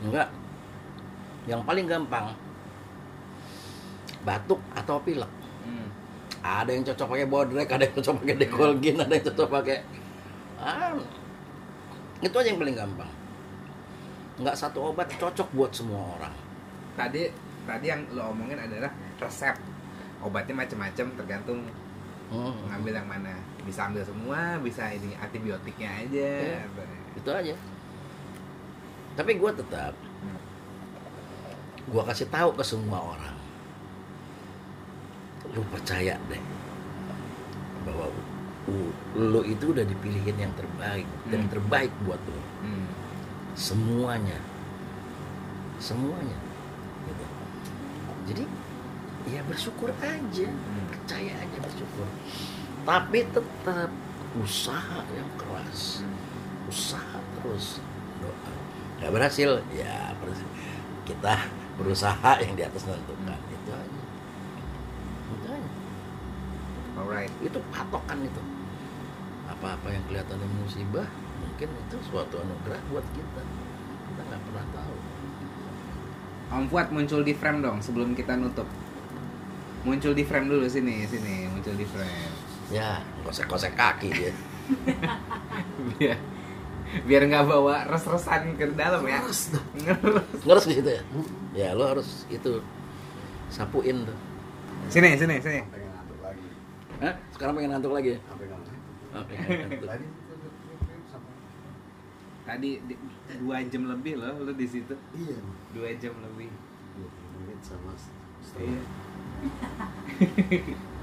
[SPEAKER 1] enggak yang paling gampang batuk atau pilek
[SPEAKER 2] Hmm.
[SPEAKER 1] ada yang cocok pakai bodrek ada yang cocok pakai dekolgin ada yang cocok pakai ah, itu aja yang paling gampang nggak satu obat cocok buat semua orang
[SPEAKER 2] Tadi tadi yang lo omongin adalah resep. Obatnya macam-macam tergantung
[SPEAKER 1] Hmm,
[SPEAKER 2] mengambil yang mana. Bisa ambil semua, bisa ini antibiotiknya aja.
[SPEAKER 1] Iya. itu aja tapi gue tetap
[SPEAKER 2] Hmm.
[SPEAKER 1] gue kasih tahu ke semua orang lu percaya deh bahwa lu itu udah dipilihin yang terbaik dan
[SPEAKER 2] Hmm.
[SPEAKER 1] terbaik buat lu
[SPEAKER 2] Hmm.
[SPEAKER 1] semuanya. Semuanya. Gitu. jadi ya bersyukur aja.
[SPEAKER 2] Hmm.
[SPEAKER 1] percaya aja bersyukur. Tapi tetap usaha yang keras.
[SPEAKER 2] Hmm.
[SPEAKER 1] usaha terus. Doa. Nggak berhasil. Ya kita berusaha yang di atas menentukan. Itu aja. Itu aja.
[SPEAKER 2] Alright.
[SPEAKER 1] itu patokan itu apa-apa yang kelihatannya musibah mungkin itu suatu anugerah buat kita kita nggak pernah tahu
[SPEAKER 2] Om Fuad muncul di frame dong sebelum kita nutup. Muncul di frame dulu sini, sini, muncul di frame.
[SPEAKER 1] ya kosek-kosek kaki dia
[SPEAKER 2] biar biar nggak bawa res-resan ke dalam ya. Ngeres.
[SPEAKER 1] ngeres di situ ya ya lo harus itu sapuin tuh
[SPEAKER 2] sini, sini, sini.
[SPEAKER 4] Pengen ngantuk lagi.
[SPEAKER 1] Hah? sekarang pengen ngantuk lagi ya. Oke.
[SPEAKER 4] Tadi
[SPEAKER 2] dua jam lebih loh lu di situ.
[SPEAKER 4] iya.
[SPEAKER 2] Dua jam lebih.
[SPEAKER 4] 20 menit sama
[SPEAKER 2] Iya.
[SPEAKER 4] setengah.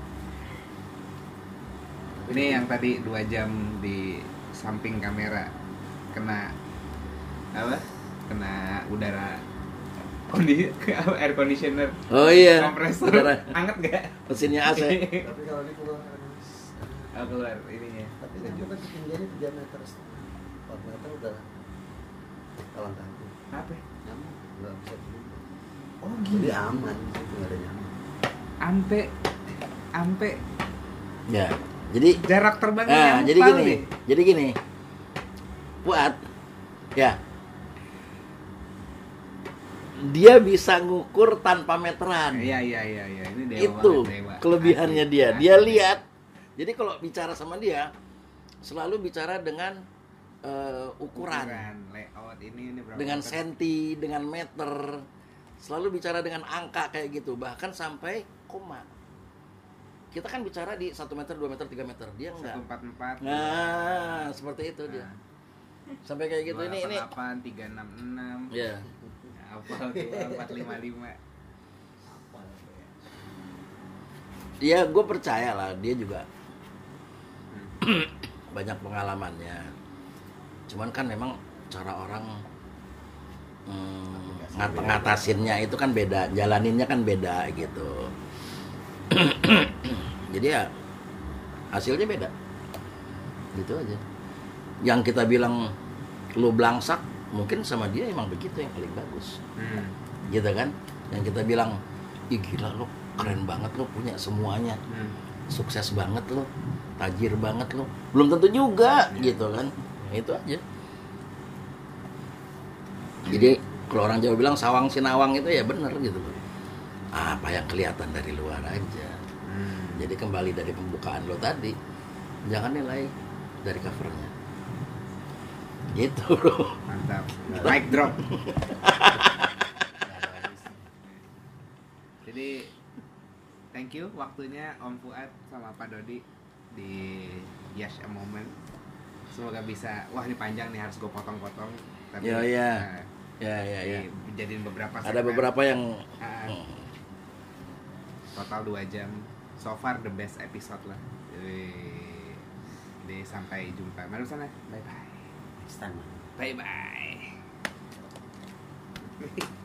[SPEAKER 2] Ini yang tadi dua jam di samping kamera kena apa? Kena udara kondi air conditioner
[SPEAKER 1] oh iya
[SPEAKER 2] kompresor
[SPEAKER 1] Udara.
[SPEAKER 2] anget gak?
[SPEAKER 1] mesinnya AC
[SPEAKER 4] Tapi kalau di keluar harus
[SPEAKER 2] Oh, keluar ininya.
[SPEAKER 4] tapi kan juga ketinggiannya 3 meter setengah. 4 meter udah kalang kaki.
[SPEAKER 2] Apa?
[SPEAKER 4] Nyaman, nggak bisa tidur.
[SPEAKER 2] Oh
[SPEAKER 4] Jadi aman, itu nggak ada nyamuk.
[SPEAKER 2] Ampe ampe
[SPEAKER 1] ya jadi
[SPEAKER 2] jarak terbangnya
[SPEAKER 1] nah
[SPEAKER 2] nyamuk
[SPEAKER 1] jadi gini
[SPEAKER 2] deh.
[SPEAKER 1] jadi gini buat ya dia bisa ngukur tanpa meteran
[SPEAKER 2] Iya iya iya iya ini dewa
[SPEAKER 1] itu
[SPEAKER 2] dewa.
[SPEAKER 1] kelebihannya
[SPEAKER 2] Asli,
[SPEAKER 1] dia
[SPEAKER 2] asli.
[SPEAKER 1] dia lihat jadi kalau bicara sama dia selalu bicara dengan eh, ukuran,
[SPEAKER 2] layout ini ini berapa
[SPEAKER 1] dengan
[SPEAKER 2] meter?
[SPEAKER 1] senti dengan meter. Selalu bicara dengan angka kayak gitu bahkan sampai koma. Kita kan bicara di 1 meter 2 meter 3 meter. Dia enggak.
[SPEAKER 2] Satu empat empat.
[SPEAKER 1] Nah seperti itu dia. Sampai kayak gitu ini ini.
[SPEAKER 2] Delapan tiga enam enam.
[SPEAKER 1] Ya
[SPEAKER 2] apa empat lima lima.
[SPEAKER 1] Ya gue percaya lah dia juga banyak pengalamannya. Cuman kan memang cara orang hmm, ngat ngatasinnya itu kan beda jalaninnya kan beda gitu. Jadi ya hasilnya beda. Gitu aja. Yang kita bilang lu belangsak mungkin sama dia emang begitu yang paling bagus.
[SPEAKER 2] Hmm.
[SPEAKER 1] gitu kan? Yang kita bilang ih gila lo keren banget lo punya semuanya.
[SPEAKER 2] Hmm.
[SPEAKER 1] sukses banget lo tajir banget lo belum tentu juga gitu kan. Ya, itu aja. Jadi kalau orang Jawa bilang sawang sinawang itu ya bener gitu loh. Apa yang kelihatan dari luar aja.
[SPEAKER 2] Hmm.
[SPEAKER 1] jadi kembali dari pembukaan lo tadi jangan nilai dari covernya. Gitu bro.
[SPEAKER 2] Mantap. Mic drop. Jadi thank you waktunya Om Fuad sama Pak Dodi di Yes a Moment. Semoga bisa wah ini panjang nih harus gue potong-potong. Tapi
[SPEAKER 1] Ya, ya.
[SPEAKER 2] nah,
[SPEAKER 1] ya ya ya
[SPEAKER 2] dijadiin beberapa
[SPEAKER 1] ada
[SPEAKER 2] segmen.
[SPEAKER 1] beberapa yang hmm,
[SPEAKER 2] total 2 jam. So far the best episode lah. Jadi sampai jumpa. Mari sana bye bye
[SPEAKER 4] Next time.
[SPEAKER 2] bye bye